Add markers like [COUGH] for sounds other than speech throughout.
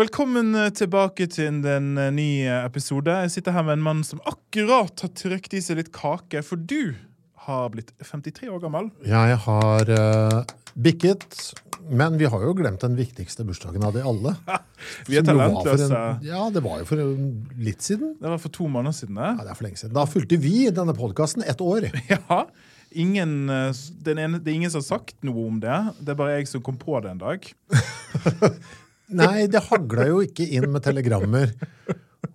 Velkommen eh, tilbake til en nye ny eh, episode. Jeg sitter her med en mann som akkurat har trykt i seg litt kake, for du har blitt 53 år gammel. Ja, Jeg har uh, bikket, men vi har jo glemt den viktigste bursdagen av de alle. [LAUGHS] Vi er talentløse. En, ja, det var jo for en, litt siden. Det var for to måneder siden. Ja, det. det er for lenge siden. Da fulgte vi denne podkasten ett år. [LAUGHS] Ja. Ingen, den ene, det er ingen som har sagt noe om det. Det er bare jeg som kom på det en dag. [LAUGHS] Nei, det hagla jo ikke inn med telegrammer.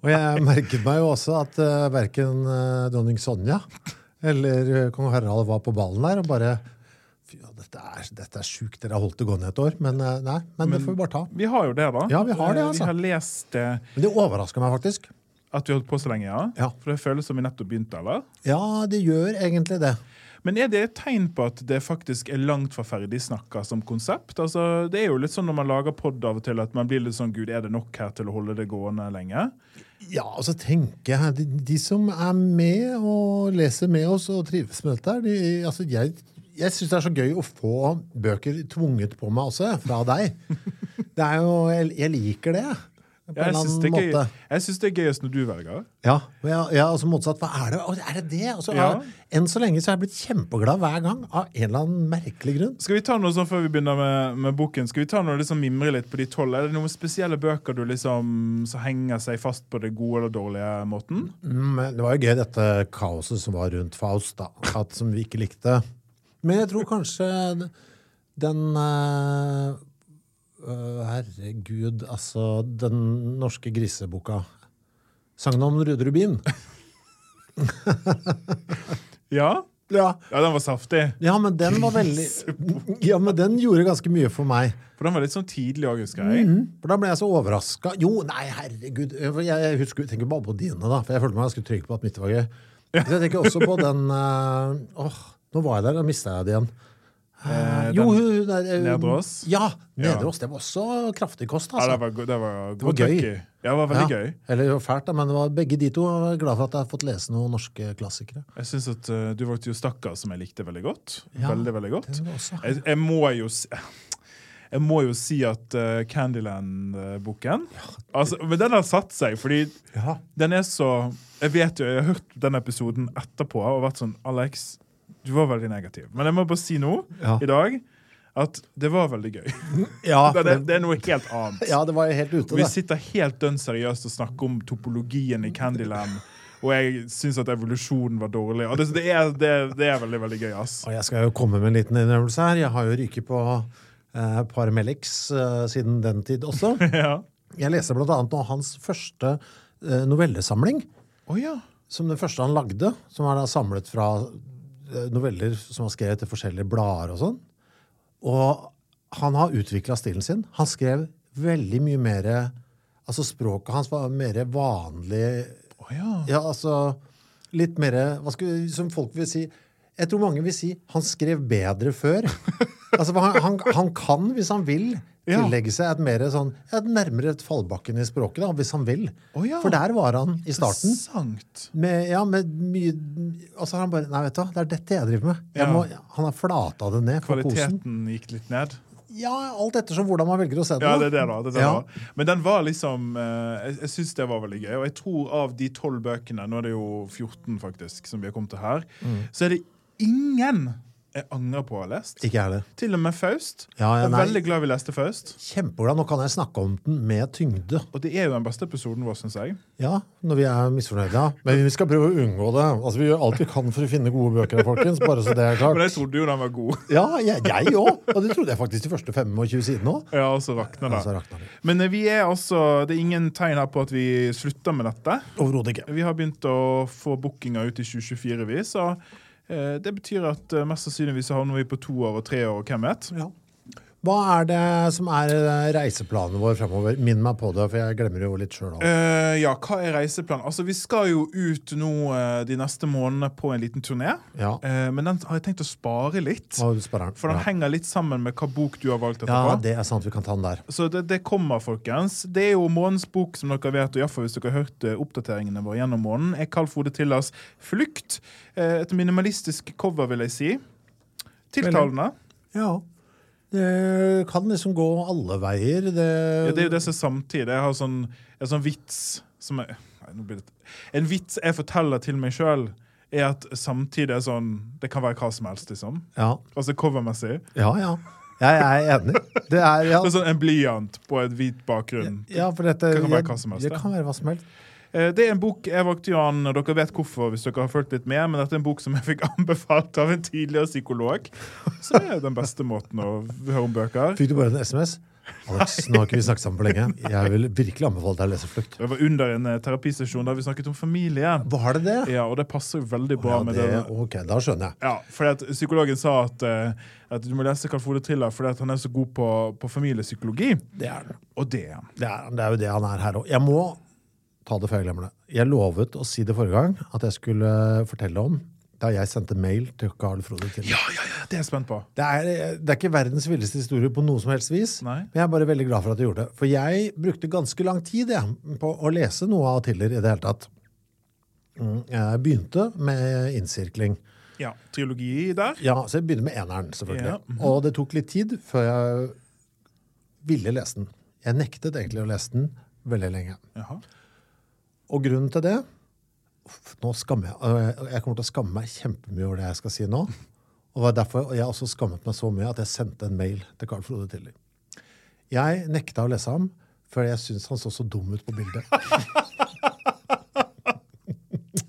Og jeg merket meg jo også at uh, verken uh, dronning Sonja eller uh, kong Harald var på ballen der. Og bare Fy, ja, dette er, dette er sjukt, dere har holdt det gående et år. Men uh, nei, men, det får vi bare ta. Vi har jo det, da. Ja, vi har det, Eh, altså. Vi har lest det. Men det overraska meg faktisk. at vi har holdt på så lenge, ja. Ja. For det føles som vi nettopp begynte, eller? Ja, det gjør egentlig det. Men er det et tegn på at det faktisk er langt fra ferdig snakka som konsept? Altså, det er jo litt sånn når man lager pod av og til at man blir litt sånn Gud, er det nok her til å holde det gående lenge? Ja, altså tenker jeg, de, de som er med og leser med oss og trives med dette, de, altså jeg, jeg syns det er så gøy å få bøker tvunget på meg også, fra deg. Det er jo, jeg, jeg liker det, en Jeg syns det, er det er gøyest når du velger. Ja, jeg, ja, altså motsatt. Hva er det? Er det det? Altså, Ja. er, enn så lenge så er jeg blitt kjempeglad hver gang, av en eller annen merkelig grunn. Skal vi ta noe sånn før vi begynner med, med boken? Skal vi ta noe liksom mimre litt på de tolv? Er det noen spesielle bøker du liksom som henger seg fast på det gode eller dårlige måten? Mm, det var jo gøy, dette kaoset som var rundt Faust, da, at, som vi ikke likte. Men jeg tror kanskje den øh, Herregud, altså Den norske griseboka. Sangen om Rude Rubin. [LAUGHS] Ja? Ja. Ja, den var saftig. ja, men den var veldig Ja, men den gjorde ganske mye for meg. For den var litt sånn tidlig òg, husker jeg. For da ble jeg så overraska. Jo, nei, herregud. Jeg, jeg husker, tenker bare på dine, da. For jeg følte meg ganske trygg på at mitt var gøy. Så jeg tenker også på den eh, Åh, nå var jeg der, da mista jeg det igjen. Eh, jo, den- hun der eh, Nedreås? Ja, Nedreås. Det var også kraftig kost, Ja, det altså. var, det var, var gøy. Ja, det var veldig Ja. gøy. Eller fælt, men det var begge de to. Jeg er glad for at jeg har fått lese noen norske klassikere. Jeg synes at uh, Du valgte jo 'Stakkar', som jeg likte veldig godt. Ja, veldig, veldig godt. det det også- Jeg, jeg, må jo si, jeg må jo si at uh, Candyland-boken altså, Men den har satt seg, fordi Ja. den er så Jeg vet jo, jeg har hørt den episoden etterpå og vært sånn Alex, du var veldig negativ. Men jeg må bare si nå, Ja. i dag, at det var veldig gøy. [LAUGHS] Ja, [LAUGHS] Det, det er noe helt annet. ja, det var helt ute, Vi det. sitter helt dønn seriøst og snakker om topologien i Candyland. Og jeg syns at evolusjonen var dårlig. Og det, det, er, det, det er veldig veldig gøy. ass. Og jeg skal jo komme med en liten innrømmelse her. Jeg har jo ryket på eh, Paramelix eh, siden den tid også. [LAUGHS] ja. Jeg leste blant annet nå hans første eh, novellesamling. Oh, ja. Som det første han lagde. Som er da samlet fra noveller som han skrev til forskjellige blader og sånn. Og han har utvikla stilen sin. Han skrev veldig mye mer Altså språket hans var mer vanlig oh, ja. Ja, altså Litt mer hva skal, Som folk vil si Jeg tror mange vil si han skrev bedre før. [LAUGHS] altså, han, han, han kan, hvis han vil, tillegge seg et mer sånn et nærmere et fallbakken i språket, da, hvis han vil. Oh, ja. For der var han i starten. Med, ja, med mye Og så har han bare Nei, vet du hva, det er dette jeg driver med. Jeg må, han har flata det ned kosen. Kvaliteten gikk litt ned. Ja, alt ettersom hvordan man velger å se det. Ja, det er det, da. Det er det, Ja. da. Men den var liksom eh, Jeg, jeg syns det var veldig gøy. Og jeg tror av de tolv bøkene, nå er det jo 14 faktisk, som vi har kommet til her, Mm. så er det ingen jeg angrer på å ha lest. Ikke jeg heller. Til og med Faust. Ja, ja, jeg er nei. veldig glad vi leste Faust. Kjempebra. Nå kan jeg snakke om den med tyngde. Og det er jo den beste episoden vår, syns jeg. Ja, når vi er misfornøyde. Men vi skal prøve å unngå det. Altså, Vi gjør alt vi kan for å finne gode bøker, folkens. Bare så det er klart. Men jeg trodde jo den var god. Ja, jeg òg. Og det trodde jeg faktisk de første 25 sidene òg. Ja, og så rakna det. Altså. Men eh, vi er altså, det er ingen tegn her på at vi slutter med dette. Overhodet ikke. Vi har begynt å få bookinger ut i 2024, vi, så det betyr at eh, mest sannsynligvis havner vi på to år og tre år, hvem vet. Ja. Hva er det som er eh, reiseplanen vår fremover? Minn meg på det, for jeg glemmer jo litt sjøl òg. Eh, ja, hva er reiseplanen? Altså, Vi skal jo ut nå uh, de neste månedene på en liten turné. Ja. Uh, men den har jeg tenkt å spare litt. Og spareren. For den ja. henger litt sammen med hva bok du har valgt ja, det er sant. Vi kan ta den der. Så det, det kommer, folkens. Det er jo månedens bok, som dere vet, og iallfall hvis dere har hørt oppdateringene våre gjennom måneden, er Carl Frode Tillas 'Flukt'. Eh, et minimalistisk cover, vil jeg si. Tiltalende. Ja. Det kan liksom gå alle veier. Det, Ja, det er jo det som er samtidig. Jeg har sånn, en sånn vits som jeg, nei, En vits jeg forteller til meg sjøl, er at samtidig er sånn Det kan være hva som helst, liksom. ja. Altså covermessig. ja, ja. Jeg er enig. Det er, ja, Det er sånn En blyant på et hvit bakgrunn. ja, for dette Det kan være hva som helst, det. kan være hva som helst. Eh, Det er en bok jeg valgte, Jan, og dere vet hvorfor, hvis dere har fulgt litt med, men dette er en bok som jeg fikk [LAUGHS] anbefalt av en tidligere psykolog. Som er den beste måten å høre om bøker. Fikk du bare en SMS? Alex, nå har ikke vi snakket sammen på lenge. Jeg vil virkelig anbefale deg å lese Flukt. Det var under en eh, terapisesjon der vi snakket om familie. Var det det? Ja, og det passer veldig bra Ja, med det, det. ok, da skjønner jeg. Ja, fordi at Psykologen sa at, eh, at du må lese Carl Frode Triller fordi at han er så god på, på familiepsykologi. Det er, det. Og det er han. Det, er, det er jo det han er her òg. Jeg må ta det før jeg glemmer det. Jeg lovet å si det forrige gang at jeg skulle fortelle om da jeg sendte mail til Carl Frode til. Ja, ja, ja, det er jeg spent på. Det, er, det er ikke verdens villeste historie på noe som helst vis. Nei. Men jeg er bare veldig glad for at jeg gjorde det. For jeg brukte ganske lang tid jeg, på å lese noe av Tiller i det hele tatt. Mm, Jeg begynte med innsirkling. Ja, Trilogi der. Ja, så jeg begynner med eneren, selvfølgelig. Ja, mhm. Og det tok litt tid før jeg ville lese den. Jeg nektet egentlig å lese den veldig lenge. Jaha. Og grunnen til det Nå skammer jeg øh, Jeg kommer til å skamme meg kjempemye over det jeg skal si nå. Og det var derfor jeg også skammet meg så mye at jeg sendte en mail til Carl Frode Tilly. Jeg nekta å lese ham, fordi jeg syntes han så så dum ut på bildet. [LAUGHS]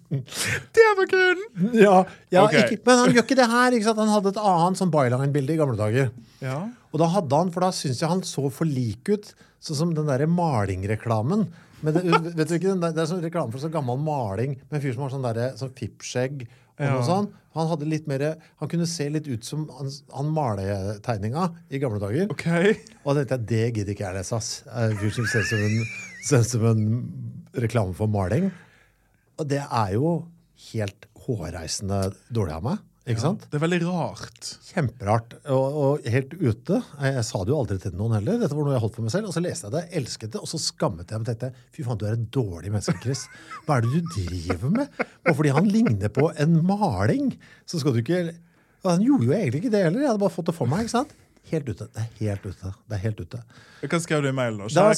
Det var grunnen! Ja, ja Ok. ikke, Men han gjør ikke det her. Ikke sant? Han hadde et annet sånn byline-bilde i gamle dager. Ja. Og da hadde han, for da syns jeg han så for lik ut, sånn som den derre malingreklamen. Men det, vet du ikke, det er sånn reklame for sånn gammel maling med en fyr som har sånn, der, sånn fippskjegg. Og Ja. noe sånn. Han hadde litt mer, han kunne se litt ut som han, han maletegninga i gamle dager. Okay. Og da tenkte jeg, det gidder ikke jeg lese, ass. En fyr som ser ut som en, ser som en reklame for maling. Og det er jo helt hårreisende dårlig av meg. Ikke sant? Det er veldig rart. Kjemperart. Og, og helt ute. Jeg, jeg sa det jo aldri til noen heller. Dette var noe jeg holdt for meg selv. Og så leste jeg det, elsket det, og så skammet jeg meg og tenkte fy faen, du er et dårlig menneske, Chris. Hva er det du driver med? Og fordi han ligner på en maling, så skal du ikke Han gjorde jo egentlig ikke det heller. Jeg hadde bare fått det for meg. ikke sant? Helt ute. Det er helt ute. Det er helt ute. Hva skrev du i mailen? da? Da-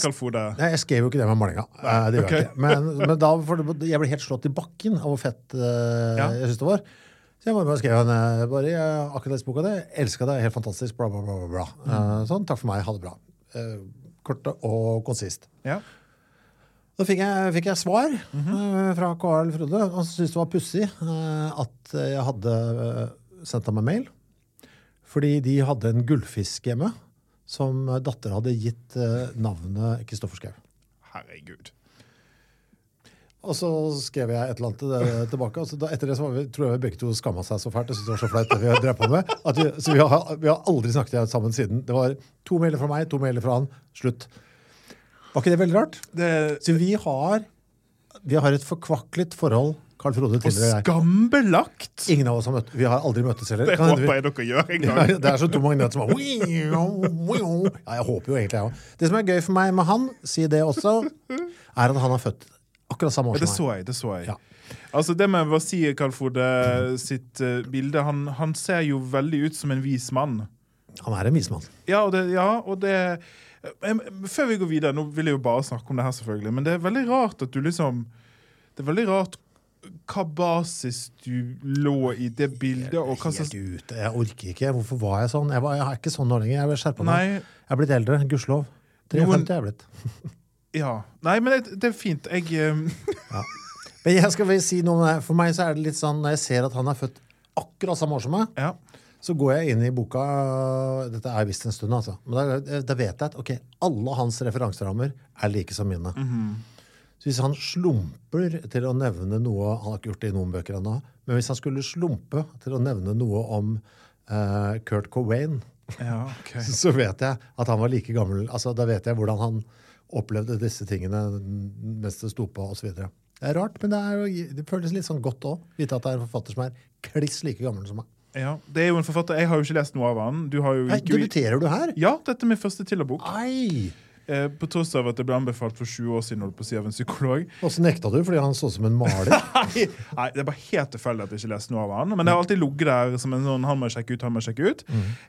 Nei, jeg skrev jo ikke det med malinga. Det gjør okay. jeg ikke. Men, men da, jeg ble helt slått i bakken av hvor fett uh, Ja. jeg syns det var. Så jeg bare, bare skrev en, eh, bare, jeg akkurat lest boka di, elska det, helt fantastisk, bla, bla, bla. bla, Mm. Uh, sånn, takk for meg, ha det bra. Uh, kort og konsist. Ja. Da fikk jeg, fikk jeg svar eh, fra Carl Frode. Han syntes det var pussig at jeg hadde sendt ham en mail. Fordi de hadde en gullfisk hjemme som datter hadde gitt navnet Kristoffer Schou. Herregud. Og så skrev jeg et eller annet det tilbake. Og så da, etter det så var vi, tror jeg vi begge to skamma seg så fælt. Jeg synes det var så flaut det vi drev på med. At vi, så vi har, vi har aldri snakket sammen siden. Det var to mailer fra meg, to mailer fra han. Slutt. Var ikke det veldig rart? Det Så vi har, vi har et forkvaklet forhold, Carl Frode Og jeg. skambelagt! Ingen av oss har møtt Vi har aldri møttes heller. Det håper jeg dere gjør en [LAUGHS] Ja, gang. det er så to magneter som bare Ja, jeg håper jo egentlig jeg òg. Det som er gøy for meg med han, si det også, er at han har født akkurat samme år Ja, det som så jeg. det så jeg. Ja. Altså Det med å Kalfode sitt uh, bilde han, han ser jo veldig ut som en vis mann. Han er en vismann. Ja, og det, ja, og det jeg, Før vi går videre, nå vil jeg jo bare snakke om det her, selvfølgelig, men det er veldig rart at du liksom Det er veldig rart hva basis du lå i det bildet, og hva Helt slags ute. Jeg orker ikke. Hvorfor var jeg sånn? Jeg, var, jeg er ikke sånn nå lenger. Jeg skjerpa meg. Jeg er blitt eldre. Gudskjelov. Noen- 53 er jeg blitt. [LAUGHS] ja. Nei, men det, det er fint. Jeg ja. Men jeg skal vel si noe om det. For meg så er det litt sånn når jeg ser at han er født akkurat samme år som meg, Ja. så går jeg inn i boka Dette er visst en stund, altså. Men da, da vet jeg at ok, alle hans referanserammer er like som mine. Så hvis han slumper til å nevne noe Han har ikke gjort det i noen bøker ennå. Men hvis han skulle slumpe til å nevne noe om uh, Kurt Cobain, ja, okay. [LAUGHS] så vet jeg at han var like gammel. Altså, Da vet jeg hvordan han opplevde disse tingene mens det sto på, osv. Det er rart, men det, er, det føles litt sånn godt òg. Vite at det er en forfatter som er kliss like gammel som meg. Ja, det er jo en forfatter. Jeg har jo ikke lest noe av han. Du har jo Nei, gikk jo i- debuterer du her? Ja, dette er min første Tiller-bok. Eh, på tross av at det ble anbefalt for 20 år siden holdt på å si, av en psykolog. [LAUGHS] Og så nekta du fordi han så ut som en maler. [LAUGHS] Nei, nei, det er bare helt tilfeldig at jeg ikke leste noe av han. Men det har alltid ligget der som en sånn han må sjekke ut, han må sjekke ut.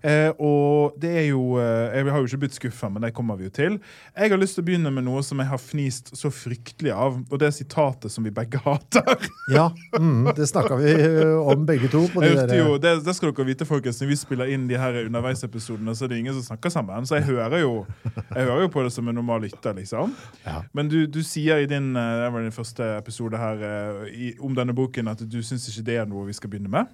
Eh, og det er jo eh, Jeg har jo ikke blitt skuffa, men det kommer vi jo til. Jeg har lyst til å begynne med noe som jeg har fnist så fryktelig av, og det er sitatet som vi begge [LAUGHS] hater. Ja, mm, det snakka vi om begge to. På de der, jo, det, det skal dere vite, folkens. Når vi spiller inn de her underveisepisodene, så er det ingen som snakker sammen. Så jeg hører jo, jeg hører jo på det som en normal lytter, liksom. Ja. Men du, du sier i din, eh, det var din første episode her eh, i, om denne boken at du syns ikke det er noe vi skal begynne med.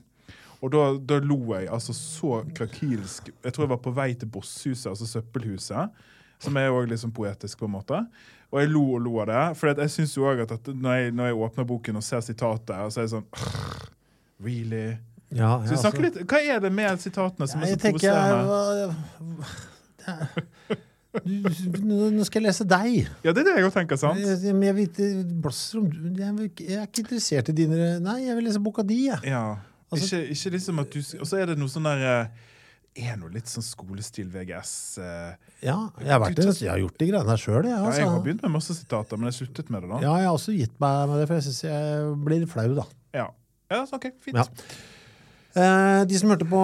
Og da, da lo jeg altså så krakilsk. Jeg tror jeg var på vei til Bosshuset, altså søppelhuset. Som er også litt sånn poetisk, på en måte. Og jeg lo og lo av det. For jeg synes jo også at, at når, jeg, når jeg åpner boken og ser sitatet, så er det sånn Really? ja, Så ja, snakker altså- litt, Hva er det med sitatene som ja, er jeg så jeg, provoserende? [LAUGHS] Nå skal jeg lese deg. Ja, det er det jeg tenker, sant? Jeg, men jeg, vet, du- jeg, jeg er ikke interessert i dine Nei, jeg vil lese boka di, jeg. Ja. Altså- ikke, ikke liksom at du Og så er det noe sånn der eh, Er noe litt sånn skolestil VGS. eh. Ja, jeg har, vært, jeg har gjort de greiene her sjøl, jeg. Ja, jeg har Altså. begynt med masse sitater, men jeg sluttet med det da. Ja, jeg har også gitt meg med det, for jeg syns jeg blir flau, da. Ja, ja ok, fint. Ja. Eh, de som hørte på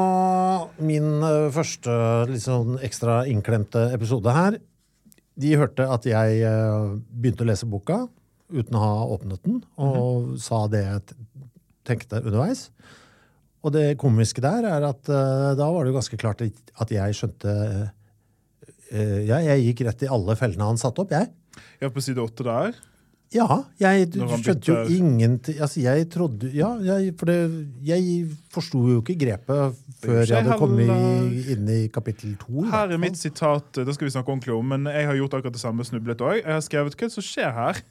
min eh, første litt sånn ekstra innklemte episode her, de hørte at jeg eh, begynte å lese boka uten å ha åpnet den, og sa det jeg tenkte underveis. Og det komiske der er at da var det jo ganske klart at jeg skjønte Ja, jeg gikk rett i alle fellene han satte opp, jeg. Ja, på side åtte der. Ja, jeg skjønte jo ingenting Altså, jeg trodde Ja, jeg, for det, jeg forsto jo ikke grepet før jeg hadde kommet inn i kapittel to. Her er mitt sitat, det skal vi snakke ordentlig om, men jeg har gjort akkurat det samme, snublet òg. Jeg har skrevet hva som skjer her?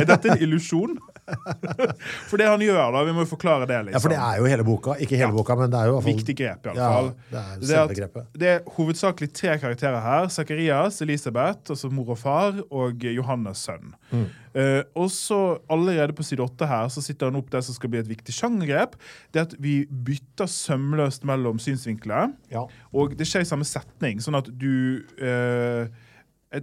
er dette en illusjon? [LAUGHS] For det han gjør, da, vi må jo forklare det, liksom. Ja, for det er jo hele boka. Ikke hele Ja. boka, men det er jo i hvert fall Viktig grep, i alle Ja, fall. det er Det det er hovedsakelig tre karakterer her. Zakarias, Elisabeth, altså mor og far, og Johannes sønn. Mm. Uh, og så allerede på side åtte her så sitter han opp det som skal bli et viktig sjangergrep. Det at vi bytter sømløst mellom synsvinkler. Ja. Og det skjer i samme setning, sånn at du eh,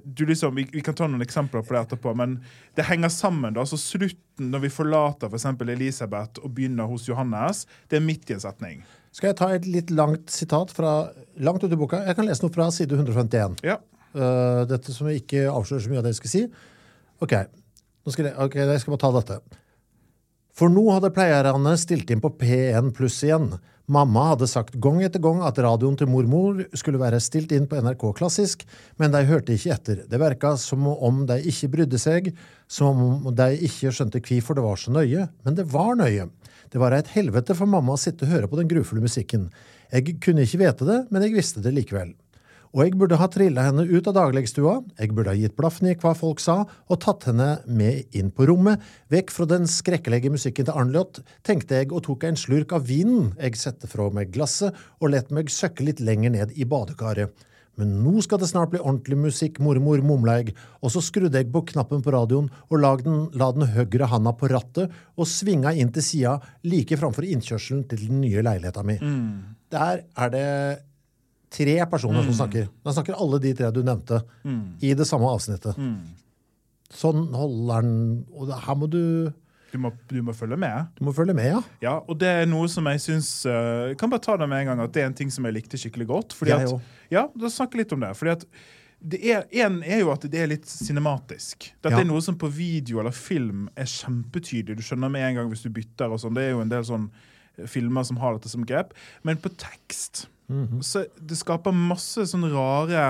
du liksom, vi, vi kan ta noen eksempler på det etterpå, men det henger sammen. da, så Slutten når vi forlater for eksempel Elisabeth og begynner hos Johannes, det er midt i en setning. Skal jeg ta et litt langt sitat fra langt ut i boka? Jeg kan lese noe fra side 151. Ja. Uh, dette som jeg ikke avslører så mye av det jeg skal si. Ok, jeg, okay, jeg skal bare ta dette. For nå hadde pleierne stilt inn på P1 pluss igjen. Mamma hadde sagt gang etter gang at radioen til mormor skulle være stilt inn på NRK Klassisk, men de hørte ikke etter. Det verka som om de ikke brydde seg, som om de ikke skjønte hvorfor det var så nøye. Men det var nøye. Det var et helvete for mamma å sitte og høre på den grufulle musikken. Jeg kunne ikke vite det, men jeg visste det likevel. Og jeg burde ha trilla henne ut av daglegstua, jeg burde ha gitt blaffen i hva folk sa, og tatt henne med inn på rommet, vekk fra den skrekkelige musikken til Arnljot, tenkte jeg og tok en slurk av vinen jeg sette fra meg glasset, og let meg søkke litt lenger ned i badekaret. Men nå skal det snart bli ordentlig musikk, mormor, mumla jeg, og så skrudde jeg på knappen på radioen og la den, la den høyre handa på rattet og svinga inn til sida like framfor innkjørselen til den nye leiligheta mi. Der er det tre personer som snakker. Da snakker alle de tre du nevnte, i det samme avsnittet. Sånn holder den Og her må du Du må, du må følge med. Du må følge med, ja. Ja, og det er noe som jeg syns Jeg kan bare ta det med en gang at det er en ting som jeg likte skikkelig godt. Fordi Jeg at, også. ja, da snakker litt om det. Fordi at det er, En er jo at det er litt cinematisk. Dette Ja. er noe som på video eller film er kjempetydelig. Du skjønner med en gang hvis du bytter. og sånn. Det er jo en del sånn eh, filmer som har dette som grep. Men på tekst så det skaper masse sånne rare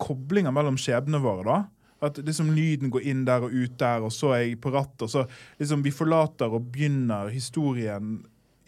koblinger mellom skjebnene våre. da. At liksom lyden går inn der og ut der, og så er jeg på rattet. Og så liksom vi forlater og begynner historien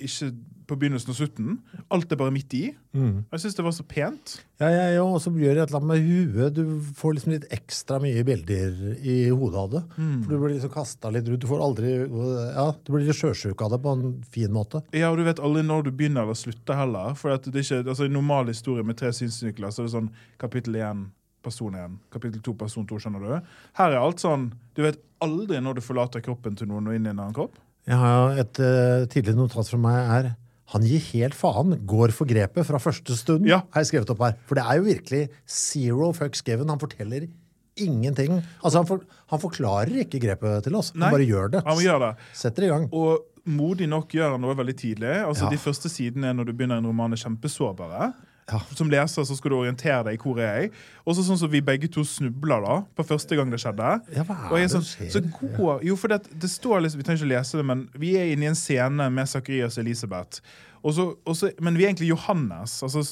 ikke på begynnelsen og slutten. Alt er bare midt i. Jeg syns det var så pent. Ja, ja, ja. Og så gjør det et eller annet med huet. Du får liksom litt ekstra mye bilder i hodet av det. For du blir liksom kasta litt rundt. Du får aldri Ja, du blir litt sjøsjuk av det på en fin måte. Ja, og du vet aldri når du begynner eller slutter heller. For det er ikke, altså I en normal historie med tre synsnykler så er det sånn kapittel 1, person 1, kapittel 2, person 2. skjønner du? Her er alt sånn Du vet aldri når du forlater kroppen til noen og inn i en annen kropp. Jeg har Et uh, tidligere notat fra meg er han gir helt faen, går for grepet fra første stund. Ja. har jeg skrevet opp her. For det er jo virkelig zero fucks given. Han forteller ingenting. Altså, han, for, han forklarer ikke grepet til oss. Han bare gjør det. Han må gjøre det. Setter i gang. Og modig nok gjør han noe veldig tidlig. Altså Ja. De første sidene når du begynner en roman, er kjempesårbare. Ja. Som leser så skal du orientere deg i hvor er jeg Og så sånn som vi begge to snubler da på første gang det skjedde. Ja, hva er og jeg det sånn, så går, jo, for det, det står liksom, Vi trenger ikke lese det, men vi er inne i en scene med Zakarias og Elisabeth. Og så, og så, men vi er egentlig Johannes, altså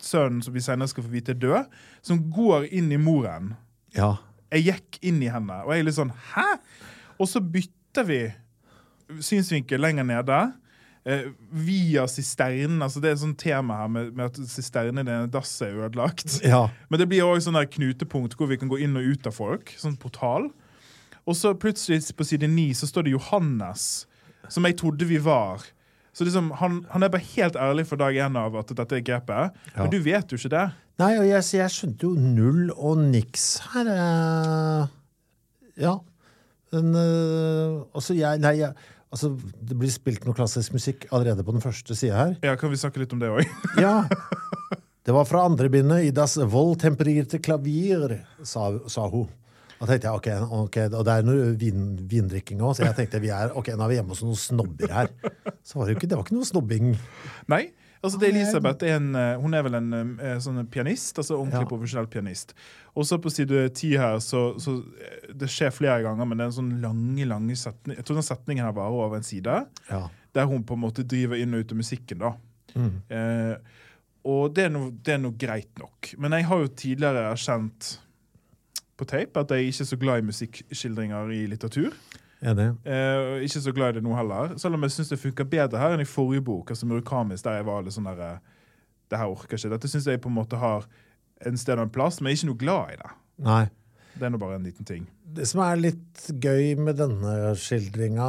sønnen som vi senere skal få vite er død, som går inn i moren. Ja. Jeg gikk inn i henne, og jeg er litt sånn Hæ? Og så bytter vi synsvinkel lenger nede. Eh, via sisternen. altså Det er et sånt tema her med, med at sisternen i det dasset er ødelagt. ja. Men det blir også sånn knutepunkt hvor vi kan gå inn og ut av folk. Sånn portal. Og så plutselig på side ni så står det Johannes, som jeg trodde vi var. Så liksom, han, han er bare helt ærlig fra dag én av at dette er grepet. Ja. Men du vet jo ikke det. Nei, og jeg, jeg skjønte jo null og niks her. eh, ja. Men øh, altså, jeg, nei, jeg, altså, det blir spilt noe klassisk musikk allerede på den første sida her. Ja, Kan vi snakke litt om det òg? [LAUGHS] Ja. Det var fra andre bindet i Das voldtempererte klavier, sa, sa hun. Da tenkte jeg, ok, okay Og det er noe vin, vindrikking òg, så jeg tenkte vi er, ok, nå er vi hjemme hos noen snobber her. Så var det jo ikke, det var ikke noe snobbing. Nei. Altså det Elisabeth er en, eh, hun er vel en eh, sånn pianist, altså ordentlig Ja. profesjonell pianist. Og så på side ti her, så, så eh, Det skjer flere ganger, men det er en sånn lange lange setning Jeg tror den setningen her varer over en side. Ja. Der hun på en måte driver inn og ut av musikken. da. Mm. Eh, og det er, noe, det er noe greit nok. Men jeg har jo tidligere erkjent på tape at jeg ikke er så glad i musikkskildringer i litteratur. Enig. Eh, ikke så glad i det nå heller. Selv om jeg syns det funker bedre her enn i forrige bok, altså Murakamis, der jeg var litt sånn der eh, Det her orker ikke. Dette syns jeg på en måte har en sted og en plass, men jeg er ikke noe glad i det. Nei. Det er nå bare en liten ting. Det som er litt gøy med denne skildringa,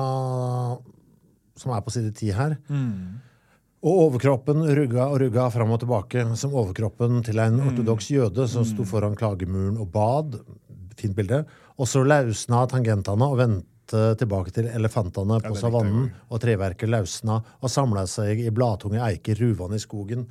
som er på side ti her Og overkroppen rugga og rugga fram og tilbake som overkroppen til en ortodoks jøde som sto foran klagemuren og bad. Fint bilde. Og så lausna tangentene og vendte tilbake til elefantene på ja, savannen, og treverket lausna og samla seg i bladtunge eiker ruvende i skogen.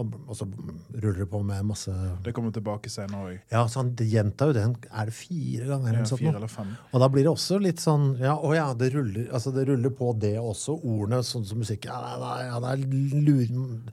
Og, og så ruller det på med masse Det kommer tilbake senere òg. Ja, så han gjentar jo den Er det fire ganger? Ja, fire eller fem. Og da blir det også litt sånn Ja, å ja, det ruller, altså det ruller på det også. Ordene, sånn som musikk. Ja, nei, nei, ja, det er lur...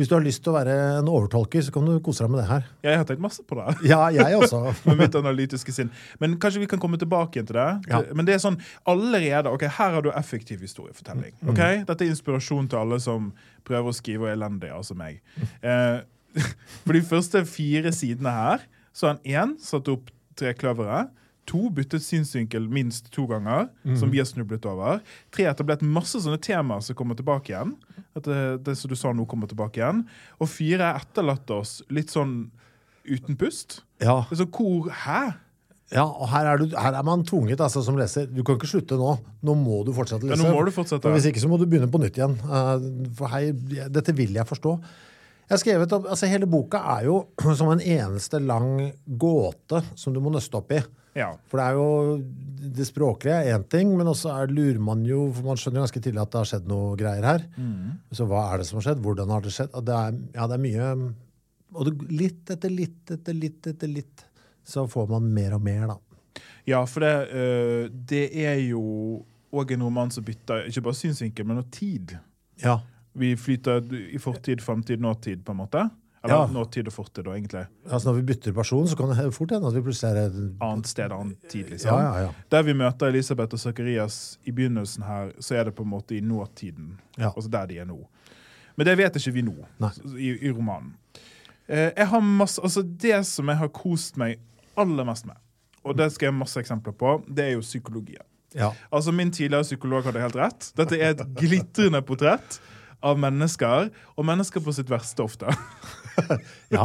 Hvis du har lyst til å være en overtolker, så kan du kose deg med det her. Jeg har tenkt masse på det. Ja, jeg også. [LAUGHS] med mitt analytiske sinn. Men kanskje vi kan komme tilbake igjen til det. Ja. Men det er sånn allerede ok, Her har du effektiv historiefortelling. Mm. ok? Dette er inspirasjon til alle som prøver å skrive og elendige, altså meg. [LAUGHS] Eh, [LAUGHS] for de første fire sidene her så har han én satt opp trekløveret. To byttet synsvinkel minst to ganger, som vi har snublet over. Tre etablert masse sånne temaer som kommer tilbake igjen. At det, det som du sa nå, kommer tilbake igjen. Og fire etterlatt oss litt sånn uten pust. Ja, sånn, hvor, Hæ? ja og her er, du, her er man tvunget altså, som leser. Du kan ikke slutte nå. Nå må du fortsette å Ja, nå må du fortsette. For hvis ikke så må du begynne på nytt igjen. Eh, For hei, dette vil jeg forstå. Jeg har skrevet altså Hele boka er jo [CLEARS THROAT] som en eneste lang gåte som du må nøste opp i. Ja. For det er jo Det språklige er én ting, men også er, lurer man jo For man skjønner jo ganske tidlig at det har skjedd noe greier her. Så hva er det som har skjedd? Hvordan har det skjedd? Det er, ja, det er mye Og det, litt etter litt etter litt etter litt så får man mer og mer, da. ja, for det, øh, det er jo òg en roman som bytter ikke bare synsvinkel, men også tid. Ja. Vi flyter i fortid, framtid, nåtid, på en måte. Eller Ja. nåtid og fortid, da, egentlig. Altså Når vi bytter person, så kan det fort hende at vi plutselig er et Annet sted, annen tid, liksom. Ja, ja. Der vi møter Elisabeth og Zakarias i begynnelsen her, så er det på en måte i nåtiden. Altså der de er nå. Men det vet ikke vi nå i, i romanen. Eh, jeg har masse, altså Det som jeg har kost meg aller mest med, og det skal jeg ha masse eksempler på, det er jo psykologien. ja. Altså Min tidligere psykolog hadde helt rett. Dette er et glitrende portrett av mennesker, og mennesker på sitt verste ofte. [LAUGHS] [LAUGHS] ja.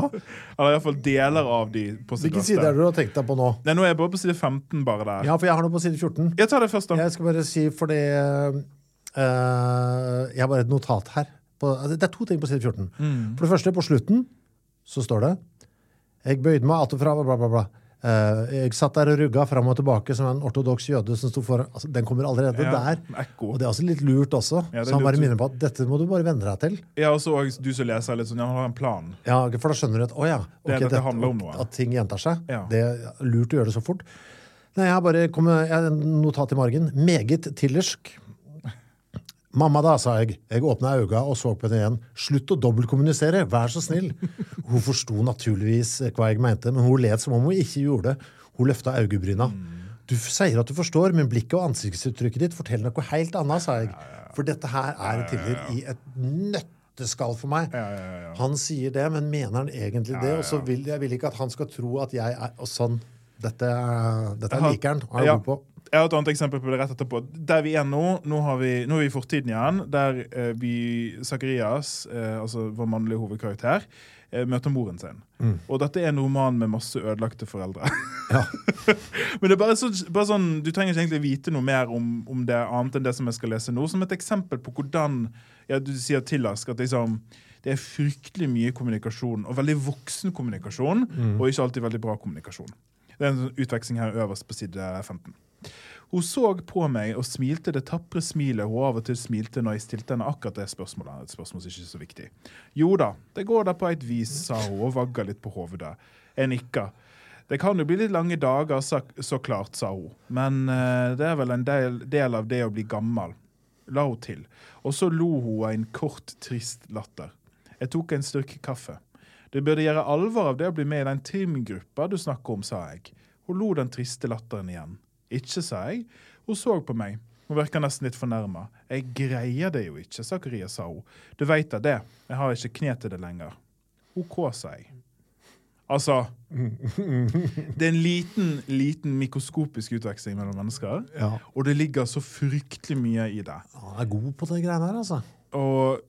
Eller iallfall deler av de på sitt Hvilken side er det du har tenkt deg på nå? Nei, Nå er jeg bare på side 15, bare der. Ja, for jeg har noe på side 14. Jeg tar det først, da. Jeg skal bare si, for det eh, Jeg har bare et notat her. På, altså, det er to ting på side 14. For det første, på slutten så står det Jeg bøyde meg att og fra, bla, bla, bla. Eh, jeg satt der og rugga fram og tilbake som en ortodoks jøde som sto foran altså, Den kommer allerede Ja, der. Ekko. Og det er også litt lurt også. Ja, så han bare minner på at dette må du bare venne deg til. Ja, og så du som leser litt sånn, han har en plan. Ja, For da skjønner du at å ja, Det er det handler om noe. At ting gjentar seg. Ja. Det er lurt å gjøre det så fort. Nei, jeg har bare kommet, jeg notat i margen. Meget tillersk. Mamma da, sa jeg. Jeg åpna øynene og så på henne igjen. Slutt å dobbeltkommunisere, vær så snill. Hun forsto naturligvis hva jeg mente, men hun let som om hun ikke gjorde det. Hun løfta øyebryna. Du sier at du forstår, men blikket og ansiktsuttrykket ditt forteller noe helt annet, sa jeg. For dette her er en i et nøtteskall for meg. Ja, ja, ja. Han sier det, men mener han egentlig det? Og så vil jeg vil ikke at han skal tro at jeg er og sånn. Dette, dette liker han. Han er ja. god på. Jeg har et annet eksempel på det rett etterpå. Der vi er nå, nå, har vi, nå er vi i fortiden igjen, der eh, vi, Zakarias, eh, altså vår mannlige hovedkarakter, eh, møter moren sin. Og dette er en roman med masse ødelagte foreldre. [LAUGHS] Ja. Men det er bare, så, bare sånn, du trenger ikke egentlig vite noe mer om, om det annet enn det som jeg skal lese nå, som et eksempel på hvordan ja, du sier til Ask at liksom, det er fryktelig mye kommunikasjon, og veldig voksen kommunikasjon, og ikke alltid veldig bra kommunikasjon. Det er en sånn utveksling her øverst på side 15. Hun så på meg og smilte det tapre smilet hun av og til smilte når jeg stilte henne akkurat det spørsmålet. Et spørsmål som ikke er så viktig. Jo da, det går da på et vis, sa hun og vagga litt på hovedet. Jeg nikka. Det kan jo bli litt lange dager, så, klart, sa hun. Men uh, det er vel en del, del av det å bli gammel. La hun til. Og så lo hun en kort, trist latter. Jeg tok en styrk kaffe. Det burde gjøre alvor av det å bli med i den trimgruppa du snakker om, sa jeg. Hun lo den triste latteren igjen. Ikke, sa jeg. Hun så på meg. Hun virka nesten litt fornærma. Jeg greier det jo ikke, Zakaria, sa hun. Du veit da det, jeg har ikke kne til det lenger. OK, sa jeg. Altså Det er en liten, liten mikroskopisk utveksling mellom mennesker. Ja. Og det ligger så fryktelig mye i det. Han er god på de greiene her, altså. Og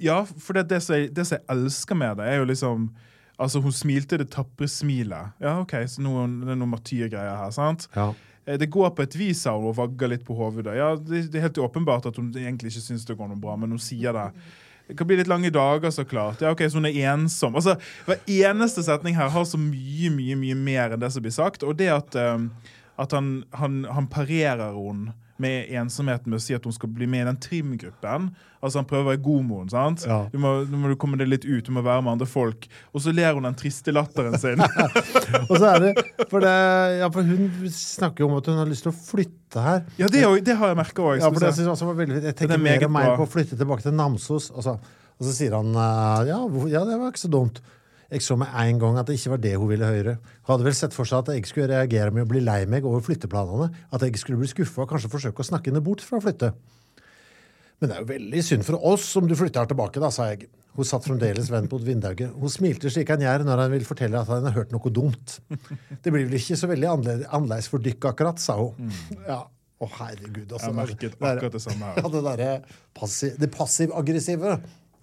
ja, for det, det, som jeg, det som jeg elsker med det, er jo liksom Altså, hun smilte det tapre smilet. Ja, OK, så noen, det er noen martyrgreier her, sant? Ja. Eh, Det går på et vis, hun og vagga litt på hodet. Ja, det, det er helt åpenbart at hun egentlig ikke syns det går noe bra, men hun sier det. Det kan bli litt lange dager, så klart. Ja, ok, Så hun er ensom. Altså, Hver eneste setning her har så mye mye, mye mer enn det som blir sagt. Og det at, um, at han, han, han parerer hun med ensomheten med å si at hun skal bli med i den trimgruppen. Altså Han prøver å være god med henne. sant? Ja. Du må, nå må du komme deg litt ut, du må være med andre folk. Og så ler hun den triste latteren sin. [LAUGHS] Og så er det, for det ja, for Hun snakker jo om at hun har lyst til å flytte her. ja, det, det har jeg merka òg. Ja, for det jeg også var veldig. Jeg er tenker mer og mer på å flytte tilbake til Namsos. Og så, og så sier han eh, ja, ja, det var ikke så dumt. Jeg så med en gang at det ikke var det hun ville høre. Hun hadde vel sett for seg at jeg skulle reagere med å bli lei meg over flytteplanene. At jeg skulle bli skuffa og kanskje forsøke å snakke henne bort fra å flytte. Men det er jo veldig synd for oss om du flytter her tilbake, da, sa jeg. Hun satt fremdeles vendt mot vinduet. Hun smilte slik han gjør når han vil fortelle at han har hørt noe dumt. Det blir vel ikke så veldig annerledes for dykk, akkurat, sa hun. Ja, Å, herregud. Altså, Jeg merket akkurat det samme her. [LAUGHS] Ja, det derre passiv, det passiv-aggressive,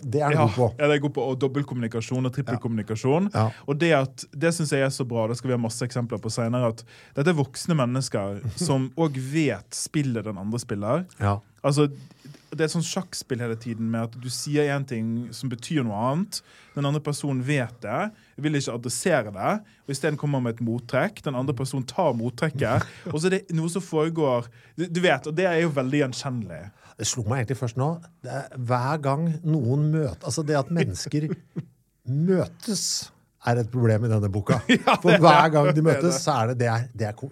det er han Ja, god på. ja, det er god på og dobbeltkommunikasjon og trippelkommunikasjon. Ja. Og det, at- det syns jeg er så bra, det skal vi ha masse eksempler på senere, at dette er voksne mennesker [LAUGHS] som òg vet spillet den andre spiller. Ja. Altså, det er et sånn sjakkspill hele tiden med at du sier én ting som betyr noe annet. Den andre personen vet det, vil ikke adressere det, og isteden kommer med et mottrekk. Den andre personen tar mottrekket, [LAUGHS] og så er det noe som foregår Du du vet, og det er jo veldig gjenkjennelig. Det slo meg egentlig først nå. Er, hver gang noen møter Altså det at mennesker møtes, er et problem i denne boka. [LAUGHS] For hver gang de møtes, så er det det er, det er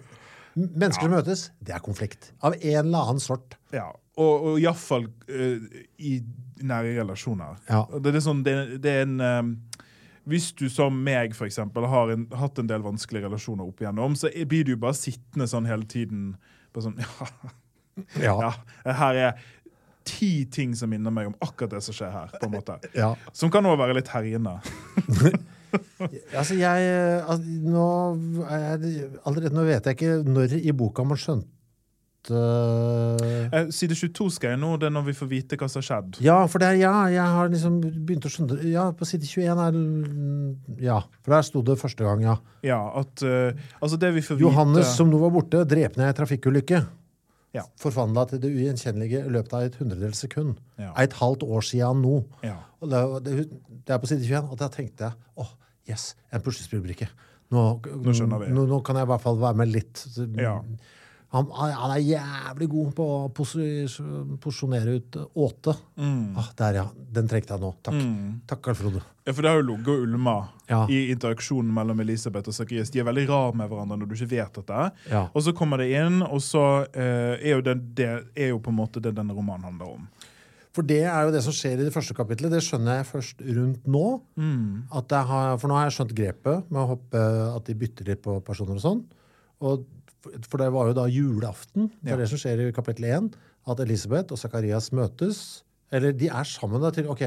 Mennesker som møtes, det er konflikt. Av en eller annen sort. Ja, og, og iallfall uh, i nære relasjoner. Ja. Det, er sånn, det, det er en um, hvis du som meg for eksempel, har en, hatt en del vanskelige relasjoner opp igjennom, så blir du bare sittende sånn hele tiden på sånn [LAUGHS] Ja, Ja. ja her er ti ting som minner meg om akkurat det som skjer her. på en måte. [LAUGHS] ja. Som kan òg være litt herjende. [LAUGHS] Altså, jeg altså, Nå er jeg Allerede nå vet jeg ikke når i boka man skjønte uh... Side 22 skal jeg nå, det er når vi får vite hva som har skjedd. Ja, for der, ja, jeg har liksom begynt å skjønne. Ja, på side 21 er Ja, for der sto det første gang, ja. Ja, at uh, Altså, det vi får Johannes, som nå var borte, drepne i ei trafikkulykke. Ja. Forvandla til det ugjenkjennelige i løpet av et hundredels sekund. Ja. Et halvt år siden nå. ja. Og det, det, det er på side 21, og da tenkte jeg åh, yes, en puslespillbrikke. Nå, Nå. Nå, nå kan jeg i hvert fall være med litt. Ja. Han, han er jævlig god på å posi- porsjonere ut åte. Mm. Ah, der, ja. Den trengte jeg nå. Takk. Takk, Carl Frode. Ja, for det har jo ligget og ulma Ja. i interaksjonen mellom Elisabeth og Zakarias. De er veldig rare med hverandre når du ikke vet dette. Ja. Og så kommer det inn, og så eh, er, jo det, det er jo på en måte det denne romanen handler om. For det er jo det som skjer i det første kapitlet. Det skjønner jeg først rundt nå. At jeg har, for nå har jeg skjønt grepet med å hoppe, at de bytter litt på personer og sånn. Og, for det var jo da julaften. Det er det som skjer i kapittel 1. At Elisabeth og Zakarias møtes. Eller de er sammen. da til, ok,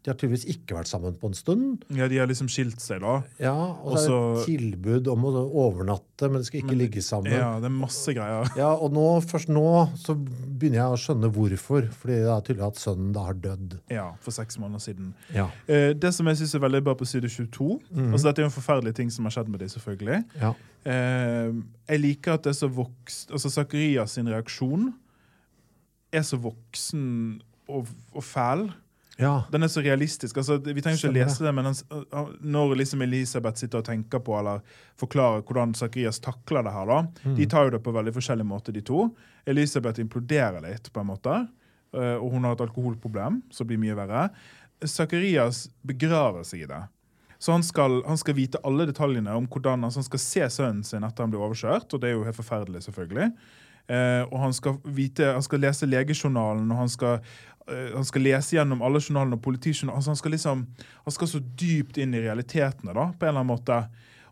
De har tydeligvis ikke vært sammen på en stund. Ja, De har liksom skilt seg, da. Ja, Og så er det et tilbud om å overnatte, men de skal ikke ligge sammen. Ja, det er masse greier. Ja, og nå, først nå så begynner jeg å skjønne hvorfor. Fordi det er tydelig at sønnen da har dødd. Ja, For seks måneder siden. Ja. Eh, det som jeg synes er veldig bra på side 22 altså Dette er jo en forferdelig ting som har skjedd med dem, selvfølgelig. Ja. Eh, jeg liker at det er så vokst Altså Zakarias sin reaksjon er så voksen og, og fæl. Ja. Den er så realistisk. altså Vi trenger ikke å lese det, men han, han- når liksom Elisabeth sitter og tenker på eller forklarer hvordan Zakarias takler det her, da De tar jo det på veldig forskjellig måte, de to. Elisabeth imploderer litt, på en måte. eh, Og hun har et alkoholproblem, som blir mye verre. Zakarias begraver seg i det. Så han skal, han skal vite alle detaljene om hvordan altså han skal se sønnen sin etter han blir overkjørt. Og det er jo helt forferdelig, selvfølgelig. Eh, og han skal, vite, han skal lese legejournalen, og han skal, han skal lese gjennom alle journalene og politijournalene. Altså han, skal liksom, han skal så dypt inn i realitetene, da, på en eller annen måte.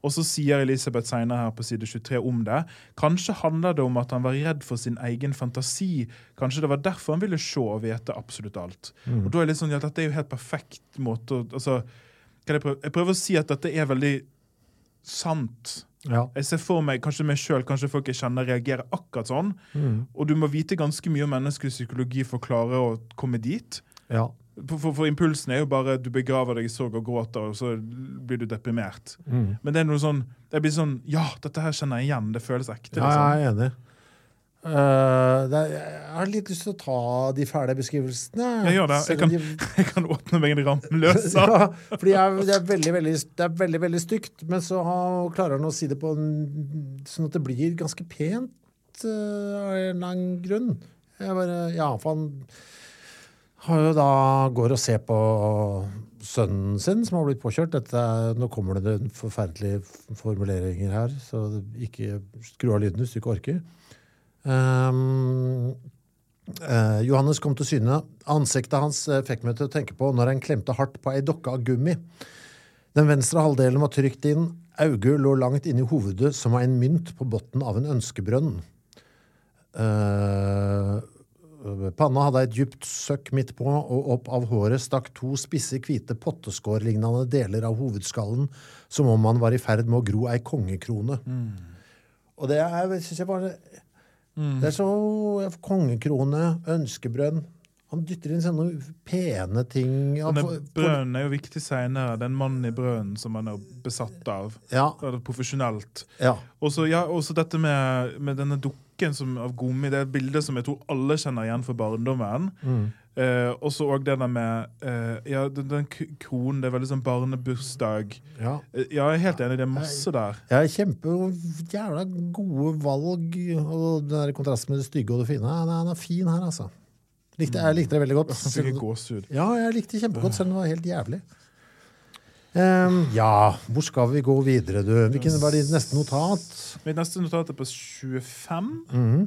Og så sier Elisabeth seinere her på side 23 om det. Kanskje handler det om at han var redd for sin egen fantasi. Kanskje det var derfor han ville se og vite absolutt alt. Og da er det litt sånn, at Dette er jo helt perfekt måte å altså, kan jeg, prøve? jeg prøver å si at dette er veldig sant. Ja. Jeg ser for meg, kanskje meg sjøl, kanskje folk jeg kjenner, reagerer akkurat sånn. Og du må vite ganske mye om menneskelig psykologi for å klare å komme dit. ja. For, for, for impulsen er jo bare du begraver deg i sorg og gråter, og så blir du deprimert. Mm. Men det er noe sånn det blir sånn Ja, dette her kjenner jeg igjen. Det føles ekte. Ja, Liksom. jeg er enig. Det er, jeg har litt lyst til å ta de fæle beskrivelsene. Jeg gjør det. Jeg kan, de- [LAUGHS] jeg kan åpne meg en rammeløs. [LAUGHS] ja, fordi jeg, det, er veldig, veldig, det er veldig veldig stygt, men så har- klarer han å si det på en, sånn at det blir ganske pent uh, av en eller annen grunn. Jeg bare, ja, for han har jo da går og ser på sønnen sin som har blitt påkjørt. Dette, nå kommer det forferdelige formuleringer her, så ikke skru av lyden hvis du ikke orker. Um, uh, Johannes kom til syne. Ansiktet hans eh, fikk meg til å tenke på når han klemte hardt på ei dokke av gummi. Den venstre halvdelen var trykt inn. Auget lå langt inni hovedet som av en mynt på bunnen av en ønskebrønn. Uh, panna hadde et djupt søkk midt på, og opp av håret stakk to spisse, hvite potteskårlignende deler av hovedskallen, som om han var i ferd med å gro ei kongekrone. Og det synes jeg bare det er så kongekrone, ønskebrønn. Han dytter inn sånne pene ting. Ja, brønnen er jo viktig seinere. Den mannen i brønnen som han er besatt av. Ja, Ja, det er Profesjonelt. ja. Og så dette med, med denne dukken som, av gummi. Det er et bilde som jeg tror alle kjenner igjen fra barndommen. Mm. Eh, og så òg det der med eh, Ja, den, den kronen. Det er veldig sånn barnebursdag. ja. Eh, ja, jeg er helt enig. Det er masse der. Er kjempe jævla gode valg, og den der kontrasten med det stygge og det fine. Han er, han er fin her, altså. Likte, jeg likte det veldig godt. Jeg fikk gåsehud. Ja, jeg likte det kjempegodt, selv om det var helt jævlig. Ehm, ja, hvor skal vi gå videre, du? Hvilken var ditt neste notat? Mitt neste notat er på 25. Mm -hmm.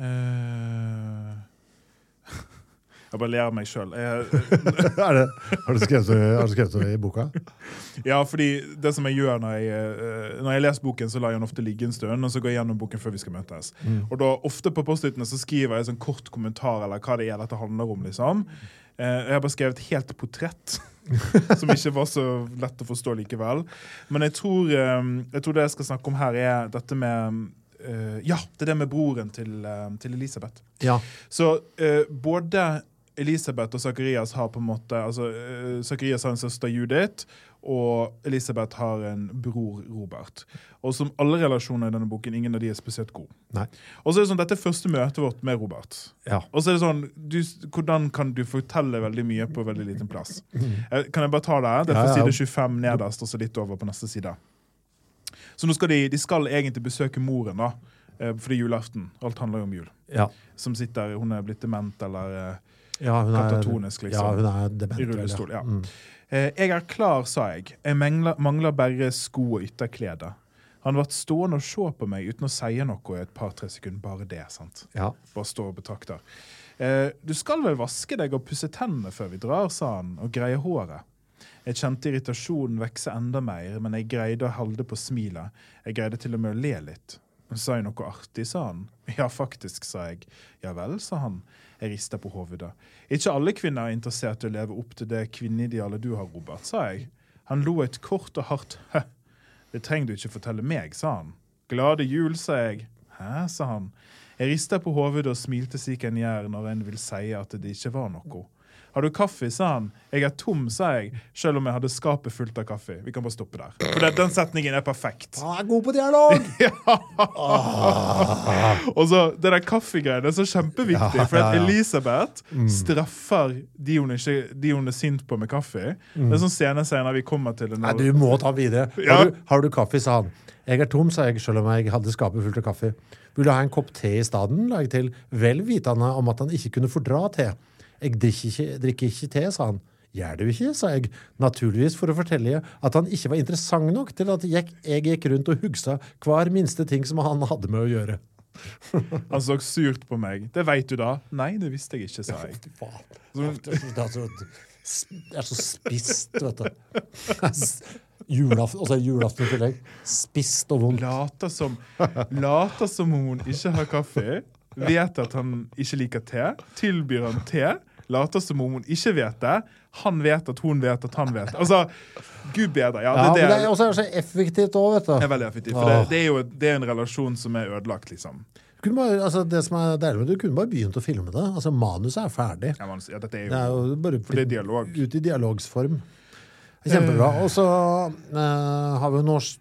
uh, jeg bare ler av meg sjøl. [LAUGHS] er har, du skrevet, det- har du skrevet det i boka? [LAUGHS] Ja, fordi det som jeg gjør når jeg, eh, når jeg leser boken, så lar jeg den ofte ligge en stund, og så går jeg gjennom boken før vi skal møtes. Og da ofte på Post-It-ene så skriver jeg en sånn kort kommentar eller hva det er dette handler om. liksom. Uh, Jeg har bare skrevet helt portrett, [LAUGHS] som ikke var så lett å forstå likevel. Men jeg tror, eh, jeg tror det jeg skal snakke om her, er dette med eh, Ja, det er det med broren til, eh, til Elisabeth. Ja. Så eh, både Elisabeth og Zakarias har på en måte altså eh, Zakarias har en søster Judith, og Elisabeth har en bror Robert. Og som alle relasjoner i denne boken, ingen av de er spesielt gode. Og så er det sånn, Dette er første møtet vårt med Robert. Ja. Og så er det sånn, du, Hvordan kan du fortelle veldig mye på veldig liten plass? Eh, Kan jeg bare ta det? Det er fra side 25 nederst, og så litt over på neste side. Så nå skal de, de skal egentlig besøke moren, da. eh, For det er julaften. Alt handler jo om jul. Ja. Som sitter, Hun er blitt dement eller eh, ja, hun er, Katatonisk, liksom. Ja, hun er dement. I rullestol, ja. Mm. Eh, Jeg er klar, sa jeg. Jeg mangler, mangler bare sko og ytterklede. Han ble stående og se på meg uten å si noe i et par-tre sekunder. Bare det. sant? Ja. Bare stå og betrakter. Eh, du skal vel vaske deg og pusse tennene før vi drar, sa han, og greie håret. Jeg kjente irritasjonen vokse enda mer, men jeg greide å holde på smilet. Jeg greide til og med å le litt. Sa jeg noe artig, sa han. [LAUGHS] Ja, faktisk, sa jeg. Ja vel, sa han. Jeg rista på hodet. Ikke alle kvinner er interessert i å leve opp til det kvinneidealet du har, Robert, sa jeg. Han lo et kort og hardt hø. Det trenger du ikke fortelle meg, sa han. Glade jul, sa jeg. Hæ, sa han. Jeg rista på hodet og smilte slik en gjør når en vil si at det ikke var noe. Har du kaffe, sa han. Jeg er tom, sa jeg, selv om jeg hadde skapet fullt av kaffe. Vi kan bare stoppe der. For det, den setningen er perfekt. Han er god på dialog! [LAUGHS] Og så det der kaffegreiene er så kjempeviktig, Ja, for at ja, ja. Elisabeth straffer de hun, ikke, de hun er sint på med kaffe. Det er sånn scene senere vi kommer til det. Nei, du må ta videre. Ja. Har, du, har du kaffe, sa han. Jeg er tom, sa jeg, selv om jeg hadde skapet fullt av kaffe. Vil du ha en kopp te i stedet? la jeg til, vel vitende om at han ikke kunne fordra te. Jeg drikker ikke, drikker ikke te, sa han. Gjør du ikke, sa jeg, naturligvis for å fortelle at han ikke var interessant nok til at jeg, jeg gikk rundt og hugsa hver minste ting som han hadde med å gjøre. [LAUGHS] Han så surt på meg. Det veit du da? Nei, det visste jeg ikke, sa jeg. Er det er så spist, vet du. Julaften, og så er det julaften i tillegg. Spist og vondt. later som, later som hun ikke har kaffe. Vet at han ikke liker te. Tilbyr han te. Later som om hun ikke vet det. Han vet at hun vet at han vet. Altså, Gud bedre. Ja, Ja, det, men det det er også så effektivt òg, vet er veldig effektivt. For det, det er jo det er en relasjon som er ødelagt, liksom. Bare, altså, det som er deilig med Du kunne bare begynt å filme det. Altså, Manuset er ferdig. Ja, man, ja, dette er Det er jo jo bare For det er dialog. ut i dialogsform. Kjempebra. Og så uh, har vi jo norsk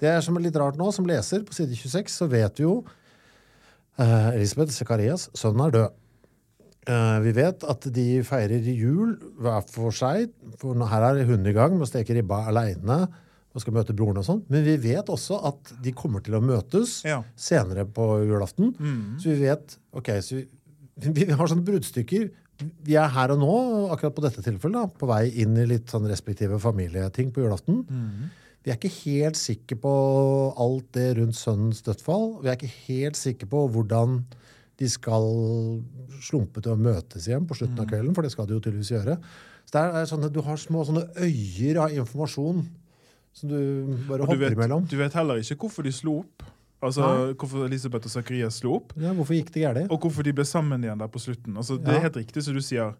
Det er som er litt rart nå, som leser på side 26, så vet vi jo uh, Elisabeth Sekarias, sønnen er død. Eh, vi vet at de feirer jul hver for seg. For her er hun i gang med å steke ribba aleine og skal møte broren og sånn. Men vi vet også at de kommer til å møtes Ja. senere på julaften. Mm. Så vi vet ok, så vi, [LAUGHS] vi har sånne bruddstykker. Vi er her og nå, akkurat på dette tilfellet, da, på vei inn i litt sånn respektive familieting på julaften. Mm. Vi er ikke helt sikre på alt det rundt sønnens dødsfall. Vi er ikke helt sikre på hvordan de skal slumpe til å møtes igjen på slutten av kvelden, for det skal de jo tydeligvis gjøre. Så det er sånn at Du har små sånne øyer av informasjon som du bare Og du hopper vet, imellom. du vet heller ikke hvorfor de slo opp. Altså hvorfor Elisabeth og Zakarias slo opp. Ja, hvorfor gikk det galt? Og hvorfor de ble sammen igjen der på slutten. Altså, det er helt riktig som du sier.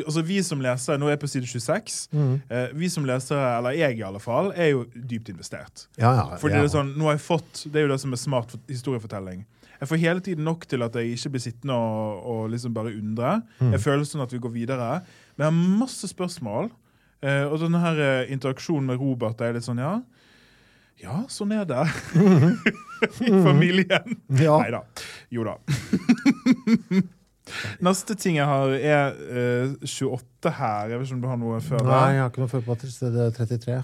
Altså, vi som leser, Nå er jeg på side 26. Mm. Eh, vi som leser, eller jeg i alle fall, er jo dypt investert. Ja, ja, Fordi ja. Det er sånn, nå har jeg fått, det er jo det som er smart for- historiefortelling. Jeg får hele tiden nok til at jeg ikke blir sittende og, og liksom bare undre. Mm. Jeg føler sånn at vi går videre. Men jeg har masse spørsmål. Eh, og denne her eh, interaksjonen med Robert er litt sånn, ja Ja, sånn er det. [LAUGHS] I familien. Ja. Nei da. Jo da. [LAUGHS] Neste ting jeg har, er uh, 28 her. Jeg vet ikke om du har noe før? Nei, jeg har ikke noe før på er 33.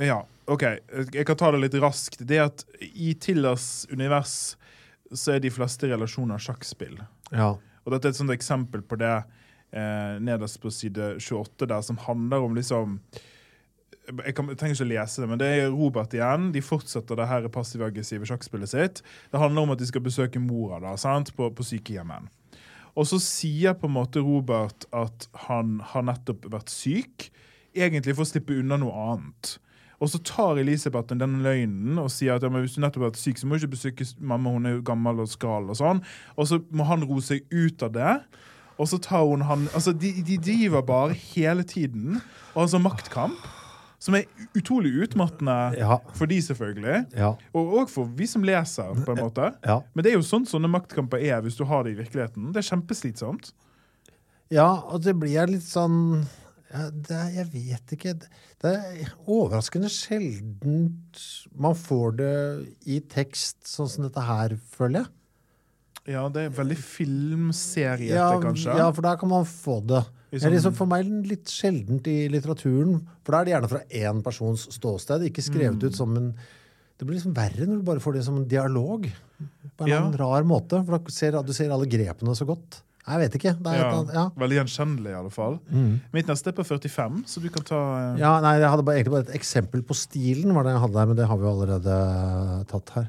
Ja, ok. Jeg kan ta det litt raskt. Det er at I Tillers univers så er de fleste relasjoner sjakkspill. Ja. Og dette er et sånt eksempel på det eh, nederst på side 28, der som handler om liksom jeg, kan, jeg trenger ikke å lese det, men det er Robert igjen. De fortsetter det her passiv-aggressive sjakkspillet sitt. Det handler om at de skal besøke mora da, sant? På, på sykehjemmet. Og så sier på en måte Robert at han har nettopp vært syk, egentlig for å slippe unna noe annet. Og så tar Elisabeth den løgnen og sier at ja, hvis du nettopp har vært syk, så må du ikke besøke mamma, hun er gammel og skral. Og sånn. Og så må han roe seg ut av det. Og så tar hun han Altså, de, de driver bare hele tiden. Og altså maktkamp. Som er utrolig utmattende Ja. for de, selvfølgelig. Ja. Og òg for vi som leser, på en måte. Ja. Men det er jo sånn sånne maktkamper er hvis du har det i virkeligheten. Det er kjempeslitsomt. Ja, og det blir litt sånn ja, det, Jeg vet ikke. Det er overraskende sjelden man får det i tekst sånn som dette her, føler jeg. Ja, det er veldig filmseriete, Ja, kanskje. ja, for der kan man få det. Det er liksom for meg litt sjeldent i litteraturen. For da er det gjerne fra én persons ståsted, ikke skrevet Mm. ut som en Det blir liksom verre når du bare får det som en dialog. På en Ja. rar måte. For da ser du ser alle grepene så godt. Jeg vet ikke. Det er et Ja, ja. Veldig gjenkjennelig, i alle fall. Mitt neste er på 45, så du kan ta eh, Ja, nei, jeg hadde bare, egentlig bare et eksempel på stilen, var det jeg hadde der, men det har vi jo allerede tatt her.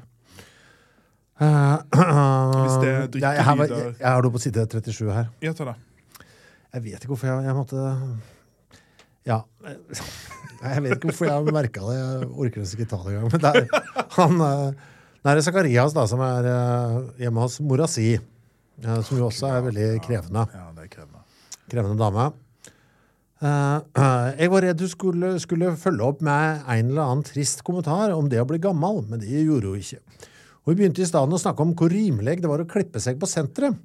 Eh, [CLEARS THROAT] Hvis det er jeg, jeg, drikkelyder. jeg, jeg har noe på side 37 her. Ja, ta det. Jeg vet ikke hvorfor jeg, jeg måtte Ja. Jeg vet ikke hvorfor jeg merka det. Jeg orker nesten ikke ta det engang. Men det er han eh, det er Zakarias da, som er eh, hjemme hos mora si. eh, Som jo også er veldig krevende. Ja, det er krevende. Krevende dame. Jeg var redd du skulle, skulle følge opp med en eller annen trist kommentar om det å bli gammel, men det gjorde hun ikke. Hun begynte i stedet å snakke om hvor rimelig det var å klippe seg på senteret.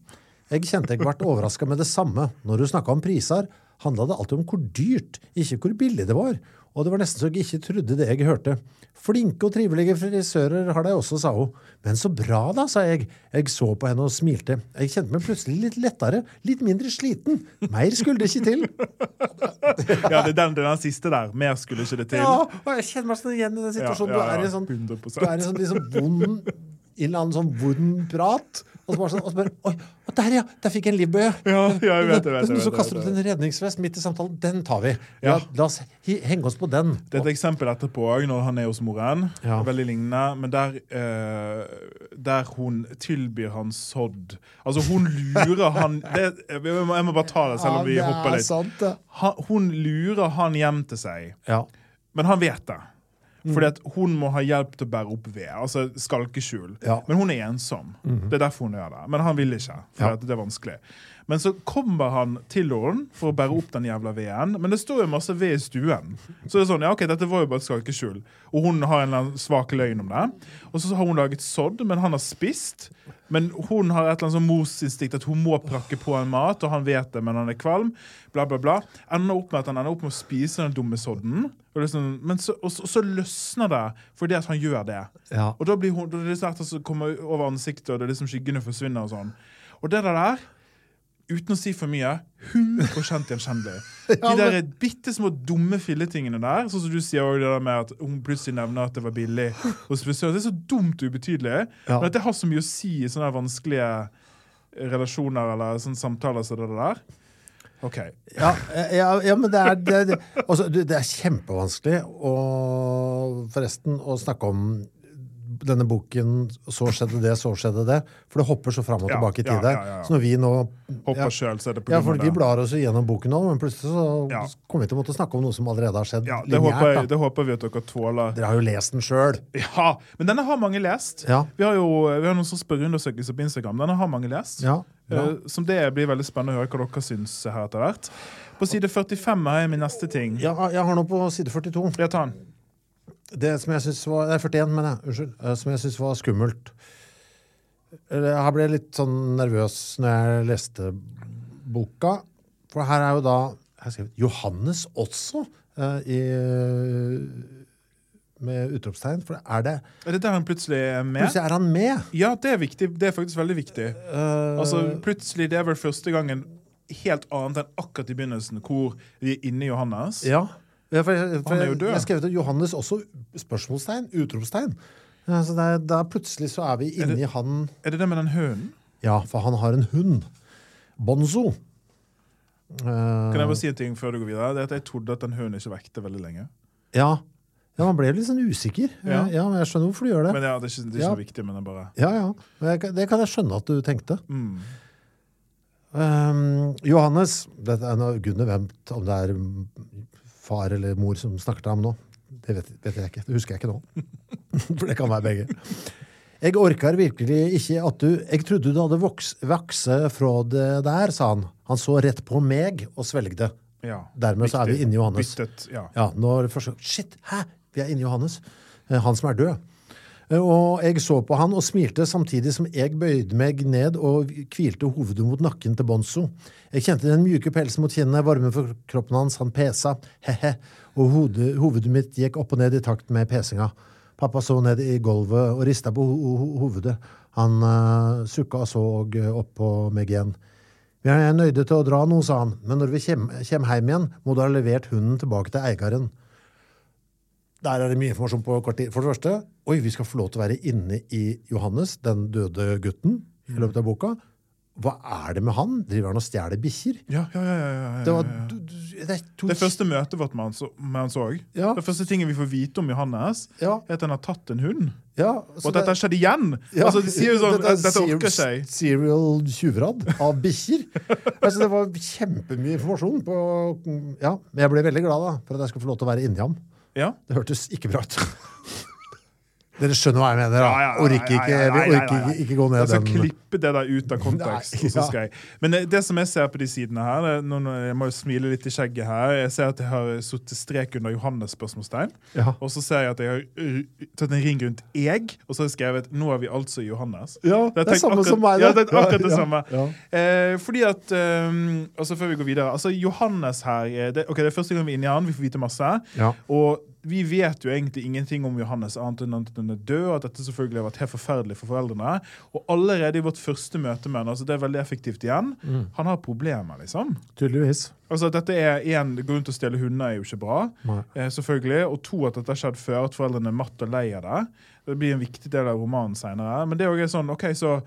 Jeg kjente jeg ble overraska med det samme. Når hun snakka om priser, handla det alltid om hvor dyrt, ikke hvor billig det var. Og det var nesten så jeg ikke trodde det jeg hørte. Flinke og trivelige frisører har de også, sa hun. Men så bra da, sa jeg. Jeg så på henne og smilte. Jeg kjente meg plutselig litt lettere, litt mindre sliten. Mer skulle det ikke til. Ja, det er den, den siste der. Mer skulle ikke det til. Ja, og jeg kjenner meg sånn igjen i den situasjonen. Ja, ja, Du er i en sånn, 100%. du er i en sånn liksom vond en eller annen sånn vond prat. Og så bare sånn, og så bare, Oi, og der ja! Der fikk jeg en livbøye. Ja, jeg vet det. vet det, Så kaster du ut en redningsvest midt i samtalen. Den tar vi. Ja. Ja, la oss henge oss på den. Det er et eksempel etterpå òg, når han er hos moren. Ja. Veldig lignende. Men der, eh, der hun tilbyr han sodd. Altså, hun lurer han [LAUGHS] det, jeg, må, bare ta det, selv om vi Ja, hopper er litt. sant. Han, hun lurer han hjem til seg, Ja. men han vet det. Fordi at hun må ha hjelp til å bære opp ved. Altså skalkeskjul. Ja. Men hun er ensom. Det er derfor hun gjør det. Men han vil ikke. For Ja. det er vanskelig. Men så kommer han til henne for å bære opp den jævla veden. Men det står jo masse ved i stuen. Så det er sånn, ja ok, dette var jo bare et skalkeskjul. Og hun har en svak løgn om det. Og så har hun laget sodd, men han har spist. Men hun har et eller annet sånn morsinstinkt at hun må prakke på en mat, og han vet det, men han er kvalm. Bla, bla, bla. Ender opp med at han ender opp med å spise den dumme sodden. Og, liksom, men så, og, så, så løsner det fordi at han gjør det. Ja. Og da blir hun, da er det liksom kommer over ansiktet, og det er liksom skyggene forsvinner og sånn. Og det der, uten å si for mye, 100 gjenkjennelig. [LAUGHS] De der bitte små dumme filletingene der, sånn som du sier det der med at hun plutselig nevner at det var billig hos frisøren. Det er så dumt og ubetydelig. Ja. Men at det har så mye å si i sånne vanskelige relasjoner eller sånne samtaler som det der. OK. Ja, ja, ja, men det er, det, det, altså, det er kjempevanskelig å, forresten å snakke om denne boken 'Så skjedde det, så skjedde det'. For det hopper så fram og tilbake i ja, tid. der. ja, ja, ja. Så når vi nå Hopper selv, så er det på ja, grunn Vi blar oss gjennom boken nå, men plutselig så kommer vi til å måtte snakke om noe som allerede har skjedd Ja, det håper, jeg, det håper vi at dere tåler. Dere har jo lest den sjøl. Ja, Men denne har mange lest. Ja. Vi har jo vi har noen sånne spørreundersøkelser på Instagram. Denne har mange lest. Ja, bra. Eh, som det blir veldig spennende å høre hva dere syns her etter hvert. På side 45 har jeg min neste ting. ja, jeg har noe på side 42. Jeg tar den. Det som jeg synes var Nei, 41, mener jeg. Unnskyld. eh, Som jeg syns var skummelt. Jeg ble litt sånn nervøs når jeg leste boka. For her er jo da har skrevet Johannes også eh, i, med utropstegn. For er det Er det der han plutselig er med? Plutselig er han med! Ja, det er viktig. Det er faktisk veldig viktig. Uh, Altså, plutselig, Det er vel første gangen helt annet enn akkurat i begynnelsen, hvor vi er inne i Johannes. ja. Ja, for jeg, for jeg, jeg skrev til Johannes også spørsmålstegn, utropstegn. Ja, så det plutselig så er vi Er det- han Er det det med den hønen? Ja, for han har en hund. Bonzo. Eh, Kan jeg bare si en ting før du går videre? Det er at Jeg trodde at den hønen ikke vekte veldig lenge. ja. ja, man ble litt sånn usikker. Ja. Ja, men jeg skjønner hvorfor du gjør det. Men ja, Det er ikke, det er ikke Ja. så viktig, men det bare ja, ja. Det kan jeg skjønne at du tenkte. mm. Um, Johannes dette er noe, Gud vet om det er far eller mor som snakker til ham nå. Det vet, vet jeg ikke. Det husker jeg ikke nå. [LAUGHS] For det kan være begge. Jeg orker virkelig ikke at du Jeg trodde du hadde voks, vokse fra det der, sa han. Han så rett på meg og svelgde. Ja. Dermed så er vi inni inne i Johannes. Byttet, ja. Ja, når Shit, hæ? Vi er inne i Johannes. Eh, Han som er død. Eh, Og jeg så på han og smilte samtidig som jeg bøyde meg ned og hvilte hovedet mot nakken til Bonzo. Jeg kjente den mjuke pelsen mot kinnene, varmen for kroppen hans, han pesa, he-he, og hodet, hovedet mitt gikk opp og ned i takt med pesinga. Pappa så ned i gulvet og rista på ho ho hovedet. Han uh, sukka og så opp på meg igjen. Vi er nøyde til å dra nå, sa han, men når vi kommer hjem igjen, må du ha levert hunden tilbake til eieren. Der er det mye informasjon på kort tid. For det første, oi, vi skal få lov til å være inne i Johannes, den døde gutten, i løpet av boka. Hva er det med han? Driver han og stjeler bikkjer? Ja, ja, ja, ja, ja, Det var det Det første møtet vårt med han så-. Ja. Det første tingen vi får vite om Johannes, Ja. er at han har tatt en hund. Ja, Og at dette har skjedd igjen! Ja, altså, de sier jo sånn, [LAUGHS] dette Dette orker serial- seg. Serial tjuvradd av bikkjer. [LAUGHS] altså, det var kjempemye informasjon. på... Ja, Men jeg ble veldig glad da, for at jeg skulle få lov til å være inni ham. Ja. Det hørtes ikke bra ut. [LAUGHS] Dere skjønner hva jeg mener, da. Ja, ja, orker ikke, ikke, ikke gå ned den. Jeg skal klippe det der ut av kontekst. Nei, ja. jeg. Men det, det som jeg ser på de sidene her er nå, Jeg må jo smile litt i skjegget her. Jeg ser at jeg har satt strek under Johannes' spørsmålstegn. Og så ser jeg at jeg har uh, tatt en ring rundt jeg, og så har jeg skrevet 'Nå er vi altså Johannes'. Ja, det er samme akkurat- som meg. Ja, det er akkurat det samme. Eh, fordi at um, altså Før vi går videre altså Johannes her eh, det, ok, det er første gang vi er inne i han. Vi får vite masse. Og vi vet jo egentlig ingenting om Johannes annet enn at han er død, og at dette selvfølgelig har vært helt forferdelig for foreldrene. Og allerede i vårt første møte med han, altså det er veldig effektivt igjen, Mm. han har problemer, liksom. Tydeligvis. Altså dette er en, Grunn til å stjele hunder er jo ikke bra. Eh, selvfølgelig, Og to, at dette har skjedd før, at foreldrene er matt og lei av det. Det blir en viktig del av romanen senere. Men det er også sånn, ok, så,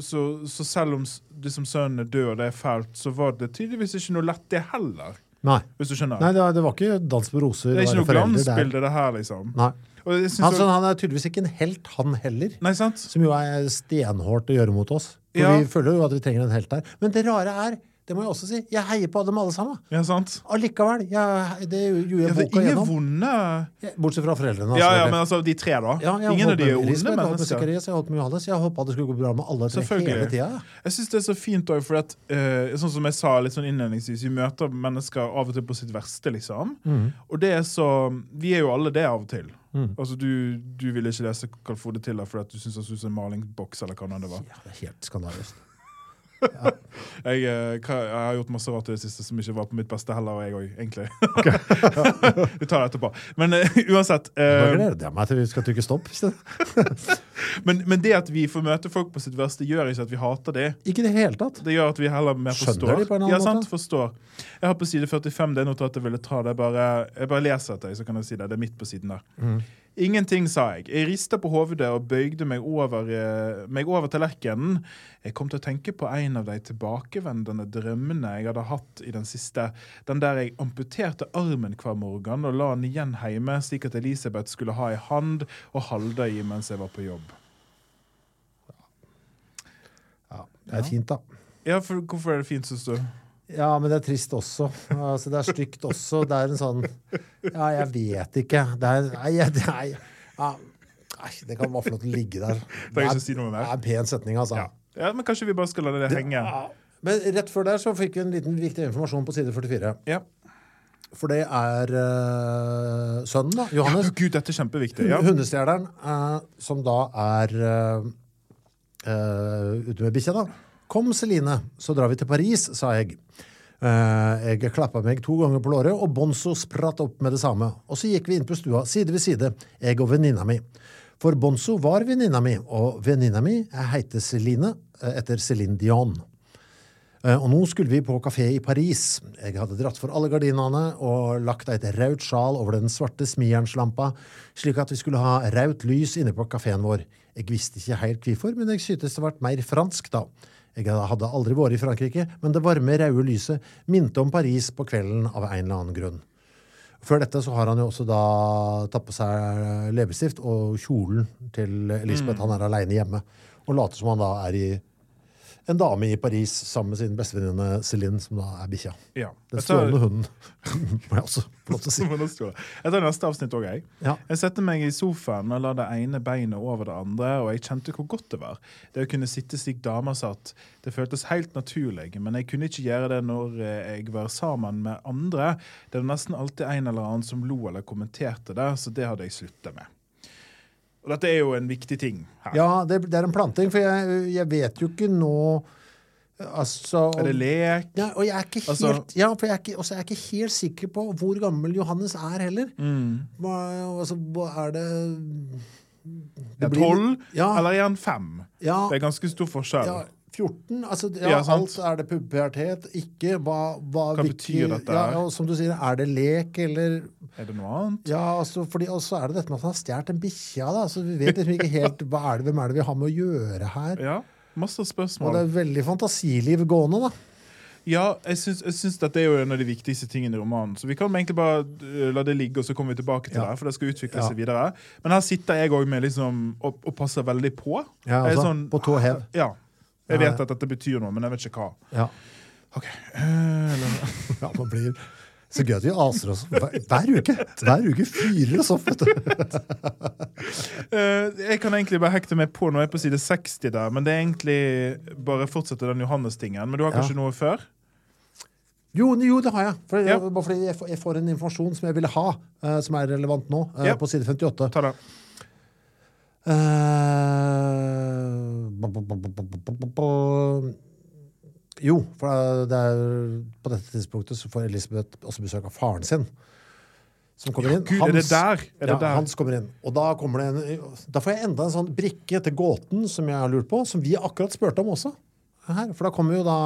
så, så selv om liksom sønnen er død, og det er fælt, så var det tydeligvis ikke noe lett, det heller. Nei. Hvis du skjønner? Nei, det var, det var ikke dans på roser. det er ikke noe glansbilde, det her, liksom. Nei. Han, så han er tydeligvis ikke en helt, han heller. Nei, sant? Som jo er stenhårt å gjøre mot oss. For Ja. vi føler jo at vi trenger en helt der. Men det rare er, det må jeg også si, jeg heier på dem alle sammen. Ja, sant? Allikevel. Jeg, det gjorde jeg ja, boka ingen gjennom. vonde Bortsett fra foreldrene. Ja, ja, men altså, de tre, da. Ja, ingen av de er onde Elisabeth, jeg holdt med mennesker. Jeg har holdt med Johannes. Jeg håpa det skulle gå bra med alle tre hele tida. Jeg synes det er så fint òg, for at, uh, sånn som jeg sa litt sånn innledningsvis, vi møter mennesker av og til på sitt verste, liksom. Mm. Og det er så Vi er jo alle det av og til. Mm. Altså, du, du ville ikke lese Carl Frode Tiller fordi at du syns han så ut som en malingsboks, eller hva det var. Ja, det er helt skandaløst. Jeg, eh, jeg har gjort masse rart i det siste som ikke var på mitt beste heller, og jeg òg, egentlig. [LAUGHS] vi tar det etterpå. Men uh, [LAUGHS] uansett. uh, eh, gleder jeg meg til vi skal trykke stopp. [LAUGHS] men, men det at vi får møte folk på sitt verste, gjør ikke at vi hater det. Ikke det hele tatt. Det gjør at vi heller mer Skjønner forstår. de på en annen ja, sant, måte? forstår. Jeg har på side 45 det notatet jeg ville ta. Det bare, jeg bare leser etter, så kan jeg si det. Det er midt på siden der. Mm. Ingenting, sa jeg. Jeg rista på hodet og bøyde meg over, eh, meg over tallerkenen. Jeg kom til å tenke på en av de tilbakevendende drømmene jeg hadde hatt i den siste. Den der jeg amputerte armen hver morgen og la den igjen hjemme, slik at Elisabeth skulle ha ei hand å holde i mens jeg var på jobb. Ja, det er fint, da. Ja, for Hvorfor er det fint, syns du? Ja, men det er trist også. Altså, det er stygt også. Det er en sånn Ja, jeg vet ikke. Det er Nei, nei. ja, Nei, det kan bare få lov til å ligge der. Det er, si det er en pen setning, altså. Ja. ja, men kanskje vi bare skal la det henge. Ja. Men rett før der så fikk vi en liten viktig informasjon på side 44. Ja. For det er uh, sønnen, da, Johannes. Gud, dette er kjempeviktig. Ja. Hundestjeleren, uh, som da er uh, eh, ute med bikkja, da. Kom, Celine, så drar vi til Paris, sa jeg. Eh, jeg klappa meg to ganger på låret, og Bonzo spratt opp med det samme. Og så gikk vi inn på stua, side ved side, jeg og venninna mi. For Bonzo var venninna mi, og venninna mi heter Celine, eh, etter Céline Dion. Eh, Og nå skulle vi på kafé i Paris. Jeg hadde dratt for alle gardinene og lagt et rødt sjal over den svarte smijernslampa, slik at vi skulle ha rødt lys inne på kafeen vår. Jeg visste ikke helt hvorfor, men jeg syntes det ble mer fransk da. Jeg hadde aldri vært i Frankrike, men det varme, røde lyset minte om Paris på kvelden av en eller annen grunn. Før dette så har han jo også da tatt på seg leppestift og kjolen til Elisabeth. Han er aleine hjemme og later som han da er i en dame i Paris sammen med sin bestevenninne Céline, som da er bikkja. Ja. Den stjålne hunden, [LAUGHS] må jeg også få lov til å si. [LAUGHS] Jeg tar neste avsnitt òg, jeg. Ja. Jeg setter meg i sofaen og la det ene beinet over det andre, og jeg kjente hvor godt det var. Det å kunne sitte slik damer satt, det føltes helt naturlig, men jeg kunne ikke gjøre det når eh, jeg var sammen med andre. Det var nesten alltid en eller annen som lo eller kommenterte det, så det hadde jeg sluttet med. Og dette er jo en viktig ting her. Ja, det, det er en planting, for jeg, jeg vet jo ikke nå Altså Er det lek? ja, Og jeg er ikke helt Altså- Ja, for jeg er ikke, også er jeg ikke helt sikker på hvor gammel Johannes er heller. Mm. Hva, altså, er det Er blir- tolv, Ja. eller er han fem? Ja, Det er ganske stor forskjell. ja 14? Altså, ja, Ja, alt er det pubertet, ikke hva, hva, Hva hvilke- betyr dette Ja, ja, som du sier, er det lek, eller Er det noe annet? Ja, altså, fordi også er det dette med at han har stjålet en bikkja, da. Så vi vet liksom ikke helt hva er det, hvem er det vi har med å gjøre her. Ja, masse spørsmål. Og det er veldig fantasiliv gående, da. Ja, jeg syns, jeg syns dette er jo en av de viktigste tingene i romanen. Så vi kan egentlig bare uh, la det ligge, og så kommer vi tilbake til Ja. det. For det skal utvikle Ja. seg videre. Men her sitter jeg òg med liksom og, og passer veldig på. Ja, altså, sånn, på tå hev. Ja. Jeg vet ja. at dette betyr noe, men jeg vet ikke hva. Ja. Ok. Eh, [LAUGHS] ja, man blir så gøy at vi aser oss hver, hver uke. Hver uke fyrer oss opp, vet du. [LAUGHS] Eh, jeg kan egentlig bare hekte meg på når jeg er på side 60 der, men det er egentlig bare fortsette den Johannes-tingen. Men du har Ja. kanskje noe før? Jo, jo, det har jeg. For, Ja. Bare fordi jeg får, en informasjon som jeg ville ha, eh, som er relevant nå, Ja. på side 58. Ta det. Uh, jo, for det er på dette tidspunktet så får Elisabeth også besøk av faren sin. Som kommer inn. Hans, er det der? Er det ja. Hans kommer inn. Og da, kommer en, da, får jeg enda en sånn brikke til gåten som jeg har lurt på, som vi akkurat spurte om også. Her. For da kommer jo da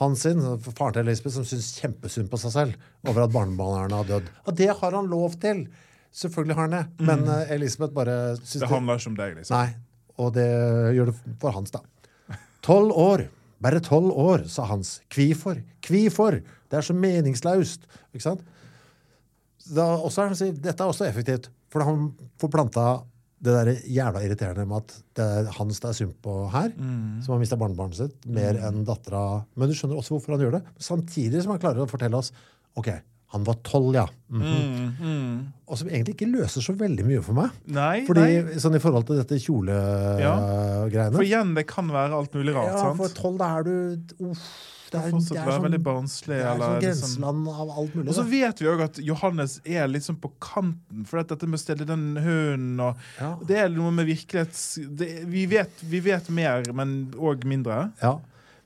han sin, faren til Elisabeth, som syns kjempesynd på seg selv over at barnebarnet har dødd. Og det har han lov til. Selvfølgelig har han det. Men eh, Elisabeth bare syns Mm. Det handler ikke om deg, liksom. Nei, og det gjør det for Hans, da. [LAUGHS] Tolv år. Bare tolv år, sa Hans. Kvifor? Kvifor? Det er så meningsløst. Ikke sant? Da, også dette er også effektivt, for han får planta det der jævla irriterende med at det er Hans det er synd på her, som har mista barnebarnet sitt, mer enn dattera. Men du skjønner også hvorfor han gjør det. Samtidig som han klarer å fortelle oss OK, han var tolv, ja. Mhm. Mm, mm. Og som egentlig ikke løser så veldig mye for meg. Nei, Fordi nei. sånn i forhold til dette kjolegreiene For igjen, det kan være alt mulig rart. Ja, sant? for tolv, da er du uff, det er, Fortsatt det er sånn, veldig barnslig. det er eller sånn sånn- grenseland av alt mulig. Og så vet vi òg at Johannes er litt sånn på kanten. For at dette med å stelle den hunden og Ja. Det er noe med virkelighets... Det, vi, vet, vi vet mer, men òg mindre. Ja.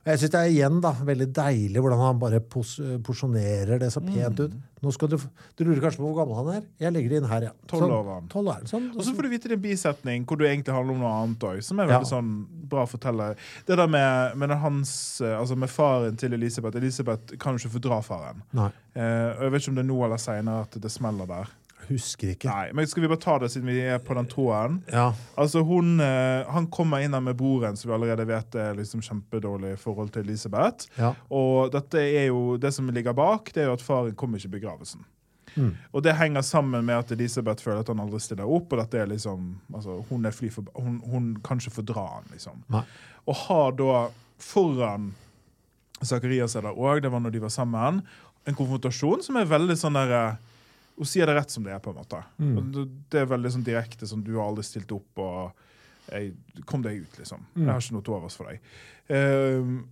Jeg syns det er igjen da, veldig deilig hvordan han bare pos porsjonerer det så pent ut. Nå skal Du du lurer kanskje på hvor gammel han er? Jeg legger det inn her, ja. Sånn, år var han. Tolv er. Sånn, Og så får du vite det i en bisetning hvor du egentlig handler om noe annet òg, som er Ja. veldig sånn bra å fortelle. Det der med, med, hans, altså med faren til Elisabeth Elisabeth kan jo ikke fordra faren. Nei, Eh, og jeg vet ikke om det er nå eller seinere at det smeller der. Husker ikke. Nei, men Skal vi bare ta det siden vi er på den tråden? Ja. Altså hun, eh, Han kommer inn her med broren, som vi allerede vet er liksom kjempedårlig forhold til Elisabeth. ja. Og dette er jo, det som ligger bak, det er jo at faren kommer ikke i begravelsen. Mm. Og det henger sammen med at Elisabeth føler at han aldri stiller opp. og dette er liksom, altså Hun er fly for, hun, hun kan ikke fordra han, liksom. Nei. Og har da foran Zakarias er der òg, det var når de var sammen, en konfrontasjon som er veldig sånn der eh, Hun sier det rett som det er, på en måte. Mm. Det- er veldig sånn direkte sånn Du har aldri stilt opp, og jeg, kom deg ut, liksom. Mm. Jeg har ikke noe til overs for deg. Uh,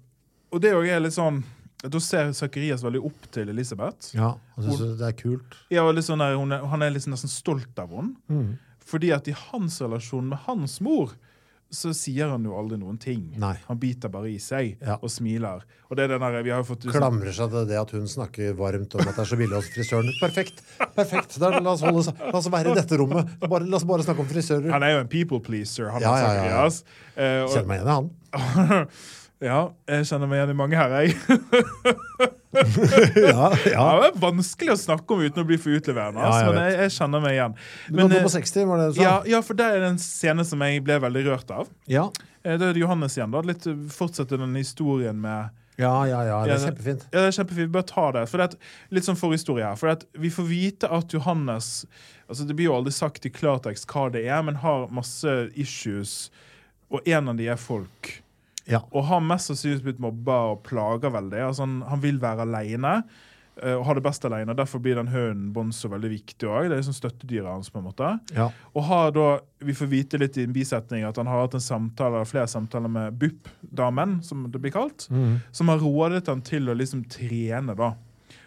og det òg er litt sånn Da ser Zakarias veldig opp til Elisabeth. ja. han synes det er kult. Ja, og sånn der, er, han er liksom nesten stolt av henne. Mm. Fordi at i hans relasjon med hans mor så sier han jo aldri noen ting. Nei. Han biter bare i seg Ja. og smiler. Og det er den der, vi har fått liksom- Klamrer seg til det at hun snakker varmt om at det er så billig hos frisøren. Perfekt! perfekt. Da, la, oss holde, la oss være i dette rommet. Bare, la oss bare snakke om frisører. Han er jo en people pleaser, han Ja, ja, ja, ja. Eh, og- Kjenner meg igjen i han. [LAUGHS] ja, jeg kjenner meg igjen i mange her, jeg. [LAUGHS] [LAUGHS] Ja, Ja, det er vanskelig å snakke om uten å bli for utleverende, Ja, jeg men jeg, jeg kjenner meg igjen. Men, du var på 60, var det du sa? ja, ja, for der er det en scene som jeg ble veldig rørt av. Ja. Eh, Det er Johannes igjen. da, litt eh, Fortsette den historien med ja, ja, ja. Det er kjempefint. Ja, det er kjempefint. Bare ta det. For det er, litt sånn forhistorie her. For det vi får vite at Johannes altså Det blir jo aldri sagt i klartekst hva det er, men har masse issues, og en av de er folk. Ja. Og har mest sannsynligvis blitt mobba og plaga veldig. Altså han, han vil være aleine og har det best alene. Derfor blir den hunden Bonzo veldig viktig òg. Det er liksom støttedyret hans. på en måte. Ja. Og har da, Vi får vite litt i en bisetning at han har hatt en samtale, flere samtaler med BUP-damen, som det blir kalt, mm. som har rådet han til å liksom trene. da.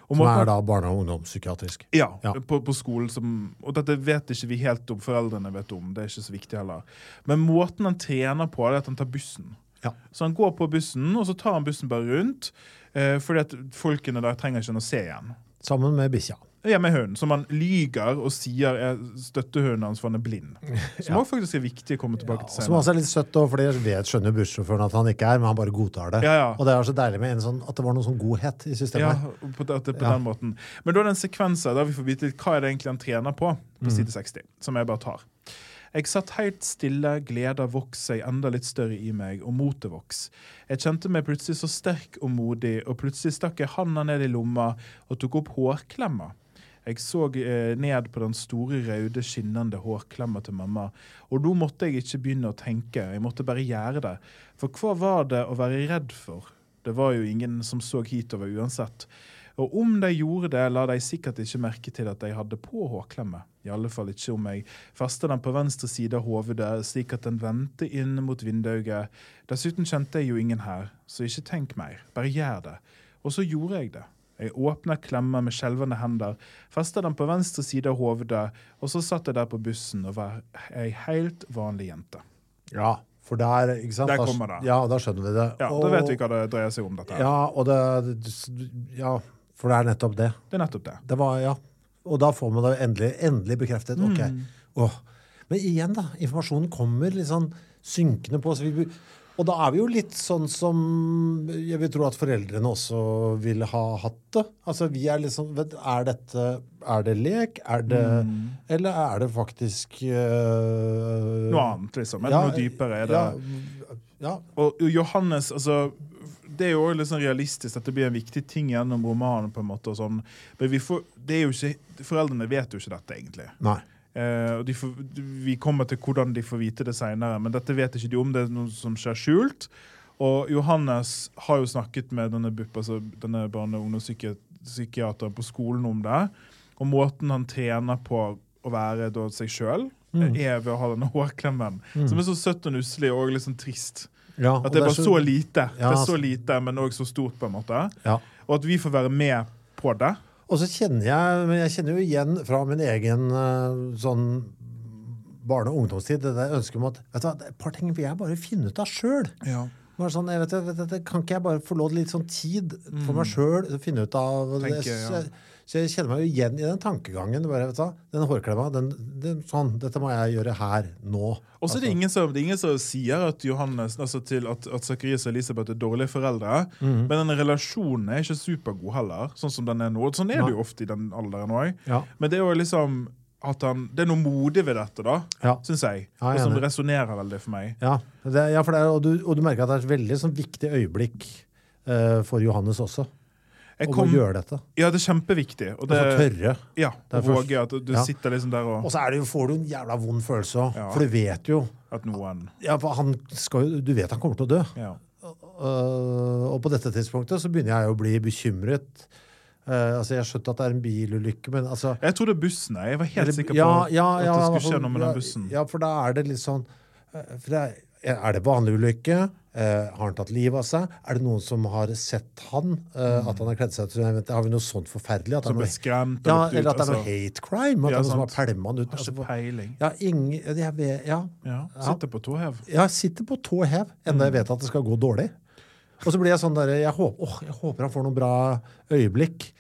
Og Som måten- er da barne- og ungdomspsykiatrisk. ja, Ja. På, på skolen. Som, og dette vet ikke vi helt om foreldrene vet om. Det er ikke så viktig heller. Men måten han trener på, er at han tar bussen. Ja. Så han går på bussen, og så tar han bussen bare rundt. Eh, fordi at folkene der trenger ikke han å se igjen. Sammen med bikkja. Ja, med hunden, som han lyger og sier er støttehunden hans for han er blind. Som [LAUGHS] Ja. også faktisk er viktig å komme tilbake til Som også er litt søtt, da, for det vet skjønner bussjåføren at han ikke er, men han bare godtar det. Ja, ja. Og det er så deilig med en sånn, at det var noe sånn godhet i Ja, systemet. på, det, på Ja. den måten. Men da er det en sekvens der vi får vite litt hva er det egentlig han trener på, på Mm. side 60, som jeg bare tar. Jeg satt helt stille, gleda vokste seg enda litt større i meg, og motet vokste. Jeg kjente meg plutselig så sterk og modig, og plutselig stakk jeg handa ned i lomma og tok opp hårklemma. Jeg så eh, ned på den store, røde, skinnende hårklemma til mamma, og nå måtte jeg ikke begynne å tenke, jeg måtte bare gjøre det. For hva var det å være redd for? Det var jo ingen som så hitover uansett. Og om de gjorde det, la de sikkert ikke merke til at de hadde på hårklemme. I alle fall ikke om jeg festa den på venstre side av hovedet, slik at den vendte inn mot vinduet. Dessuten kjente jeg jo ingen her, så ikke tenk mer, bare gjør det. Og så gjorde jeg det. Jeg åpna klemma med skjelvende hender, festa den på venstre side av hovedet, og så satt jeg der på bussen og var ei helt vanlig jente. Ja, for der, ikke sant? Der kommer det. Ja, da skjønner vi det. Ja, Da vet vi hva det dreier seg om, dette. her. Ja, og det, ja, for det er nettopp det. Det er nettopp det. Det var, ja. Og da får man det endelig, endelig bekreftet. Ok. Mm. Åh. Men igjen, da. Informasjonen kommer litt sånn synkende på. Så vi, og da er vi jo litt sånn som jeg vil tro at foreldrene også ville ha hatt det. Altså, vi er liksom vet, Er dette Er det lek? Er det Eller er det faktisk øh, Noe annet, liksom. Er det ja, noe dypere? Er det Ja, ja, Og Johannes, altså det er jo litt sånn realistisk at det blir en viktig ting gjennom romanen. på en måte sånn. Men vi får, ikke, foreldrene vet jo ikke dette, egentlig. Nei. Eh, de får, vi kommer til hvordan de får vite det seinere, men dette vet ikke de om. Det er noe som skjer skjult. Og Johannes har jo snakket med denne BUP, altså denne barne- og ungdomspsykiateren på skolen om det. Og måten han trener på å være da, seg sjøl, er ved å ha denne hårklemmen. Som er så søtt og nusselig og sånn trist. Ja, At det er bare så lite, Ja, det er så altså- lite, men òg så stort, på en måte. Ja. Og at vi får være med på det. Og så kjenner jeg men jeg kjenner jo igjen fra min egen eh, sånn barne- og ungdomstid det der ønsket om at vet du hva, et par ting vil jeg bare finne ut av sjøl. Sånn, jeg vet, vet, kan ikke jeg bare få lov til litt sånn tid for meg sjøl finne ut av? Tenker, det, så jeg kjenner meg jo igjen i den tankegangen. Bare, vet du, den hårklemma, den, den, sånn, dette må jeg gjøre her, nå. Og så er det, Altså, ingen som, det ingen som sier at Johannes, altså til at, at Zacharias og Elisabeth er dårlige foreldre. Mhm. Men den relasjonen er ikke supergod heller, sånn som den er nå. Sånn er det jo ofte i den alderen òg. Ja. Men det er jo liksom at han, det er noe modig ved dette, da, Ja. syns jeg. Ja, jeg og som resonnerer veldig for meg. Ja, det, ja for det er, og, du, og du merker at det er et veldig sånn, viktig øyeblikk uh, for Johannes også. Om kom, å gjøre dette. ja, det er kjempeviktig. Og det, det, tørre. ja, først- våge at du Ja. sitter liksom der og Og så det jo, får du en jævla vond følelse òg. Ja. For du vet jo At noen ja, skal, Du vet han kommer til å dø. ja. Øh, og på dette tidspunktet så begynner jeg å bli bekymret. Uh, altså Jeg har skjønt at det er en bilulykke, men altså Jeg tror det er bussen. jeg. Var helt sikker på ja, ja, ja, at det skulle skje noe med ja, den bussen. Ja, for da er det litt sånn eh, for det er, er det vanlig ulykke? Eh, har han tatt livet av seg? Er det noen som har sett han? eh, At han har kledd seg jeg Har vi noe sånt forferdelig? At Som ble skremt. ja, eller at det er noe altså, hate crime? At Ja, det er noen som har pælma han ut? Har Altså, ikke peiling. ja, ingen, jeg vet, ja, Ja, Sitter på tå hev. Ja, sitter på tå hev enda jeg vet at det skal gå dårlig. Og så blir jeg sånn der, jeg håper, åh, jeg håper han får noen bra øyeblikk.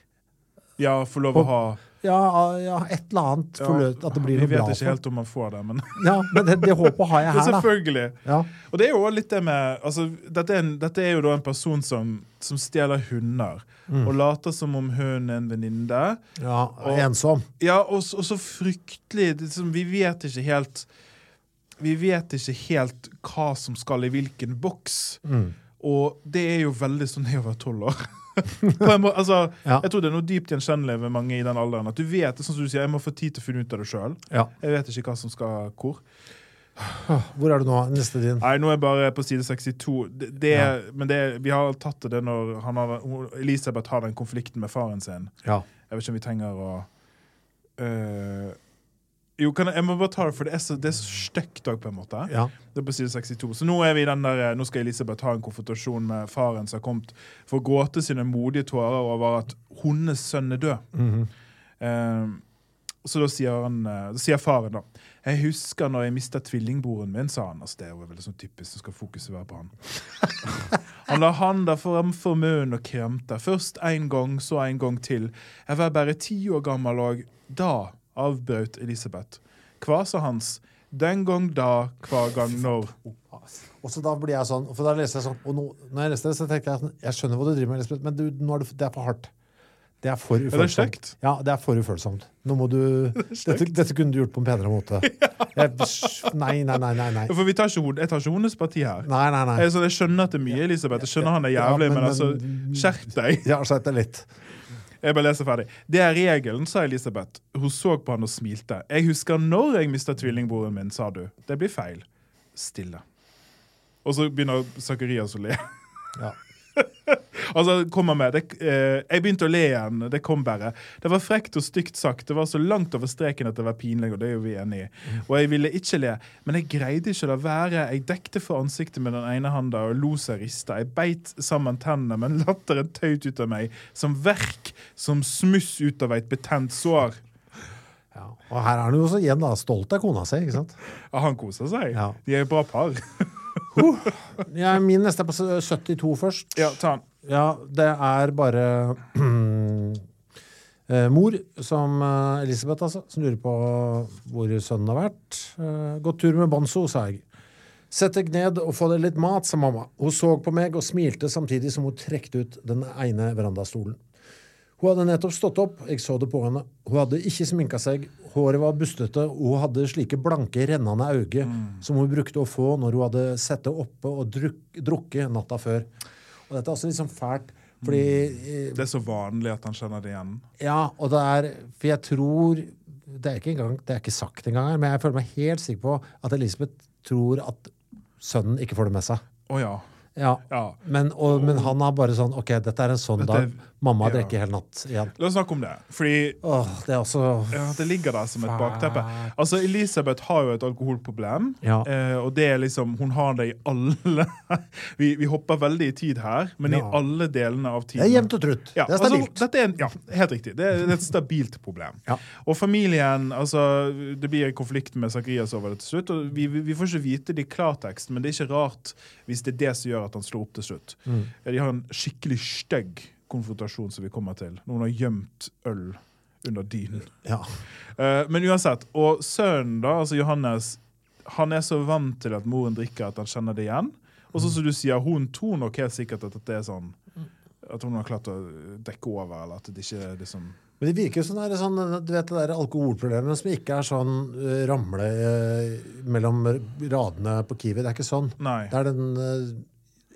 Ja, få lov å ha Ja, ja et eller annet. forløp, at det blir Vi noe vet ikke helt om man får det, men Ja, men det, det håpet har jeg [LAUGHS] her, da. selvfølgelig. Ja. Og det er jo litt det med altså, dette, er en, dette er jo da en person som, som stjeler hunder. Mm. Og later som om hun er en venninne. ja Og- ensom. Ja, og, og så fryktelig liksom, Vi vet ikke helt Vi vet ikke helt hva som skal i hvilken boks. Mm. Og det er jo veldig sånn jeg være tolv år. [LAUGHS] [LAUGHS] På en må, altså, Ja. Jeg tror det er noe dypt gjenkjennelig med mange i den alderen. At du vet sånn som du sier, jeg må få tid til å finne ut av det sjøl. Ja. Jeg vet ikke hva som skal hvor. [SIGHS] Hvor er du nå? Neste din? Nei, nå er jeg bare på side 62. Det, det, Men det, vi har tatt det når han har, Elisabeth har den konflikten med faren sin. Ja. Jeg vet ikke om vi trenger å øh, Jo, kan jeg, jeg må bare ta det, for det er så, det er så stygt òg, på en måte. ja. Det er på side 62. Så nå er vi i den der, nå skal Elisabeth ha en konfrontasjon med faren som har kommet for å gråte sine modige tårer over at hennes sønn er død. Mhm. Eh, så da sier, han, eh, da sier faren da Jeg husker når jeg mista tvillingbroren min, sa han. Altså, det er jo veldig sånn typisk, så skal fokuset være på han. [LAUGHS] han la handa framfor munnen og kremte. Først én gang, så en gang til. Jeg var bare ti år gammel, og da avbrøt Elisabeth. Kvasa hans. Den gang da, hver gang når. Og så da blir jeg sånn, for da leser jeg sånn, og nå, når jeg leste det, så tenkte jeg at jeg skjønner hva du driver med, Elisabeth, men du, nå er det, det er for hardt. Det er for ufølsomt. Ja, det er for ufølsomt. Nå må du [LAUGHS] dette, dette kunne du gjort på en penere måte. [LAUGHS] Jeg, nei, nei, nei, nei. Nei, For vi tar ikke, Jeg tar ikke hennes parti her. nei, nei. nei. Jeg, så jeg skjønner at det er mye, Elisabeth. Jeg skjønner han er jævlig, Ja, men, men- altså, skjerp deg. Ja, skjerp deg litt. Jeg bare leser ferdig. Det er regelen, sa Elisabeth. Hun så på han og smilte. Jeg husker når jeg mista tvillingbroren min, sa du. Det blir feil. Stille. Og så begynner Zakarias å le. Ja. [LAUGHS] altså, kommer med. Det, eh, jeg begynte å le igjen. Det kom bare. Det var frekt og stygt sagt. Det var så langt over streken at det var pinlig, og det er jo vi enig i. Og jeg ville ikke le, men jeg greide ikke å la være. Jeg dekte for ansiktet med den ene handa og lo seg rista. Jeg beit sammen tennene, men latteren tøyt ut av meg som verk som smuss ut av et betent sår. Ja. Og her er han jo også igjen da, stolt av kona si, ikke sant? Ja, han koser seg. Ja. De er et bra par. Ja, min neste er på 72 først. Ja, ta han. Ja, det er bare [CLEARS THROAT] eh, mor, som eh, Elisabeth, altså, som lurer på hvor sønnen har vært. Eh, gått tur med Banzo, sa jeg. Sett deg ned og få deg litt mat, sa mamma. Hun så på meg og smilte samtidig som hun trekte ut den ene verandastolen. Hun hadde nettopp stått opp, jeg så det på henne. Hun hadde ikke sminka seg, håret var bustete, og hun hadde slike blanke, rennende øyne som hun brukte å få når hun hadde sittet oppe og druk, drukket natta før. Og dette er også litt sånn fælt, fordi mm. Det er så vanlig at han kjenner det igjen. Ja, og det er For jeg tror Det er ikke, engang, det er ikke sagt engang her, men jeg føler meg helt sikker på at Elisabeth tror at sønnen ikke får det med seg. Å ja. Ja. ja. Men, og, men han har bare sånn OK, dette er en sånn Dette dag. Mamma ja. drikker hele natt igjen. La oss snakke om det. Fordi Åh, det også ja, det ligger der som et bakteppe. Altså, Elisabeth har jo et alkoholproblem, Ja. eh, og det er liksom Hun har det i alle [LAUGHS] vi, vi hopper veldig i tid her, men i alle delene av tiden. Det er jevnt og trutt. Ja, det er altså, stabilt. dette er en, ja, helt riktig. Det er, det er et stabilt problem. Ja. Og familien altså, Det blir en konflikt med Zakarias over det til slutt. og vi, vi, vi får ikke vite det i klartekst, men det er ikke rart hvis det er det som gjør at han slår opp til slutt. Mm. De har en skikkelig stygg konfrontasjon som vi kommer til. Noen har gjemt øl under dynen. Ja. Uh, men uansett. Og sønnen, da, altså Johannes, han er så vant til at moren drikker at han kjenner det igjen. Og så som du sier, hun tror nok helt sikkert at det er sånn At hun har klart å dekke over, eller at det ikke er liksom Men det virker jo sånn, er sånn du vet det der alkoholproblemet som ikke er sånn eh, ramle eh, mellom radene på Kiwi. Det er ikke sånn. Nei. Det er den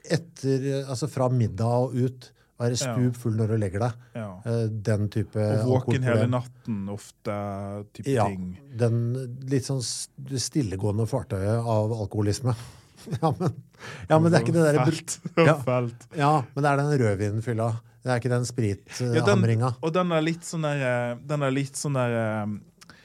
etter Altså fra middag og ut. Være Ja. stup full når du legger deg. Ja. Eh, Den type Og våken hele natten, ofte. type Ja. ting. Den litt sånn stillegående fartøyet av alkoholisme. [LAUGHS] Ja, men, ja, men det er ikke det derre bult. [LAUGHS] Ja. Ja, men det er den rødvinfylla. Det er ikke den Ja, den, og den er litt sånn der eh, Den er litt sånn der eh,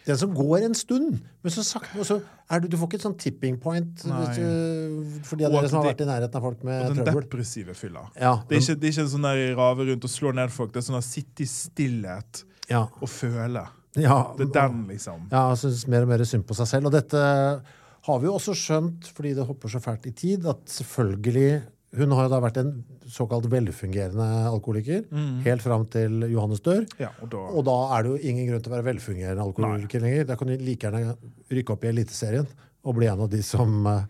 Den som går en stund, men så sakte og så er du, du får ikke et sånn tipping point hvis du, for de av dere som har vært i nærheten av folk med Den trøbbel. depressive fylla. Ja, Det er ikke, det er ikke sånn der rave rundt og slå ned folk. Det er sånn å sitte i stillhet ja, og føle. ja, Det er den, liksom. Ja, jeg syns mer og mer synd på seg selv. Og dette har vi jo også skjønt, fordi det hopper så fælt i tid, at selvfølgelig Hun har jo da vært en såkalt velfungerende alkoholiker helt fram til Johannes dør. Ja, og da, Og da er det jo ingen grunn til å være velfungerende alkoholiker lenger. Da kan du like gjerne rykke opp i Eliteserien og bli en av de som eh,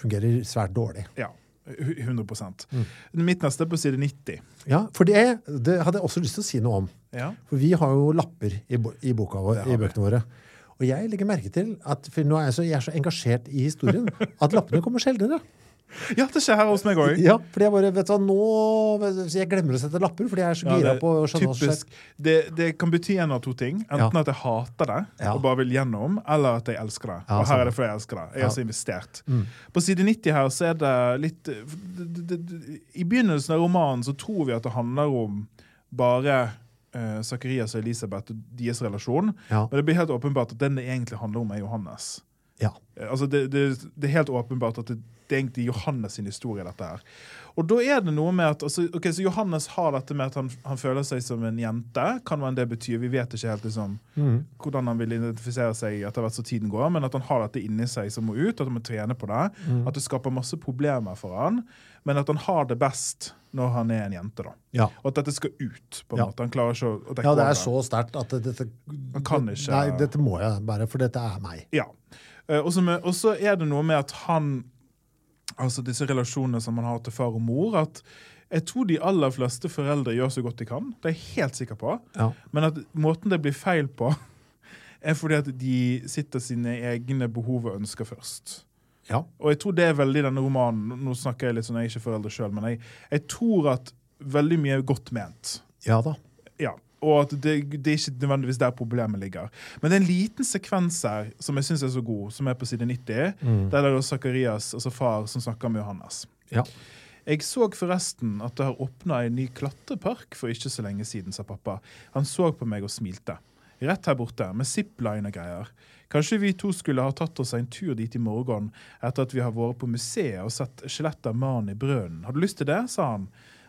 fungerer svært dårlig. ja, 100 Mm. Er på side 90. Ja, for det, det hadde jeg også lyst til å si noe om. Ja. For vi har jo lapper i, i, vår, i bøkene våre. Og jeg legger merke til at for nå er jeg så, jeg er så engasjert i historien [LAUGHS] at lappene kommer sjeldnere. Ja, det skjer her hos meg òg. Ja, fordi jeg bare, vet du hva, nå Jeg glemmer å sette lapper, fordi jeg er så gira på å skjønne hva som skjer. typisk. Det, det kan bety en av to ting. Enten Ja. at jeg hater det Ja. og bare vil gjennom, eller at jeg elsker det. Ja, og her er det fordi jeg elsker det. Jeg har Ja. også investert. Mm. På side 90 her så er det litt det, det, det, I begynnelsen av romanen så tror vi at det handler om bare uh, Zacharias og Elisabeth og deres relasjon. Ja. Men det blir helt åpenbart at den det egentlig handler om, er Johannes. Ja. Eh, Altså det, det, det er helt åpenbart at det, det er egentlig Johannes sin historie, dette her. Og da er det noe med at altså, ok, Så Johannes har dette med at han, han føler seg som en jente. Kan man det betyr? Vi vet ikke helt liksom, Mm. hvordan han vil identifisere seg etter hvert som tiden går, men at han har dette inni seg som må ut, at han må trene på det. Mm. At det skaper masse problemer for han, men at han har det best når han er en jente. da. Ja. Og at dette skal ut. på en Ja. måte. Han klarer ikke å, dekke ja, det er så sterkt at dette Han kan ikke- Nei, dette må jeg bare, for dette er meg. Ja. Eh, og så er det noe med at han Altså disse relasjonene som man har til far og mor, at jeg tror de aller fleste foreldre gjør så godt de kan. Det er jeg helt sikker på. Ja. Men at måten det blir feil på, [LAUGHS] er fordi at de sitter sine egne behov og ønsker først. Ja. Og jeg tror det er veldig denne romanen Nå snakker jeg litt sånn, jeg er ikke forelder sjøl, men jeg, jeg tror at veldig mye er godt ment. ja da. Ja, og at det, det er ikke nødvendigvis der problemet ligger. Men det er en liten sekvens her som jeg syns er så god, som er på side 90. Mm. Der er det Zakarias, altså far, som snakker med Johannes. Ja. Jeg så forresten at det har åpna en ny klatrepark for ikke så lenge siden, sa pappa. Han så på meg og smilte. Rett her borte, med zipline og greier. Kanskje vi to skulle ha tatt oss en tur dit i morgen etter at vi har vært på museet og sett skjelettet av mannen i brønnen. Har du lyst til det? sa han.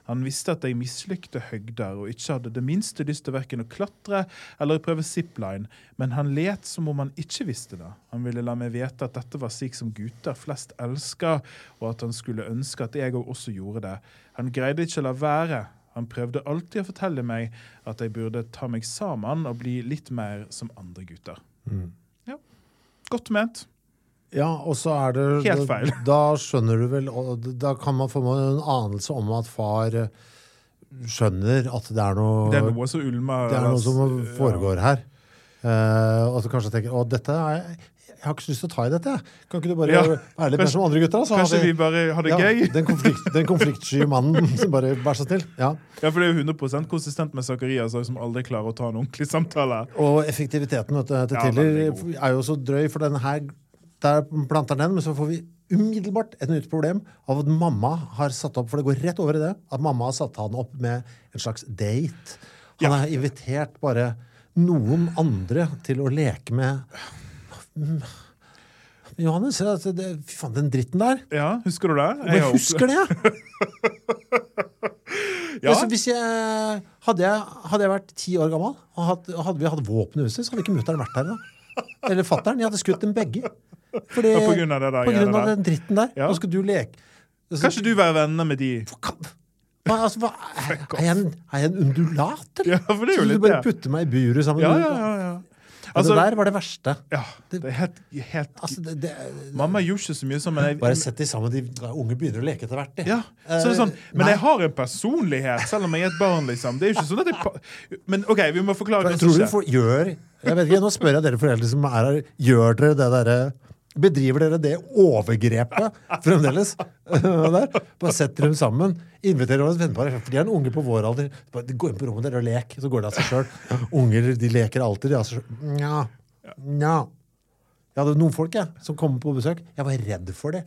Han visste at jeg mislykte høgder og ikke hadde det minste lyst til verken å klatre eller prøve zipline, men han let som om han ikke visste det. Han ville la meg vite at dette var slik som gutter flest elsker, og at han skulle ønske at jeg også gjorde det. Han greide ikke å la være. Han prøvde alltid å fortelle meg at jeg burde ta meg sammen og bli litt mer som andre gutter. Mm. Godt ment. Ja, og så er det Helt feil. Da, da skjønner du vel Da kan man få en anelse om at far eh, skjønner at det er noe Det er noe som ulmer. det er noe som foregår her. Uh, og så kanskje tenker Å, dette er Jeg har ikke så lyst til å ta i dette. Kan ikke du bare Ja. være litt mer som andre gutter? da? Så Kanskje vi bare har det ja, gøy? Den, konflikt, den konfliktsky mannen [LAUGHS] som bare bærer seg til Ja. Ja, for det er jo 100% konsistent med Zakarias som aldri klarer å ta en ordentlig samtale. Og effektiviteten vet til Tiller er jo så drøy, for den her der planter den, men så får vi umiddelbart et nytt problem av at mamma har satt opp For det går rett over i det. At mamma har satt han opp med en slags date. Han Ja. har invitert bare noen andre til å leke med. Johannes, det, fy faen, den dritten der. Ja, Husker du det? Jeg, jeg husker det! Ja. [LAUGHS] Hvis jeg, hadde, jeg, hadde jeg vært ti år gammel, og hadde, hadde vi hatt våpen i huset, så hadde ikke mutter'n vært her. da. Eller fatter'n. Jeg hadde skutt dem begge. Fordi, Ja, på grunn av det der på grunn av den dritten der. Ja. Nå skal du leke. Altså, Kan ikke du være venner med de? hva, altså, hva, er, er, jeg en, er jeg en undulat, eller? Ja, for det er jo litt du bare putter meg i buret sammen Ja, ja, ja. ja. Altså, det der var det verste. ja, det er helt, helt Altså, det, det, Mamma gjorde ikke så mye sånn, men jeg, bare sett de sammen. De unge begynner å leke etter hvert. ja, så det er sånn, Eh, Men nei. jeg har en personlighet, selv om jeg er et barn. liksom. Det er jo ikke sånn at jeg... Men OK, vi må forklare hva som tror du skjer. gjør Jeg vet ikke, Nå spør jeg dere foreldre som er her. Gjør dere det derre Bedriver dere det overgrepet fremdeles? [LAUGHS] der? Bare setter dem sammen. Inviterer oss vennepar. For de er en unge på vår alder. Bare, Gå inn på rommet deres og lek, så går det av seg sjøl. Unger de leker alltid. Nja. Nja. Jeg hadde noen folk jeg, som kom på besøk. Jeg var redd for det.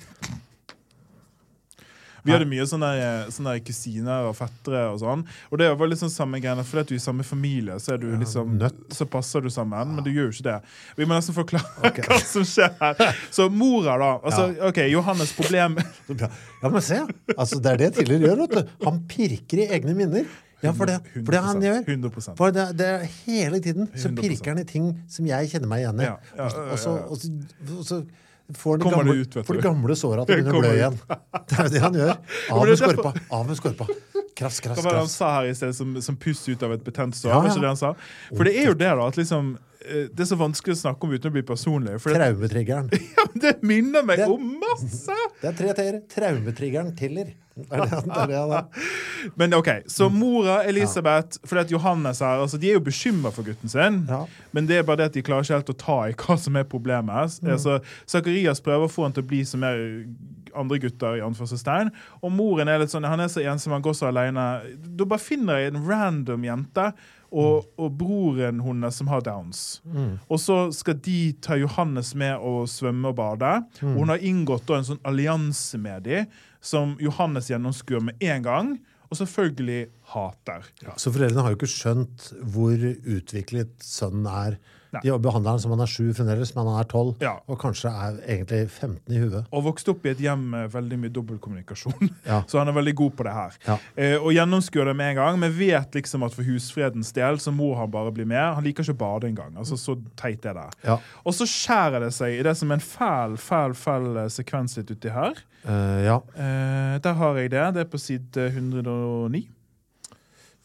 Vi hadde mye sånne, sånne kusiner og fettere og sånn. Og det var sånn samme greiene, fordi at du er i samme familie, så, du liksom, så passer du sammen. Men du gjør jo ikke det. Vi må nesten forklare [LAUGHS] hva som skjer her. Så mora, da. Altså, ok, Johannes' problem [LAUGHS] Ja, men se. Altså, det er det tidligere gjør. vet du. Han pirker i egne minner. Ja, for det, for det han gjør. 100%. For det, det Hele tiden så pirker han i ting som jeg kjenner meg igjen i. Ja, ja, ja, Og, så, og, så, og så får han de gamle, det ut, vet får gamle såra til å begynne å blø igjen. [LAUGHS] Det er det han gjør. [LAUGHS] Av med skorpa. Av med skorpa. Krass, krass, krafs, var det han sa her i stedet, som, som puss ut av et betent sår? Ja, ja. det han sa? For det er jo det, da, at liksom eh, Det er så vanskelig å snakke om uten å bli personlig. Traumetriggeren. [LAUGHS] ja, det minner meg Det- om masse! Det er tre t-er. Traumetriggeren Tiller. Det er det, det er det er. Men ok, Så Mm. mora Elisabeth fordi at Johannes her, altså de er jo bekymra for gutten sin. Ja. Men det er bare det at de klarer ikke helt å ta i hva som er problemet. Mm. Altså, prøver å få han til å bli som mer andre gutter. i anførselstegn. Og moren er litt sånn, han er så ensom, han går så alene. Da bare finner jeg en random jente og, og broren hennes som har downs. Og så skal de ta Johannes med og svømme og bade. Og hun har inngått da en sånn allianse med dem som Johannes gjennomskuer med en gang. Og selvfølgelig hater. Så foreldrene har jo ikke skjønt hvor utviklet sønnen er. De behandler han som han er sju fremdeles, men han er tolv. Ja. Og kanskje er egentlig 15 i huet. Og vokste opp i et hjem med veldig mye dobbeltkommunikasjon. [LAUGHS] Ja. Så han er veldig god på det her. Ja. Eh, og gjennomskuer det med en gang, men vet liksom at for husfredens del så må han bare bli med. Han liker ikke å bade engang. Altså, så teit er det. Ja. Og så skjærer det seg i det som er en fæl, fæl, fæl eh, sekvens litt uti her. Uh, ja. Eh, der har jeg det. Det er på side 109.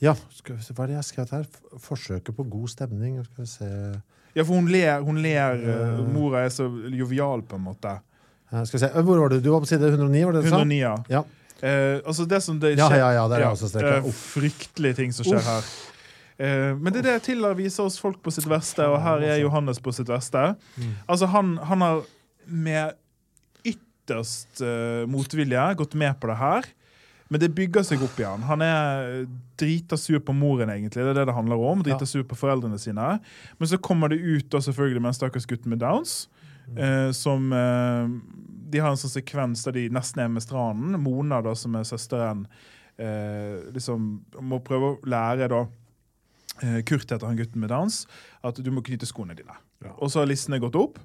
ja. Skal vi se, hva er det jeg har skrevet her? Forsøket på god stemning. Skal vi se Ja, for hun ler. Hun ler uh, Mora er så jovial, på en måte. Eh, Skal vi se. Hvor var du? Du var på side 109, var det du sa? 109, ja. Ja. Uh, altså det som det skjer- ja, ja, det er også er fryktelige ting som skjer Uff. her. Uh, men det er det Tiller viser oss folk på sitt verste, og her er Johannes på sitt verste. Mm. Altså han, han har med ytterst motvilje gått med på det her. Men det bygger seg opp igjen. Han er drita sur på moren, egentlig. Det er det det handler om. Drita sur på foreldrene sine. Men så kommer det ut da selvfølgelig med en stakkars gutt med downs. Eh, som eh, De har en sånn sekvens der de nesten er med stranden. Mona, da, som er søsteren, eh, liksom må prøve å lære da eh, Kurt heter han gutten med downs, at du må knyte skoene dine. Ja. Og så har listene gått opp.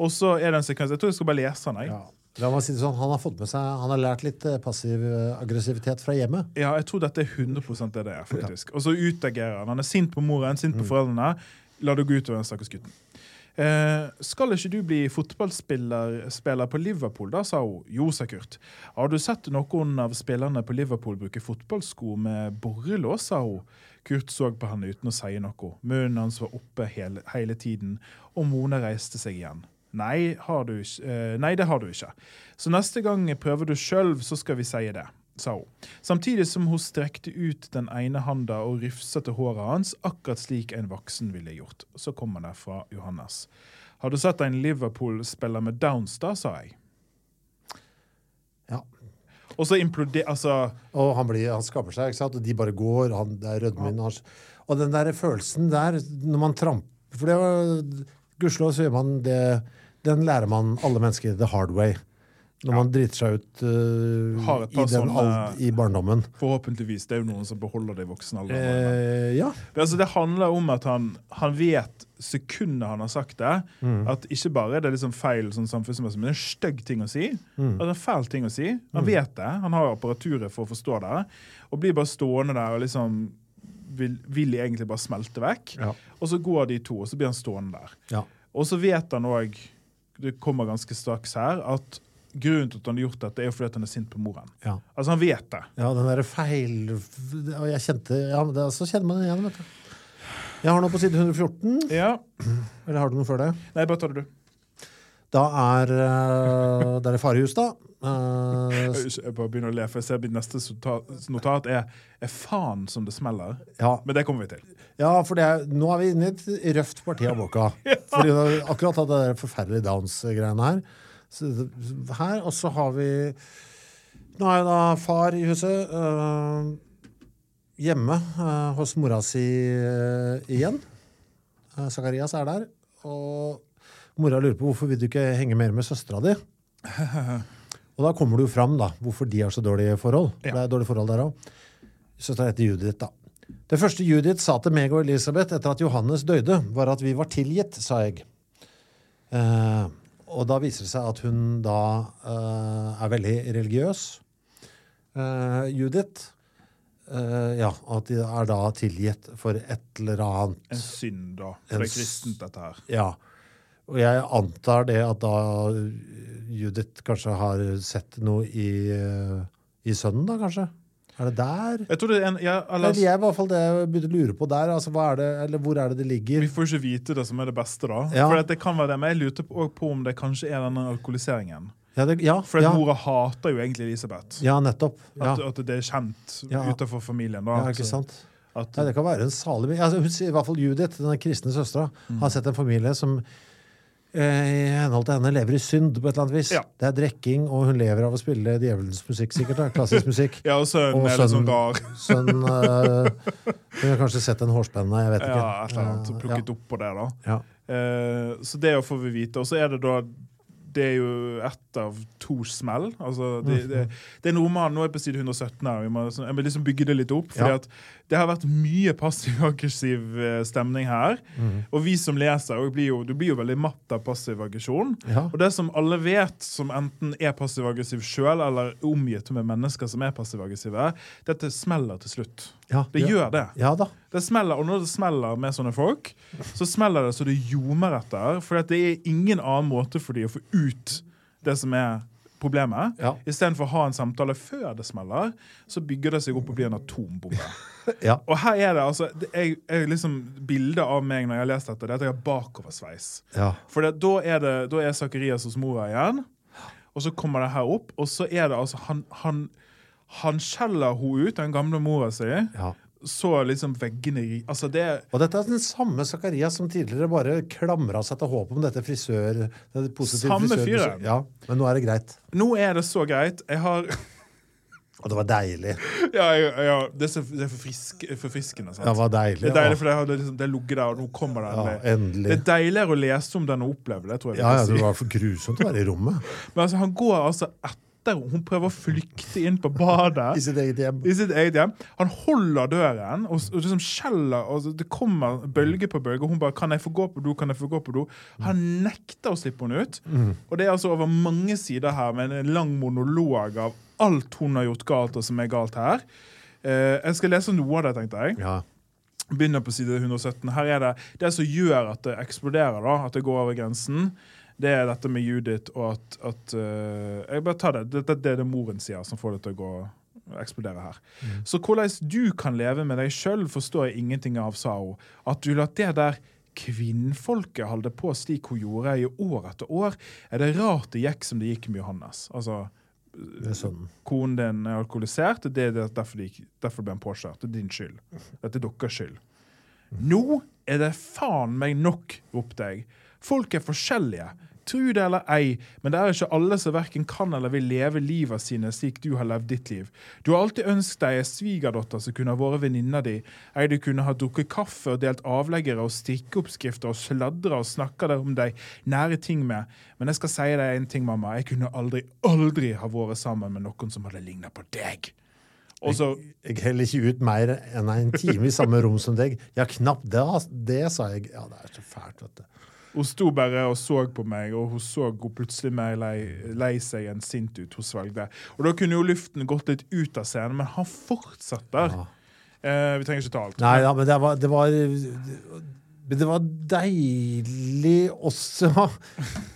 Og så er det en sekvens Jeg tror jeg skal bare lese den. jeg. Ja. La meg si det sånn, Han har fått med seg, han har lært litt eh, passiv eh, aggressivitet fra hjemmet. Ja, jeg tror dette er 100 det det er. faktisk. Og så utagerer han. Han er sint på moren, sint på foreldrene. La det gå utover den stakkars gutten. Eh, skal ikke du bli fotballspiller på Liverpool, da, sa hun. Jo, sa Kurt. Har du sett noen av spillerne på Liverpool bruke fotballsko med borrelås, sa hun. Kurt så på henne uten å si noe. Munnen hans var oppe hele, hele tiden, og Mona reiste seg igjen. Nei, har du eh, nei, det har du ikke. Så neste gang prøver du sjøl, så skal vi si det, sa hun. Samtidig som hun strekte ut den ene handa og rufsa til håret hans, akkurat slik en voksen ville gjort. Så kommer det fra Johannes. Har du sett en Liverpool-spiller med downs, da, sa jeg. Ja. Og så imploderer Altså, Og han, blir, han skaper seg, ikke sant? og de bare går. Han, det er rødmen hans. Og den der følelsen der, når man tramper For det var Gudskjelov så gjør man det Den lærer man alle mennesker the hard way. Når man driter seg ut uh, i, den ald- i barndommen. forhåpentligvis. Det er jo noen som beholder det i voksen alder. Eh, ja. Altså, det handler om at han, han vet sekundet han har sagt det, Mm. at ikke bare er det liksom feil sånn samfunnsmessig, men det er en stygg ting å si. Mm. Altså, en fæl ting å si. Han vet det. Han har apparaturet for å forstå det. Og blir bare stående der og liksom vil, vil egentlig bare smelte vekk. Ja. Og så går de to, og så blir han stående der. Ja. Og så vet han òg, det kommer ganske straks her, at grunnen til at han har gjort dette, er fordi at han er sint på moren. Ja. Altså, han vet det. ja, den derre feil Og jeg kjente ja, det, Så kjenner man det igjen, vet du. Jeg har noe på side 114. Ja. Eller har du noe før det? Nei, bare ta det, du. Da er uh, Det er farehus, da. Eh, Jeg bare begynner å le, for jeg ser mitt neste notat, er, er faen som det smeller. ja, Men det kommer vi til. Ja, for det er, nå er vi inne i et røft parti av boka. [LAUGHS] Fordi vi har akkurat hatt det der forferdelige Downs-greiene her. Så her, Og så har vi Nå er jo da far i huset. øh, hjemme øh, hos mora si øh, igjen. Uh, Zakarias er der. Og mora lurer på hvorfor vil du ikke henge mer med søstera di. [LAUGHS] Og da kommer det jo fram da, hvorfor de har så dårlige forhold. Ja. Det er dårlige forhold der også. Søstera heter Judith, da. Det første Judith sa til meg og Elisabeth etter at Johannes døde, var at vi var tilgitt, sa jeg. Eh, og da viser det seg at hun da eh, er veldig religiøs. Eh, Judith eh, Ja, at de er da tilgitt for et eller annet. En synd, da. En For det er kristent, dette her. Ja. Og jeg antar det at da Judith kanskje har sett noe i, eh, i sønnen, da, kanskje? Er det der? Jeg tror det er en ja, eller, jeg i hvert fall det jeg begynte å lure på der. Altså, er det, eller hvor er det det ligger? Vi får ikke vite det som er det beste, da. Ja. For det kan være det, Men jeg lurte på, på om det kanskje er denne alkoholiseringen. Ja, det, ja, For ja, mora hater jo egentlig Elisabeth. ja nettopp. At, at det er kjent Ja. utenfor familien. da. ja ikke sant? At, Ja, det kan være en salig altså, i hvert fall Judith, den kristne søstera, Mm. har sett en familie som eh, i henhold til henne lever i synd på et eller annet vis. Ja. Det er drikking, og hun lever av å spille djevelens musikk, sikkert. da, Klassisk musikk. [LAUGHS] Ja, og sønnen Og er litt sånn sønnen- rar. [LAUGHS] Sønnen øh, Hun har kanskje sett en hårspenne, jeg vet ikke. Ja, et eller annet. plukket Plukket opp på det, da. Ja. Eh, så det får vi vite. Og så er det da Det er jo ett av to smell. Altså, det, det, det er en roman, Nå er jeg på side 117 her. Vi må, liksom- jeg må liksom bygge det litt opp. Fordi Ja. at det har vært mye passiv-aggressiv eh, stemning her. Og vi som leser, blir jo, du blir jo veldig matt av passiv aggresjon. Ja. Og det som alle vet, som enten er passiv-aggressiv sjøl, eller omgitt med mennesker som er passiv-aggressive, dette smeller til slutt. Ja, Det ja. gjør det. Ja da. Det smeller, og når det smeller med sånne folk, så smeller det så det ljomer etter. For det er ingen annen måte for de å få ut det som er problemet. Ja. Istedenfor å ha en samtale før det smeller, så bygger det seg opp og blir en atombombe. [LAUGHS] Ja. Og her er det altså jeg, er liksom Bildet av meg når jeg har lest dette, det er at jeg har bakoversveis. Ja. For det, da er det Da er Zakarias hos mora igjen, og så kommer det her opp, og så er det altså Han, han, han skjeller henne ut, den gamle mora si. ja. Så liksom veggene i Altså, det Og dette er den samme Zakarias som tidligere bare klamra seg til håpet om dette frisør... Samme fyren. Ja, men nå er det greit. Nå er det så greit. Jeg har [LAUGHS] Og det var deilig. Ja, ja, ja det er, så, det er for frisk, forfriskende. Sant? Det var deilig. det er deilig, for det har liksom, det ligget der, og nå kommer det Ja, endelig. Det er deiligere å lese om den og oppleve det, tror jeg. Ja, ja, det var for grusomt å være i rommet. Men altså, han går altså etter Hun prøver å flykte inn på badet. I sitt eget hjem. I sitt eget hjem. Han holder døren og, og liksom skjeller. Og det kommer bølge på bølge. Og hun bare 'Kan jeg få gå på do?' Kan jeg få gå på do? Han nekter å slippe henne ut. Og det er altså over mange sider her med en lang monolog av alt hun har gjort galt, og som er galt her. Uh, jeg skal lese noe av det, tenkte jeg. Ja. Begynner på side 117. Her er det det som gjør at det eksploderer, da, at det går over grensen. Det er dette med Judith og at, at uh, Jeg bare tar det. Dette det er det moren sier, som får det til å gå eksplodere her. Så hvordan du kan leve med deg sjøl, forstår jeg ingenting av, sa hun. At du lar det der kvinnfolket holde på slik hun gjorde i år etter år, er det rart det gikk som det gikk med Johannes. Altså, sånn. konen din er alkoholisert, det er derfor, de, derfor ble han påkjørt. Det er din skyld. Dette er deres skyld. Nå er det faen meg nok, ropte jeg. Folk er forskjellige. Tro det eller ei, men det er ikke alle som verken kan eller vil leve livet sine slik du har levd ditt liv. Du har alltid ønsket deg en svigerdatter som kunne ha vært venninna di. Ei du kunne ha drukket kaffe og delt avleggere og strikkeoppskrifter og sladra og snakka om de nære ting med. Men jeg skal si deg en ting, mamma. Jeg kunne aldri, aldri ha vært sammen med noen som hadde ligna på deg. Også, jeg, Jeg heller ikke ut mer enn en time i samme rom som deg. Ja, knapt det, det sa jeg. Ja, det er så fælt, vet du. Hun sto bare og så på meg, og hun så hun plutselig mer lei, lei seg enn sint ut. Hun svelgde. Og da kunne jo luften gått litt ut av scenen, men han fortsetter. Ja. Eh, vi trenger ikke ta alt. Nei ja, men det var, det var det var deilig også. [LAUGHS]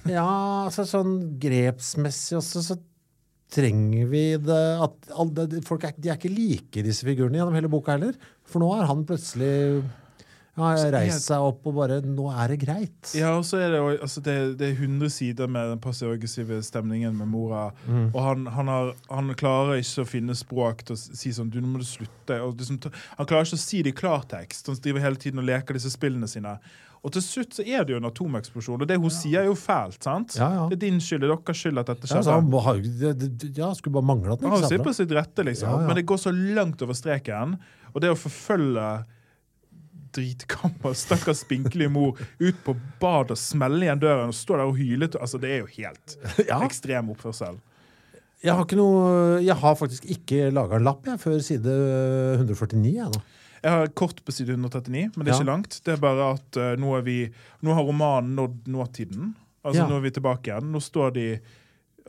Ja, altså sånn grepsmessig også, så trenger vi det at folk er, De er ikke like, disse figurene, gjennom hele boka heller. For nå er han plutselig ja, Reise seg opp og bare Nå er det greit. Ja, og så er det, altså det, det er 100 sider med den passiv-aggressive stemningen med mora. Mm. Og han, han, har, han klarer ikke å finne språk til å si sånn Du, nå må du slutte. Og liksom, han klarer ikke å si det i klartekst. Han driver hele tiden og leker disse spillene sine. Og til slutt så er det jo en atomeksplosjon. Og det hun sier, er jo fælt. sant? Ja, ja. Det er din skyld, det er deres skyld at dette Ja, skjedde. så han det, det, ja, skulle bare mangle at Han han har jo ikke sitt på sitt rette, liksom. Ja, ja. Men det går så langt over streken. Og det å forfølge dritgammel, stakkars spinkelige mor ut på badet og smelle igjen døren og stå der og hyle til- altså Det er jo helt Ja. ekstrem oppførsel. Jeg har, noe, jeg har faktisk ikke laga en lapp jeg, før side 149. Jeg, nå. Jeg har kort på side 139, men det er Ja. ikke langt. Det er bare at uh, nå, er vi, nå har romanen nådd nåtiden. Altså Ja. Nå er vi tilbake igjen. Nå står de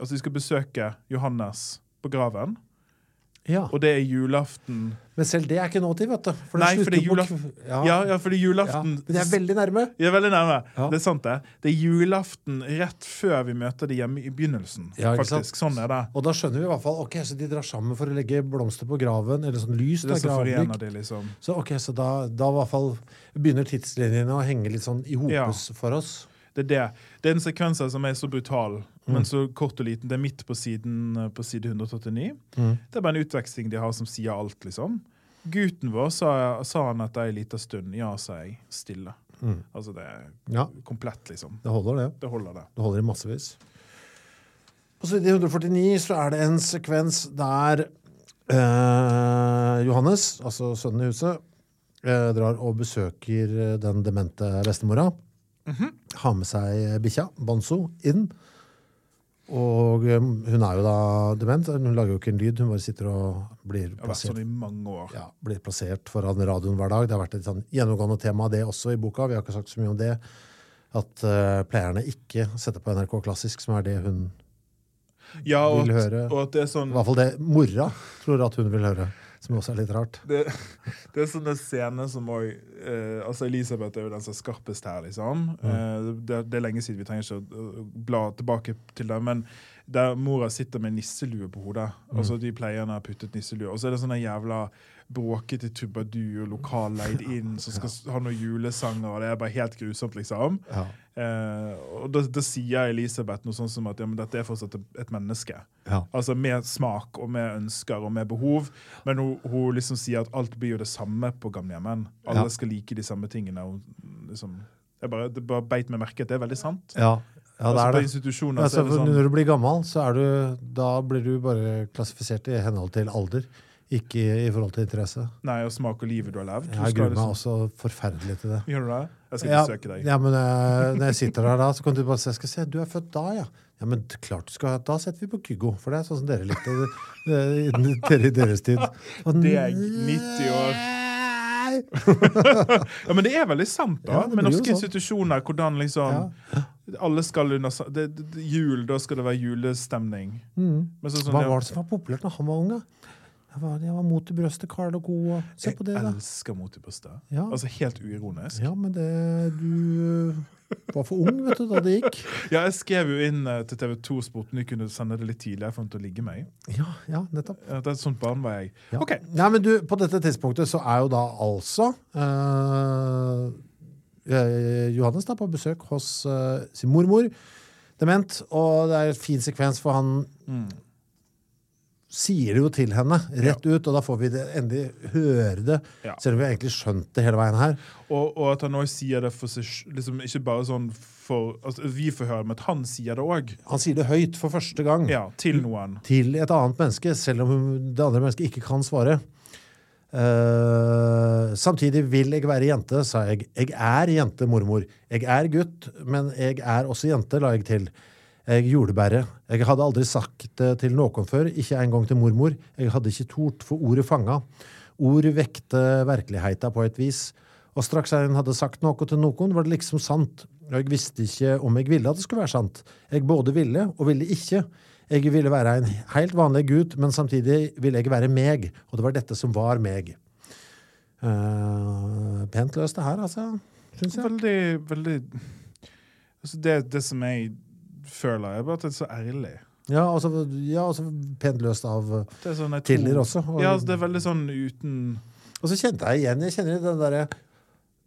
Altså De skal besøke Johannes på graven, Ja. og det er julaften. Men selv det er ikke nåtid, vet du. For Nei, fordi på Ja, Ja, ja, fordi julaften Men det er veldig nærme. Er veldig nærme. Det er sant, det. Det er julaften rett før vi møter de hjemme i begynnelsen. Ja, ikke sant? Sånn er det. Og da skjønner vi i hvert fall ok, så de drar sammen for å legge blomster på graven, eller sånn lys. Det som de, liksom. Så ok, så da, da i hvert fall begynner tidslinjene å henge litt sånn i hopes for oss. Det er det. Det er en sekvens som er så brutal, Mm. men så kort og liten. Det er midt på siden eh, på side 139. Mm. Det er bare en utveksling de har som sier alt, liksom. Gutten vår sa, sa han etter ei lita stund. Ja, sa jeg. Stille. Altså det er Ja, komplett, liksom. det holder, det. Det holder, det. Det holder i massevis. På side 149 så er det en sekvens der eh, Johannes, altså sønnen i huset, eh, drar og besøker eh, den demente bestemora. Har med seg bikkja, Banzo, inn. Og eh, hun er jo da dement. Hun lager jo ikke en lyd, hun bare sitter og blir plassert sånn i mange år. ja, blir plassert foran radioen hver dag. Det har vært et sånn gjennomgående tema det også i boka. Vi har ikke sagt så mye om det. At uh, pleierne ikke setter på NRK Klassisk, som er det hun Ja, og, Vil at- høre. og at det er sånn I hvert fall det mora tror at hun vil høre. Som også er litt rart. det, [LAUGHS] det er sånne scener som òg eh, Altså Elisabeth er jo den som er skarpest her, liksom. Eh, det, det er lenge siden, vi trenger ikke å bla tilbake til det. Men der mora sitter med nisselue på hodet, og så de pleierne har puttet nisselue, og så er det sånne jævla bråkete tubadur, lokalleid inn, som skal [LAUGHS] ja. ha noen julesanger, og det er bare helt grusomt, liksom. Ja. Eh, og da, da sier Elisabeth noe sånt som at ja, men dette er fortsatt et, menneske. Ja. Altså med smak og med ønsker og med behov. Men hun, hun liksom sier at alt blir jo det samme på gamlehjemmen. Alle Ja. skal like de samme tingene. Og liksom, jeg bare, det bare beit meg merke at det er veldig sant. Ja, ja det altså, er det. Altså, så det sånn Når du blir gammel, så du, da blir du bare klassifisert i henhold til alder. Ikke i forhold til interesse. Nei, og smak og livet du har levd. Jeg gruer meg liksom- også forferdelig til det. Gjør du det? Jeg skal Ja, besøke deg. ja, men uh, når jeg sitter der da, så kan du bare se, skal se, du er født da, ja. Ja, men klart du skal, da setter vi på Kygo, for det er sånn som dere likte det, i deres tid. Og Det er 90 år. [LAUGHS] Ja, Men det er veldig sant, da. Ja, med norske sånn. institusjoner. Hvordan liksom Alle skal under det, det, Jul, da skal det være julestemning. Så, sånn, Hva var det som var populært da han var ung, da? Jeg var, jeg var mot i brøstet, Carl og Co. og- Se på det, Jeg da. elsker Mot i brøstet. Ja. Altså helt uironisk. Ja, men det Du var for ung, vet du, da det gikk. [LAUGHS] Ja, jeg skrev jo inn eh, til TV 2 Sporten de kunne sende det litt tidligere for å ligge meg. Ja, ja, nettopp. Ja, Det er et sånt barn var jeg. Ja. Ok, Nei, men du, på dette tidspunktet så er jo da altså eh, eh, Johannes da på besøk hos eh, sin mormor, dement, og det er en fin sekvens, for han sier det jo til henne rett ut, og da får vi det endelig høre det, Ja. selv om vi egentlig skjønt det hele veien her. og, og at han også sier det for seg liksom Ikke bare sånn for altså, Vi får høre, men at han sier det òg. Han sier det høyt for første gang. Ja, til noen. til et annet menneske, selv om det andre mennesket ikke kan svare. Uh, samtidig vil jeg være jente, sa jeg. Jeg er jente, mormor. Jeg er gutt, men jeg er også jente, la jeg til. Jeg jordbære. Jeg hadde aldri sagt det til noen før, ikke engang til mormor. Jeg hadde ikke tort, for ordet fanga. Ord vekte virkeligheta på et vis. Og straks jeg hadde sagt noe til noen, var det liksom sant. Og jeg visste ikke om jeg ville at det skulle være sant. Jeg både ville og ville ikke. Jeg ville være en helt vanlig gutt, men samtidig ville jeg være meg. Og det var dette som var meg. Uh, pent løst det her, altså. Syns jeg. Veldig, veldig altså det, det som jeg føler, jeg bare at det er så ærlig. Ja, altså, ja, altså pent løst av Det sånn, Tiller også. Og, Ja, altså, det er veldig sånn uten og så kjente jeg igjen Jeg kjenner den derre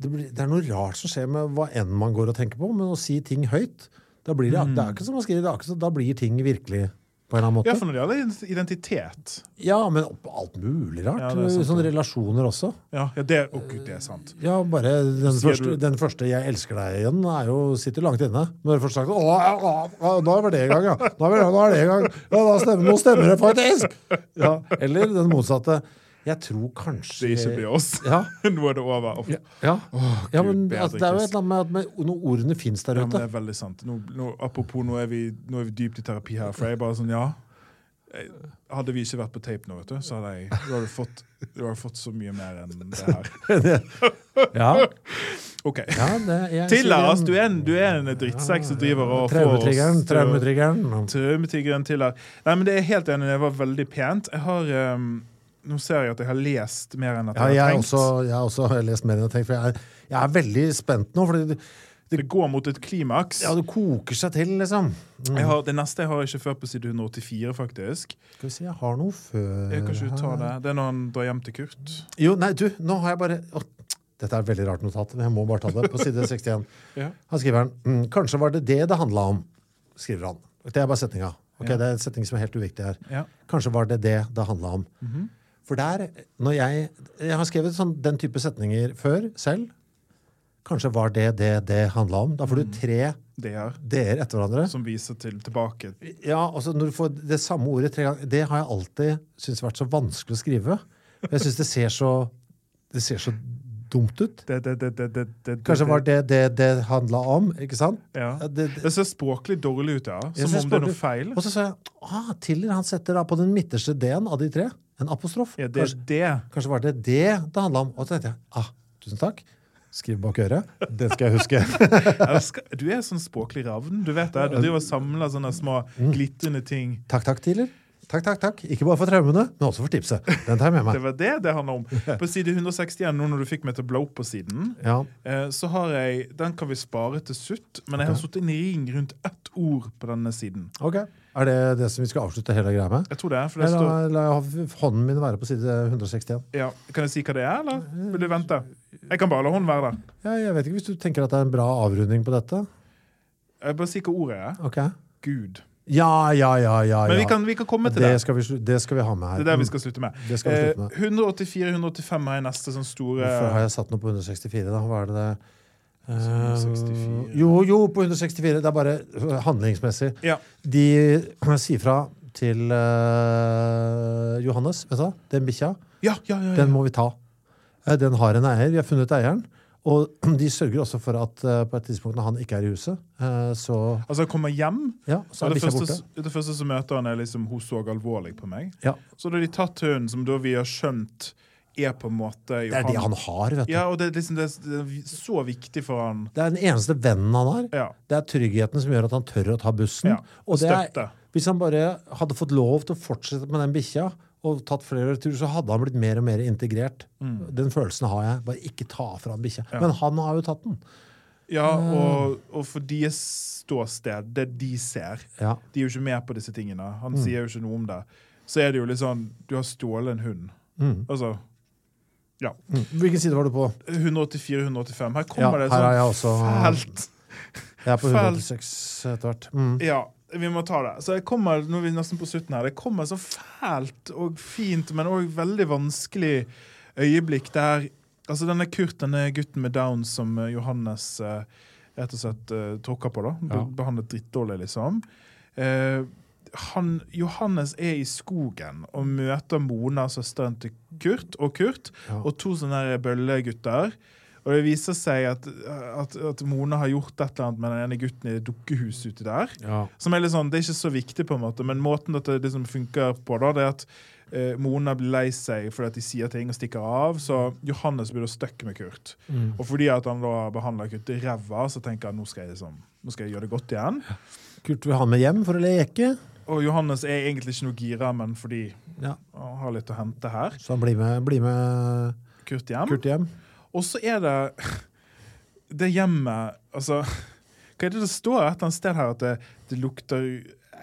det, blir- det er noe rart som skjer med hva enn man går og tenker på, men å si ting høyt da blir det, Mm. det er ikke som å skrive, det er ikke så, da blir ting virkelig på en eller annen Ja, for når det gjelder identitet. Ja, men alt mulig rart. Ja, sant, Sånne det. relasjoner også. Ja, ja det, oh, gud, det er sant. Ja, bare den første, den første 'jeg elsker deg' igjen er jo, sitter langt inne. Når du først sagt 'Å, å, å da var det i gang', ja. Da er, er det i gang. Ja, stemmer, nå stemmer det faktisk! Ja, eller den motsatte. Jeg tror kanskje Det ikke blir oss. Ja. [LAUGHS] Nå er det over. Oh, Ja, ja. ja men altså, det er jo et eller annet med at med, når ordene fins der Ja, men det er veldig sant. Nå, nå, apropos, nå er, vi, nå er vi dypt i terapi her. For jeg er bare sånn, ja Hadde vi ikke vært på tape nå, vet du, så hadde jeg Du hadde fått, du hadde fått så mye mer enn det her. [LAUGHS] Ja, OK. ja, det, jeg Til sier deg, det. altså, du er en, du er en drittsekk som driver og Traumetriggeren. til å- Traumetriggeren. Tiller. Nei, men det er helt enig, det var veldig pent. Jeg har ehm, Nå ser jeg at jeg har lest mer enn at Ja, jeg jeg har tenkt. også, jeg har også lest mer enn jeg har tenkt, for jeg er, jeg er veldig spent nå. fordi det, Det går mot et klimaks. ja, det koker seg til, liksom. Mm. Jeg har, det neste jeg har ikke før på side 184, faktisk. Skal vi se, jeg har noe før Jeg kan ikke du ta det? Det er når han drar hjem til Kurt. Jo, nei, du, nå har jeg bare å, Dette er et veldig rart notat, men jeg må bare ta det. På side 61. [LAUGHS] Ja. Han skriver han, mm, Kanskje var det det det handla om, skriver han. Det er bare setninga. Okay, Ja. Det er en setning som er helt uviktig her. Ja. Kanskje var det det det handla om. Mhm. For der, når jeg Jeg har skrevet sånn, den type setninger før selv. Kanskje var det det det handla om? Da får du tre Det er d-er etter hverandre. som viser til tilbake. Ja, altså Når du får det samme ordet tre ganger Det har jeg alltid syntes vært så vanskelig å skrive. Jeg syns det ser så Det ser så dumt ut. Det, det, det, Kanskje var det det det handla om, ikke sant? Ja. Det ser språklig dårlig ut, ja. Som om det er noe feil. og så sa jeg ah, Tiller han setter da på den midterste d-en av de tre en apostrof. Ja, det kanskje, det. kanskje var det det det handla om. Og så tenkte jeg ah, tusen takk. Skriv bak øret. Det skal jeg huske. [LAUGHS] Du er sånn språklig ravn. Du vet det. Du driver og samler sånne små Mm. glitrende ting. takk, takk, Tiller. Takk, takk, takk. Ikke bare for traumene, men også for tipset. Den tar jeg med meg. [LAUGHS] Det var det det handler om. På side 161, nå når du fikk meg til å blow på siden, Ja, eh, så har jeg Den kan vi spare til slutt, men jeg har Ok. satt en ring rundt ett ord på denne siden. ok. Er det det som vi skal avslutte hele greia med? Jeg tror det er, for det La, står la hånden min være på side 161. ja, Kan jeg si hva det er, eller vil du vente? Jeg kan bare la hånden være der. Ja, jeg vet ikke hvis du tenker at det er en bra avrunding på dette? Jeg bare si hva ordet er. Ok. Gud. Ja, ja, ja, ja. Men vi kan, vi kan komme til det, det. skal vi, det skal vi ha med her. Det er der vi skal slutte med. Vi Eh, slutte med. 184-185 er neste sånn store Hvorfor har jeg satt noe på 164, da? Hva er det det Uh, jo, jo, på 164. Det er bare øh, handlingsmessig. Ja. De sier fra til uh, Johannes. Vet du? Den bikkja, Ja, ja, ja. ja. den må vi ta. Eh, Den har en eier. Vi har funnet eieren. Og [CLEARS THROAT] de sørger også for at eh, på et tidspunkt når han ikke er i huset, eh, så Altså, kommer hjem, ja, så er det første, det første som møter han, er liksom hun så alvorlig på meg. Ja. Så da har de tatt hunden, som da vi har skjønt er på en måte Det er det han har, vet du. Ja, og det er liksom det er, så viktig for han. Det er den eneste vennen han har. Ja. Det er tryggheten som gjør at han tør å ta bussen. ja. Og det er, hvis han bare hadde fått lov til å fortsette med den bikkja, og tatt flere turer, så hadde han blitt mer og mer integrert. Den følelsen har jeg. Bare ikke ta fra han bikkja. Mm. Ja. Men han har jo tatt den. Ja, og, og for deres ståsted, det de ser Ja. De er jo ikke med på disse tingene. Han Mm. sier jo ikke noe om det. Så er det jo litt sånn Du har stjålet en hund. Mm. Altså Ja. Mm. Hvilken side var du på? 184-185. Her Ja, kommer det her er felt. jeg også. fælt Jeg er på Fæl. 186 etter hvert. Mm. Ja, vi må ta det. Så jeg kommer, nå er vi nesten på slutten her, det kommer så fælt og fint, men òg veldig vanskelig øyeblikk der Altså denne Kurt, denne gutten med Downs som eh, Johannes eh, rett og slett eh, tråkker på, da. Ja. Behandlet drittdårlig, liksom. Eh, han, Johannes er i skogen og møter Mona, søsteren til Kurt, og Kurt, Ja. og to sånne bøllegutter. Og det viser seg at, at, at Mona har gjort et eller annet med den ene gutten i det dukkehuset uti der. Ja. Som er litt sånn, Det er ikke så viktig, på en måte, men måten dette liksom funker på, da, det er at eh, Mona blir lei seg fordi at de sier ting og stikker av. Så Johannes blir da stuck med Kurt. Mm. Og fordi at han da behandler Kurt i ræva, så tenker han nå skal jeg liksom, nå skal jeg gjøre det godt igjen. Kurt vil ha med hjem for å leke. Og Johannes er egentlig ikke noe gira, men fordi Ja. han har litt å hente her. Så han blir med, blir med Kurt hjem. Kurt hjem. Og så er det det hjemmet Altså, hva er det det står et eller annet sted her? At det, det lukter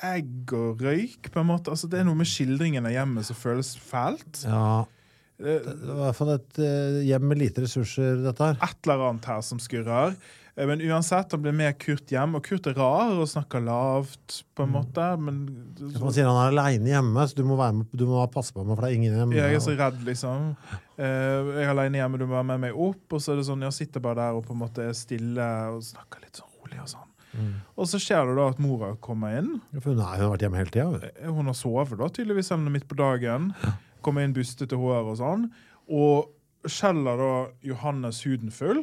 egg og røyk, på en måte. Altså, det er noe med skildringen av hjemmet som føles fælt. Ja. Eh, Det var i hvert fall et eh, hjem med lite ressurser, dette her. Et eller annet her som skurrer. Eh, Men uansett, han blir med Kurt hjem, og Kurt er rar og snakker lavt, på en måte. Men Man sier han er aleine hjemme, så du må, være med, du må passe på meg, for det er ingen hjemme. jeg er så redd, liksom. Eh, Jeg er alene hjemme, du må være med meg opp. Og så er det sånn, jeg sitter bare der og på en måte er stille og snakker litt sånn rolig og sånn. Mm. Og så skjer det da at mora kommer inn. For hun, hun har vært hjemme hele tida. Eh, Hun har sovet da, tydeligvis, selv om det er midt på dagen. Kommer inn bustete hår og sånn. Og skjeller da Johannes huden full.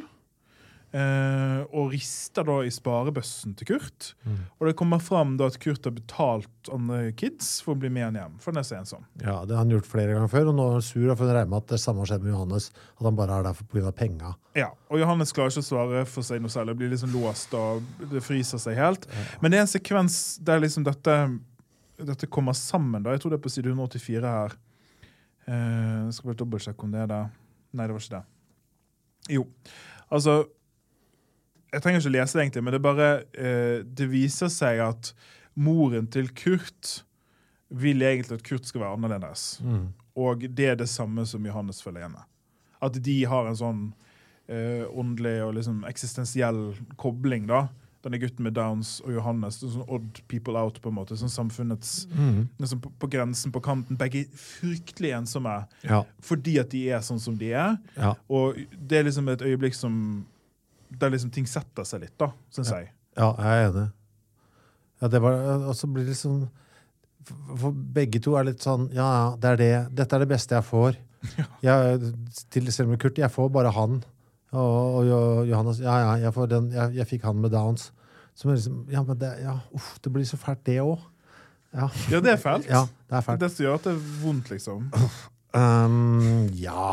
Eh, og rister da i sparebøssen til Kurt. Mm. Og det kommer fram da at Kurt har betalt andre kids for å bli med han hjem. For han er så ensom. Ja, det har han gjort flere ganger før, og nå er han sur. For å regner med at det samme har skjedd med Johannes. At han bare er der pga. penga. Ja, og Johannes klarer ikke å svare for seg noe særlig. Blir liksom låst og det fryser seg helt. Men det er en sekvens der liksom dette, dette kommer sammen. da. Jeg tror det er på side 184 her. Eh, skal bare dobbeltsjekke om det er det. Nei, det var ikke det. Jo. Altså Jeg trenger ikke lese det, egentlig, men det bare eh, Det viser seg at moren til Kurt vil egentlig at Kurt skal være annerledes. Mm. Og det er det samme som Johannes følger hjemme. At de har en sånn eh, åndelig og liksom eksistensiell kobling, da. Denne gutten med Downs og Johannes. Sånn odd people out, på en måte. Sånn samfunnets Mm. liksom på, på grensen, på kanten. Begge fryktelig ensomme Ja. fordi at de er sånn som de er. ja. Og det er liksom et øyeblikk som der liksom ting setter seg litt, da, syns jeg. Ja, jeg er enig. Ja, det var, og så blir det liksom for- begge to er litt sånn Ja, ja, det er det. Dette er det beste jeg får. [LAUGHS] Jeg, til selv med Kurt, jeg får bare han. Og, og, Johannes Ja, ja, jeg, får den, jeg, jeg fikk han med downs. Som er liksom Ja, men det, ja, uff, det blir så fælt, det òg. Ja, Ja, det er fælt. ja, det Det er fælt. det som gjør at det er vondt, liksom. Um, ja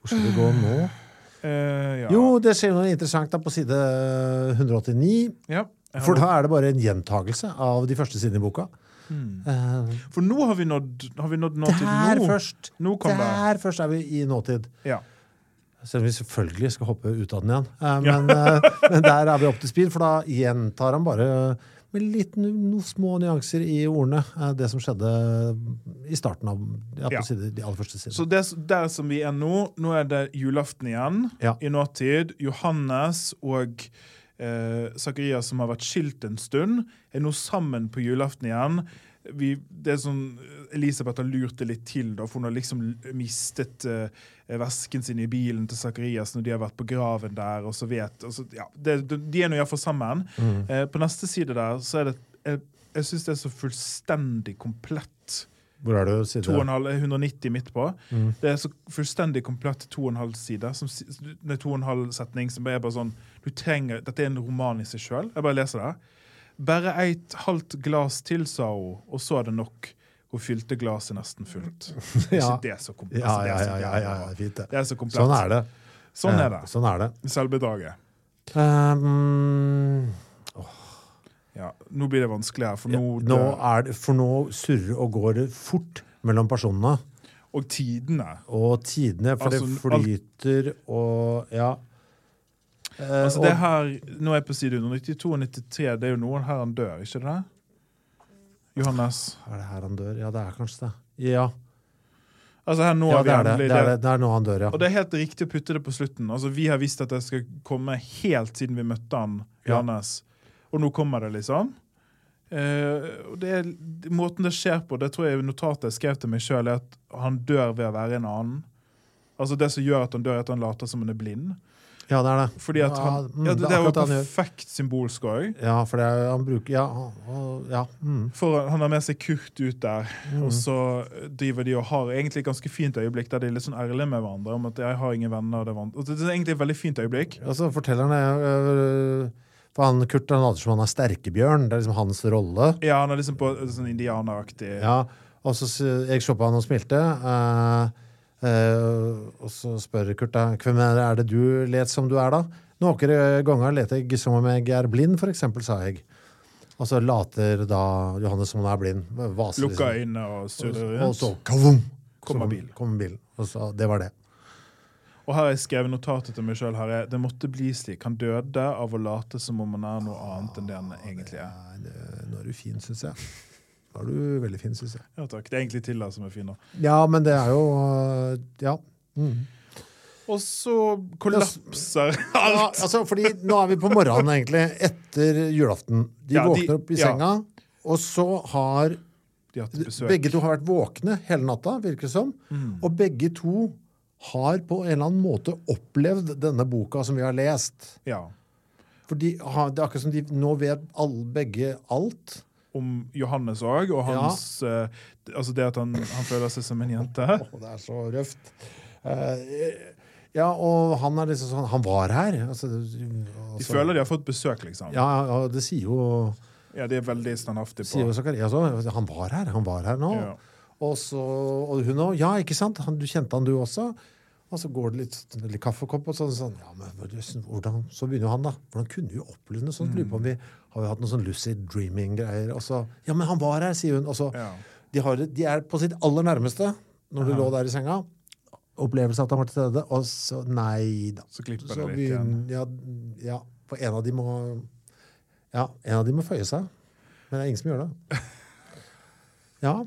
Hvor skal vi gå nå? Eh, ja. Jo, det skjer noe interessant da på side 189. Ja. For da er det bare en gjentagelse av de første sidene i boka. Eh, For nå har vi nådd, har vi nådd nåtid. der nå. først! Nå der det. Først er vi i nåtid. Ja. Selv om vi selvfølgelig skal hoppe ut av den igjen. Uh, men, men der er vi opp til speed, for da gjentar han bare med litt noen små nyanser i ordene er det som skjedde i starten av ja, side, de aller første sidene. Så det, der som vi er nå, nå er det julaften igjen Ja. i nåtid. Johannes og eh, Zakarias, som har vært skilt en stund, er nå sammen på julaften igjen. Vi, det er sånn, Elisabeth har lurt det litt til, da, for hun har liksom mistet uh, vesken sin i bilen til Zakarias når de har vært på graven der. og så vet, og så, ja, det, De er nå iallfall sammen. Eh, på neste side der så er det Jeg, jeg syns det er så fullstendig komplett Hvor er du? Side? 2,5 190 midt på. Det er så fullstendig komplett 2,5 side. Som, si- nei, 2,5 setning som er bare sånn du trenger, Dette er en roman i seg sjøl. Jeg bare leser det. Bare et halvt glass til, sa hun, og så er det nok. Hun fylte glasset nesten fullt. [LAUGHS] Er Ja. ikke det så komplett? Ja, Altså, ja, så ja, ja, ja, fint det. Det er så komplett. Sånn er det. Sånn er det. Eh, Sånn er det. Selvbedraget. Um, Ja, nå blir det vanskelig her, for ja, nå, nå er det, for nå surrer og går det fort mellom personene. Og tidene. Og tidene, for Altså, det flyter og Ja. Eh, Altså det her, Nå er jeg på side 192 og 93. Det er jo noen her han dør, ikke det? Johannes. er det her han dør? Ja, det er kanskje det. Ja, Altså her nå ja det er det. Det er, det. det er nå han dør, ja. Og det er helt riktig å putte det på slutten. Altså Vi har visst at det skal komme helt siden vi møtte han, Ja. Johannes. Og nå kommer det, liksom. Eh, og det er, måten det skjer på, det tror jeg notatet jeg skrev til meg sjøl, er at han dør ved å være en annen. Altså Det som gjør at han dør, er at han later som han er blind. Ja, det er det. Fordi at han, ja, mm, det, det er jo gjør. perfekt symbolsk òg. Ja, for det er, han bruker Ja. og- ja mm. For han har med seg Kurt ut der, og så driver de og har egentlig et ganske fint øyeblikk der de er litt sånn ærlige med hverandre om at 'jeg har ingen venner'. og Det er, og det er egentlig et veldig fint øyeblikk. Og så forteller han det øh, For han Kurt han later som han er sterkebjørn. Det er liksom hans rolle. Ja, han er liksom på sånn indianeraktig Ja, og så jeg så på han og smilte. eh, eh, og så spør Kurt da, hvem er det, det du let som du er da? Noen ganger leter jeg som om jeg er blind, for eksempel, sa jeg. Og så later da Johannes som han er blind. Vaser Lukka liksom. øynene og surrer Og rundt. så kavum, Kommer bilen. Kom bilen. Og så, det var det. Og her har jeg skrevet notatet til meg sjøl. Det måtte bli slik. Han døde av å late som om han er noe annet enn det han egentlig er. Nei, det, nå er du fin, syns jeg. Nå er du veldig fin, syns jeg. Ja, takk. Det er egentlig Tilla som er fin nå. Ja, men det er jo Ja. Mm. Og så kollapser Ja, alt. altså, fordi nå er vi på morgenen, egentlig, etter julaften. De Ja, de- våkner opp i ja. senga, og så har De begge to har vært våkne hele natta, virker det som. Mm. Og begge to har på en eller annen måte opplevd denne boka som vi har lest. Ja. For de har, det er akkurat som de nå vet alle, begge alt. Om Johannes òg, og hans eh, Altså det at han, han føler seg som en jente. [LAUGHS] Oh, det er så røft. Uh, ja, og han er liksom sånn Han var her. Altså, De altså, føler de har fått besøk, liksom. Ja, ja, det sier jo Ja, de er veldig standhaftige sier på òg. Han var her. Han var her nå. Ja. Og, så, og hun òg. Ja, ikke sant? Han, du kjente han, du også? Og så går det litt, litt kaffekopp, og sånn, sånn ja, men hvordan, Så begynner jo han, da. Hvordan kunne vi oppleve noe sånt? Lurer på om vi har vi hatt noe sånn lucid dreaming-greier. Og så Ja, men han var her, sier hun. Og så Ja. de, har, de er på sitt aller nærmeste når du lå der i senga. Opplevelse av at han var til stede, og så Nei da. Så klipper Så det litt igjen. ja, ja, for en av de må Ja, en av de må føye seg. Men det er ingen som gjør det. [LAUGHS] Ja.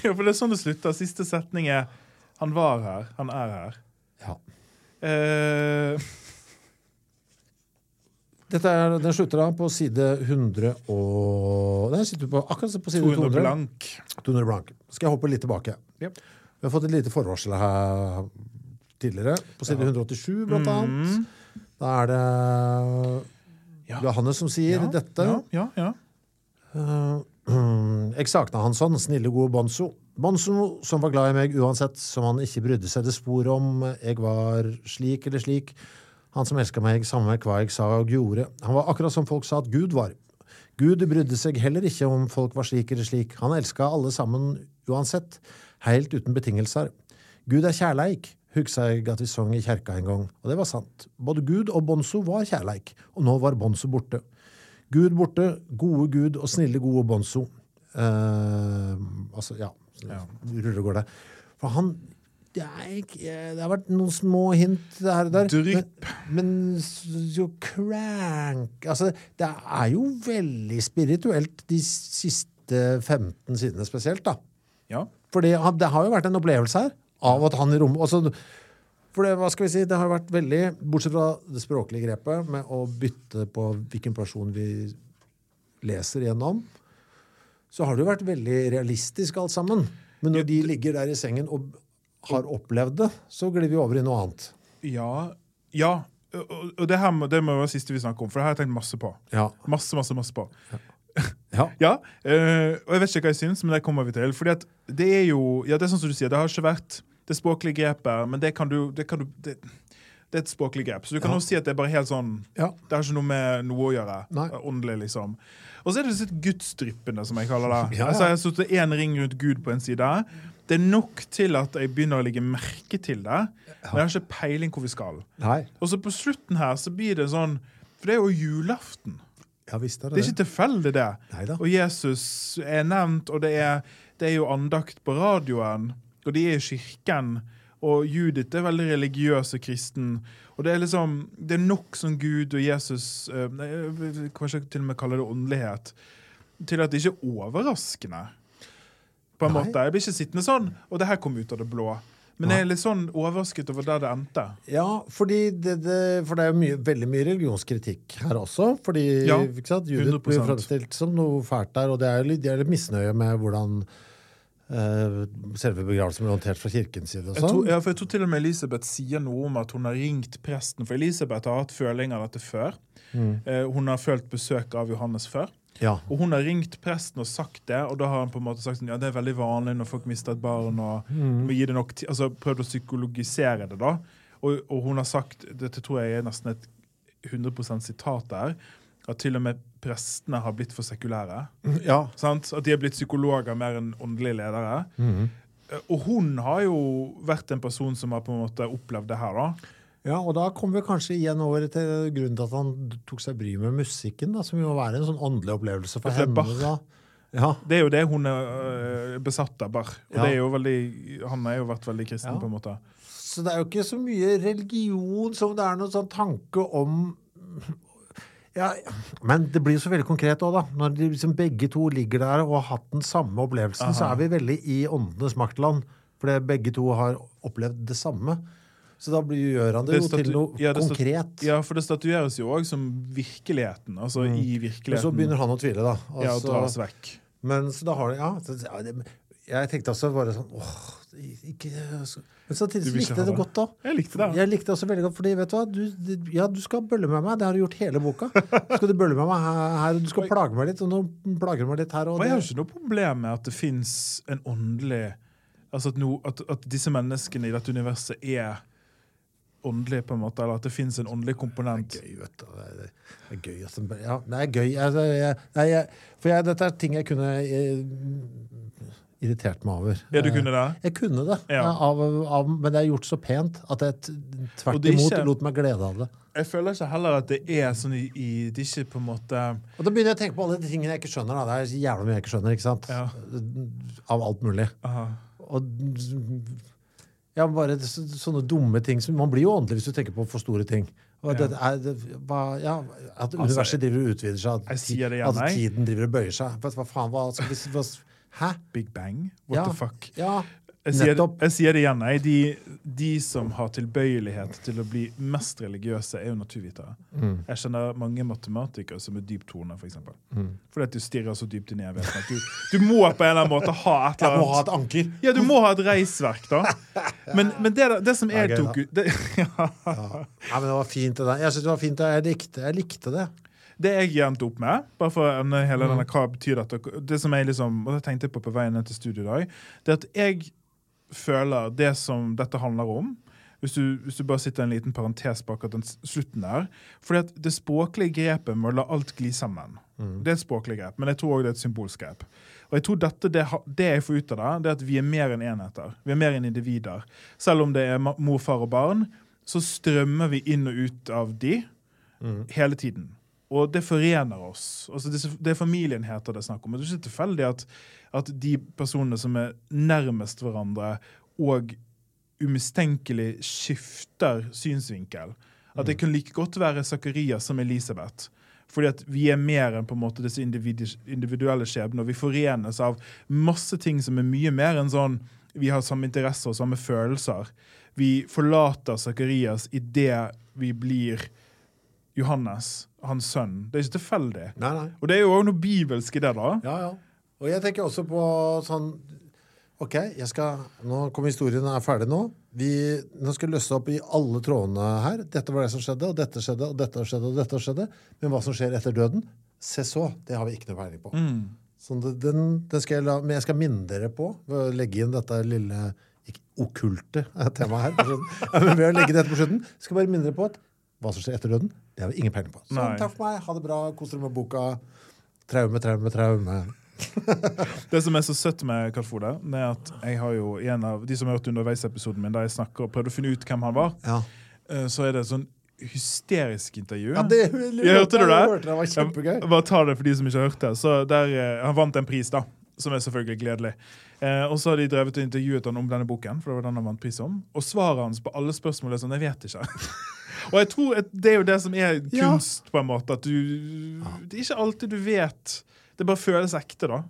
Ja, for det er sånn det slutter. Siste setning er 'Han var her. Han er her'. ja. Eh, Dette er, den slutter da på side 100 og Den sitter på akkurat på side 200 200. blank. 200 blank. Skal jeg hoppe litt tilbake. Yep. Vi har fått et lite forvarsel her tidligere. På side 187, blant annet. Mm. Da er det Ja. Johannes som sier Ja, dette. Ja, ja, ja. Eh, Jeg sakna han sånn, snille, gode Bonzo. Bonzo som var glad i meg uansett, som han ikke brydde seg det spor om jeg var slik eller slik. Han som elska meg, samme hva jeg sa og gjorde. Han var akkurat som folk sa at Gud var. Gud brydde seg heller ikke om folk var slik eller slik. Han elska alle sammen uansett, helt uten betingelser. Gud er kjærleik, hugsa jeg at vi sang i kjerka en gang, og det var sant. Både Gud og Bonzo var kjærleik, og nå var Bonzo borte. Gud borte, gode Gud og snille, gode Bonzo. Eh, altså, ja. Ruller går det. For han det, ikke, det har vært noen små hint her og der. Drypp. Men, men så crank Altså, det er jo veldig spirituelt de siste 15 sidene spesielt, da. ja. For det, har- det har jo vært en opplevelse her av at han i rommet altså, For det, hva skal vi si, det har vært veldig, bortsett fra det språklige grepet med å bytte på hvilken person vi leser gjennom, så har det jo vært veldig realistisk alt sammen. Men når de ligger der i sengen og har opplevd det, så glir vi over i noe annet. Ja. ja. Og, det her det må være det siste vi snakker om, for det har jeg tenkt masse på. Ja. Masse, masse, masse på. ja. [LAUGHS] Ja, eh, og jeg vet ikke hva jeg syns, men det kommer vi til. Fordi at det er jo Ja, det er sånn som du sier, det har ikke vært det språklige grepet, men det kan du, det kan du det, det er et språklig grep. Så du kan Ja. også si at det er bare helt sånn Ja. Det har ikke noe med noe å gjøre. Nei. Åndelig, liksom. Og så er det disse gudsdryppene, som jeg kaller det. [LAUGHS] Ja, ja. Altså, jeg har satt én ring rundt Gud på en side. Det er nok til at jeg begynner å legge merke til det, men jeg har ikke peiling hvor vi skal. Nei. Og så på slutten her så blir det sånn For det er jo julaften. Ja visst er Det det er ikke tilfeldig, det. Neida. Og Jesus er nevnt, og det er, det er jo andakt på radioen, og de er i kirken. Og Judith er veldig religiøs og kristen. Og det er liksom, det er nok som Gud og Jesus eh, nei, Jeg kanskje til og med kalle det åndelighet. Til at det ikke er overraskende. På en Nei. måte. Jeg blir ikke sittende sånn, og det her kom ut av det blå. Men jeg er litt sånn overrasket over der det endte. Ja, det, det, for det er jo mye, veldig mye religionskritikk her også. Fordi Ja, Judith blir 100%. fremstilt som noe fælt der, og det er litt, de er litt misnøye med hvordan eh, selve begravelsen ble håndtert fra kirkens side. Jeg tror, sånn. ja, for jeg tror til og med Elisabeth sier noe om at hun har ringt presten. For Elisabeth har hatt føling av dette før. Eh, hun har følt besøk av Johannes før. Ja. Og hun har ringt presten og sagt det, og da har han på en måte sagt sånn, ja, det er veldig vanlig når folk mister et barn. og Mm. må gi det nok altså Prøvd å psykologisere det, da. Og, og hun har sagt, dette tror jeg er nesten et 100 sitat der, at til og med prestene har blitt for sekulære. ja. Sant? At de er blitt psykologer mer enn åndelige ledere. Mm Eh, Og hun har jo vært en person som har på en måte opplevd det her, da. ja, og da kommer vi kanskje igjen over til grunnen til at han tok seg bry med musikken, da, som jo må være en sånn åndelig opplevelse for det henne. Da. Ja, Det er jo det hun er øh, besatt av, Barr. Og Ja. det er veldig, han har jo vært veldig kristen, Ja. på en måte. Så det er jo ikke så mye religion som det er noen sånn tanke om ja, Men det blir jo så veldig konkret òg, da. Når de liksom begge to ligger der og har hatt den samme opplevelsen, så er vi veldig i åndenes maktland. Fordi begge to har opplevd det samme. Så da blir, gjør han det, Det jo til noe ja, konkret. Ja, for det statueres jo òg som virkeligheten. Altså i virkeligheten. Og så begynner han å tvile, da. Altså, ja, så- dras vekk. Men så da har det, Ja, så, ja det, jeg tenkte altså bare sånn åh, ikke Men samtidig så likte jeg det det? godt da. Jeg likte det. Jeg likte det også veldig godt, fordi vet du hva, du, ja, du skal bølle med meg. Det har du gjort hele boka. Skal du bølle med meg her, og du skal plage meg litt, og nå plager du meg litt her. Og jeg har ikke noe problem med at det fins en åndelig Altså at, no, at, at disse menneskene i dette universet er åndelige, på en måte. Eller at det fins en åndelig komponent. gøy, vet du. Det er, det er gøy. at Ja, det er gøy. Altså, jeg, nei, jeg, for jeg, dette er ting jeg kunne eh, irritert meg over. Ja, du Eh, kunne det? Jeg kunne det, Ja. av, av, men det er gjort så pent at jeg tvert er imot ikke- lot meg glede av det. Jeg føler ikke heller at det er sånn i, i Det ikke på en måte Og da begynner jeg å tenke på alle de tingene jeg ikke skjønner. Da. Det er jævla mye jeg ikke skjønner. ikke sant? Ja. Av alt mulig. aha. Og ja, bare så, sånne dumme ting som Man blir jo åndelig hvis du tenker på for store ting. Og Ja. det er, det, hva, ja, At universet driver og utvider seg. At, at tiden driver og bøyer seg. Hva faen, hva skal vi hva, Hæ? Big Bang? What Ja. the fuck? Ja, Jeg sier, jeg sier det igjen. Jeg. De, de som har tilbøyelighet til å bli mest religiøse, er jo naturvitere. Mm. Jeg kjenner mange matematikere som er dypttorne, f.eks. For eksempel. Mm. Fordi at du stirrer så dypt inn i evigheten at du, du må på en eller annen måte ha et [LAUGHS] Jeg eller må ha annet. et anker. Ja, du må ha et reisverk, da. Men, men det, det som jeg tok ut det, [LAUGHS] ja, Ja. Men det var fint det der. Jeg synes det var fint, jeg likte, jeg likte det. Det jeg endte opp med, bare for en, hele Mm. denne, hva betyr dette Det som jeg liksom, og det tenkte jeg på på veien ned til studio i dag, det at jeg føler det som dette handler om hvis du, hvis du bare sitter en liten parentes bak at den slutten der. Fordi at det språklige grepet med å la alt gli sammen, Mm. det er et språklig grep, men jeg tror også det er et symbolsk grep. Og jeg tror dette, det, det jeg får ut av det, det er at vi er mer enn enheter. Vi er mer enn individer. Selv om det er mor, far og barn, så strømmer vi inn og ut av de hele tiden. Og det forener oss. Altså det, det er familienheter det er snakk om. Det er ikke tilfeldig at, at de personene som er nærmest hverandre, og umistenkelig skifter synsvinkel. At det kan like godt være Zakarias som Elisabeth. Fordi at vi er mer enn på en måte disse individuelle skjebnene. Og Vi forenes av masse ting som er mye mer enn sånn vi har samme interesser og samme følelser. Vi forlater Zakarias idet vi blir Johannes, hans sønn. Det er ikke tilfeldig. Nei, nei. Og det er jo også noe bibelsk i det, da. Ja, ja. Og jeg tenker også på sånn OK, jeg skal, nå kommer historien er ferdig nå. Vi, nå skal jeg løse opp i alle trådene her. Dette var det som skjedde, og dette skjedde, og dette skjedde, og dette skjedde. Men hva som skjer etter døden, se så, det har vi ikke noe peiling på. Mm. Så den, den jeg la, men jeg skal minne dere på ved å legge inn dette lille ikke, okkulte temaet her. [LAUGHS] ved å legge dette på slutten, skal bare minne dere på at hva som skjer etter døden, det har vi ingen peiling på. Så Nei. takk for meg, ha det bra, kos dere med boka. Traume, traume, traume. [LAUGHS] Det som er så søtt med Karl Frode, er at jeg har jo en av de som har hørt underveisepisoden min, der jeg snakker og prøvde å finne ut hvem han var, Ja. eh, så er det et sånn hysterisk intervju. Ja, det, Jeg hørte du det? Jeg hørte det var kjempegøy. Jeg, Bare ta det for de som ikke har hørt det. Så der, eh, Han vant en pris, da, som er selvfølgelig gledelig. Eh, og så har de drevet og intervjuet han om denne boken, for det var den han vant pris om. Og svaret hans på alle spørsmål er sånn 'Jeg vet ikke'. [LAUGHS] og jeg tror at det er jo det som er Ja. kunst, på en måte. At du Det er ikke alltid du vet. Det bare føles ekte, da.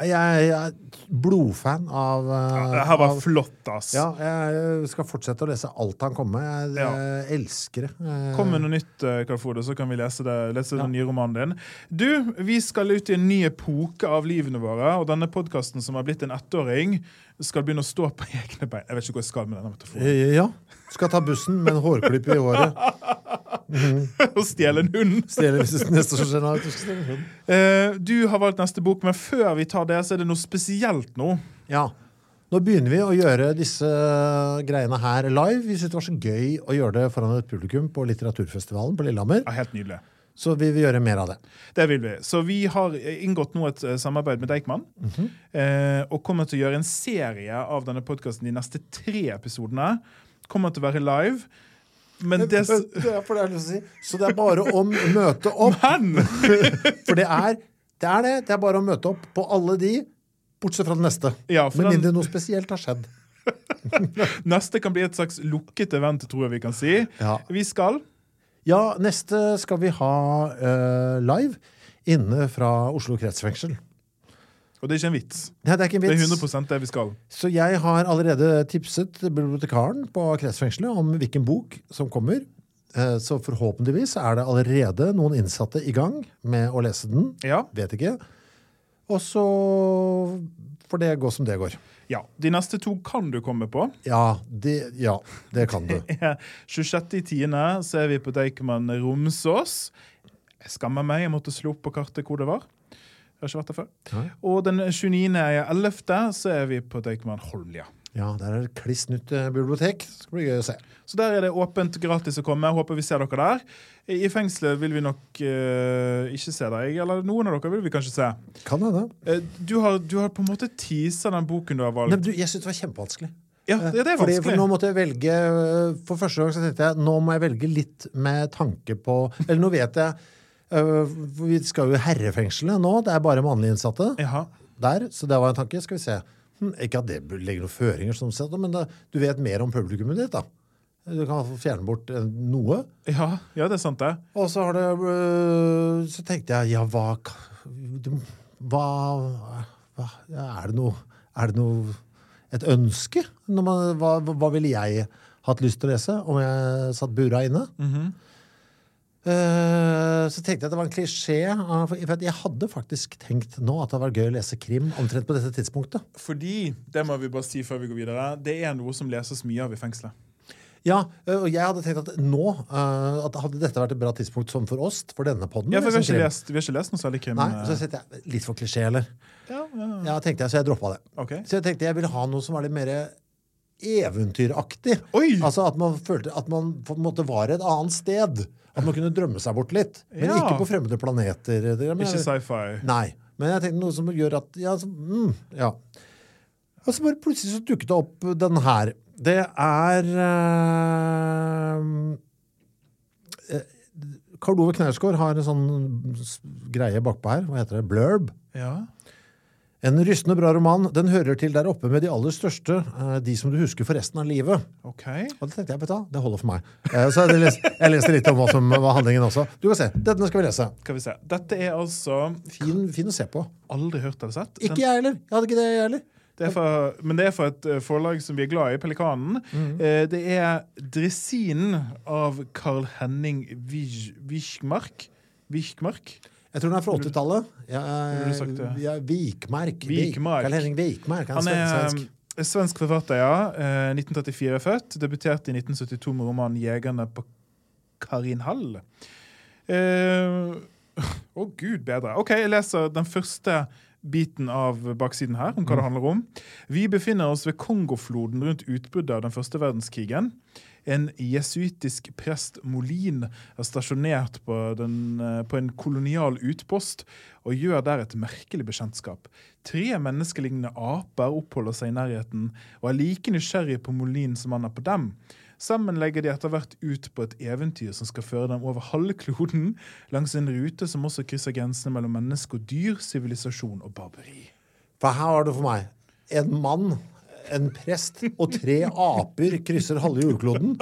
Jeg jeg er blodfan av Ja, uh, det her var av- flott, ass. Ja, jeg skal fortsette å lese alt han kommer med. Jeg Ja. jeg elsker det. Eh, Kom med noe nytt, eh, Karl Frode, så kan vi lese, det, lese Ja. den nye romanen din. Du, vi skal ut i en ny epoke av livene våre, og denne podkasten som har blitt en ettåring, skal begynne å stå på [LAUGHS] egne bein. Jeg vet ikke hvor jeg skal med denne metaforen. eh, Ja. Skal ta bussen med en hårklipp i håret. [LAUGHS] Og stjele en hund. [LAUGHS] Stjele neste som skjer du stjele hund. Eh, du har valgt neste bok, men før vi tar det, så er det noe spesielt nå. Ja. Nå begynner vi å gjøre disse greiene her live. Vi syntes det var så gøy å gjøre det foran et publikum på Litteraturfestivalen på Lillehammer. Ja, helt nydelig. Så vi vil gjøre mer av det. Det vil vi. Så vi har inngått nå et eh, samarbeid med Deichman. eh, og kommer til å gjøre en serie av denne podkasten de neste tre episodene. Kommer til å være live. Men det s- [LAUGHS] Det er for det lyst til å si. Så det er bare å møte opp. Men! [LAUGHS] For det er, det er det. Det er bare å møte opp på alle de, bortsett fra den neste. Ja, for Med den- mindre noe spesielt har skjedd. [LAUGHS] Neste kan bli et slags lukket event, tror jeg vi kan si. Ja. Vi skal Ja, neste skal vi ha uh, live inne fra Oslo kretsfengsel. Og det er ikke en vits. Nei, det er ikke en vits. Det er 100% det vi skal. Så jeg har allerede tipset bibliotekaren på kretsfengselet om hvilken bok som kommer. Eh, Så forhåpentligvis er det allerede noen innsatte i gang med å lese den. Ja. Vet ikke. Og så får det gå som det går. Ja. De neste to kan du komme på. Ja, det, ja, det kan du. [LAUGHS] 26.10. så er vi på Deichman Romsås. Jeg skammer meg, jeg måtte slå opp på kartet hvor det var. Jeg har ikke vært der før. Nei. Og den 29.11. så er vi på Deichman Holmlia. Ja, der er det kliss nytt eh, bibliotek. Det skal bli gøy å se. Så der er det åpent gratis å komme. Håper vi ser dere der. I fengselet vil vi nok uh, ikke se deg, eller noen av dere vil vi kanskje se. Kan hende. Uh, du, har, du har på en måte teasa den boken du har valgt. Nei, du, jeg syns det var kjempevanskelig. ja, det, det er Fordi, vanskelig. for nå måtte jeg velge For første gang så tenkte jeg nå må jeg velge litt med tanke på Eller nå vet jeg uh, Vi skal jo i herrefengselet nå. Det er bare mannlige innsatte Jaha. der. Så det var en tanke. Skal vi se. Ikke at det legger noen føringer, sånn sett, men da, du vet mer om publikummet ditt. da. Du kan fjerne bort eh, noe. Ja, ja, det er sant, det. Og så har det øh, Så tenkte jeg ja, hva Hva, hva Er det noe Er det noe et ønske. Når man, hva, hva ville jeg hatt lyst til å lese om jeg satt bura inne? Eh, så tenkte jeg at det var en klisjé. ah, for- Jeg hadde faktisk tenkt nå at det hadde vært gøy å lese krim omtrent på dette tidspunktet. Fordi, det må vi bare si før vi går videre, det er noe som leses mye av i fengselet. Ja, eh, og jeg hadde tenkt at nå eh, at Hadde dette vært et bra tidspunkt sånn for oss, for denne podden Ja, for vi har ikke lest, vi har ikke lest noe særlig krim. Nei, eh, så tenkte jeg litt for klisjé, eller? ja, ja, Ja, tenkte jeg, så jeg droppa det. Okay. Så jeg tenkte jeg ville ha noe som var litt mer eventyraktig. Oi! Altså at man følte at man på en måte var et annet sted. At man kunne drømme seg bort litt. Men Ja. ikke på fremmede planeter. Men- Ikke sci-fi. Nei. Men jeg tenkte noe som gjør at Ja. Så, mm, ja. Og så bare plutselig så dukket det opp den her. Det er eh, Karl Ove Knausgård har en sånn greie bakpå her. Hva heter det? Blurb. Ja. En rystende bra roman. Den hører til der oppe med de aller største. eh, De som du husker for resten av livet. OK. Og det tenkte jeg, vet du det holder for meg. Eh, Så jeg leste, jeg leste litt om hva som var handlingen også. Du kan se. Denne skal vi lese. Skal vi se. Dette er altså Fin, fin å se på. Aldri hørt eller sett. Ikke jeg heller. Jeg hadde ikke det, jeg heller. Det er fra, men det er fra et eh, forlag som vi er glad i, Pelikanen. Eh, det er 'Dresinen' av Carl Henning Wichmark. Wichmark? Jeg tror den er fra 80-tallet. Jeg- Ville du sagt det? jeg- Vikmark. Vikmark. Karl Henning Vikmark. Han er er svensk. eh, svensk forfatter, ja. Eh, 1934 født. Debuterte i 1972 med romanen 'Jegerne på Karinhall'. Eh, [LAUGHS] Å, gud bedre. OK, jeg leser den første biten av baksiden her, om hva det handler om. Vi befinner oss ved Kongofloden rundt utbruddet av den første verdenskrigen. En jesuitisk prest Molin er stasjonert på, den, eh, på en kolonial utpost og gjør der et merkelig bekjentskap. Tre menneskelignende aper oppholder seg i nærheten og er like nysgjerrige på Molin som han er på dem. Sammen legger de etter hvert ut på et eventyr som skal føre dem over halve kloden, langs en rute som også krysser grensene mellom menneske og dyr, sivilisasjon og barbari. For her var det for meg. En mann, en prest og tre aper krysser halve jordkloden.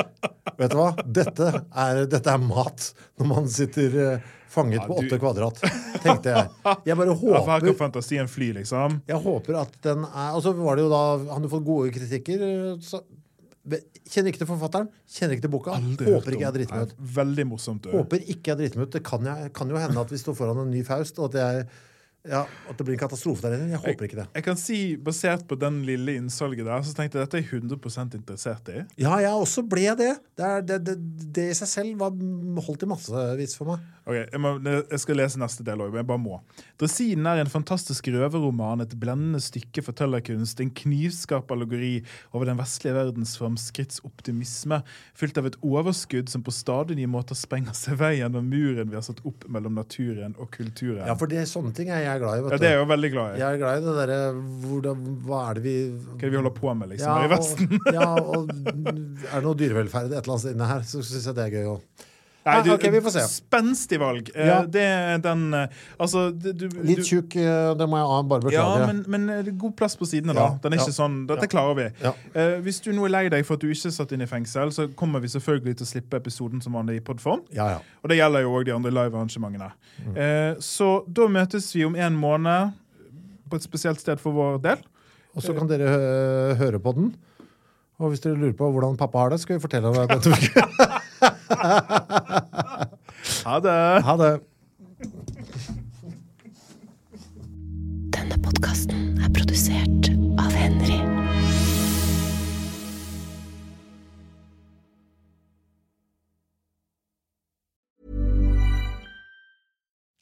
Vet du hva? Dette er, dette er mat når man sitter eh, fanget på du- åtte kvadrat, tenkte jeg. Jeg bare [LAUGHS] Ja, for her håper kan fantasien fly, liksom. Jeg håper at den er Og så var det jo da Han har fått gode kritikker. Så, kjenner ikke til forfatteren, kjenner ikke til boka. Aldri håper ikke jeg meg ut. Veldig morsomt. du. Håper ikke jeg meg ut. Det kan, jeg, kan jo hende at vi står foran en ny Faust, og at, jeg, ja, at det blir en katastrofe der inne. Jeg håper ikke det. Jeg kan si, Basert på den lille innsalget der, så tenkte jeg dette er jeg 100% interessert i. Ja, jeg også ble det. Det, er, det, det, det i seg selv var holdt i massevis for meg. Ok, jeg, må, jeg skal lese neste del òg, men jeg bare må. 'Dresinen' er en fantastisk røverroman, et blendende stykke fortellerkunst, en knivskarp allegori over den vestlige verdens framskrittsoptimisme, fylt av et overskudd som på stadig nye måter sprenger seg vei gjennom muren vi har satt opp mellom naturen og kulturen. Ja, for det, er sånne ting er jeg glad i. Vet Ja, det er jeg jo veldig glad i. Jeg er glad i det derre hvordan- Hva er det vi Hva er det vi holder på med, liksom, her i Vesten? Og, ja, og er det noe dyrevelferd et eller annet sted inne her, så syns jeg det er gøy òg. Nei, du, okay, vi får se. Spenstig valg. Eh, Ja. Det er den eh, Altså, du, Litt tjukk, eh, det må jeg bare Ja, men, men god plass på sidene, da. Den er ja. ikke sånn, Dette klarer vi. Eh, hvis du nå er lei deg for at du ikke er satt inn i fengsel, så kommer vi selvfølgelig til å slippe episoden som vanlig i podform. Ja, ja. Og det gjelder jo òg de andre livearrangementene. Mm. Uh, så da møtes vi om en måned på et spesielt sted for vår del. Og så kan dere hø høre på den. Og hvis dere lurer på hvordan pappa har det, skal vi fortelle deg dette uke. Ha det! Ha det. Denne podkasten er produsert av Henry.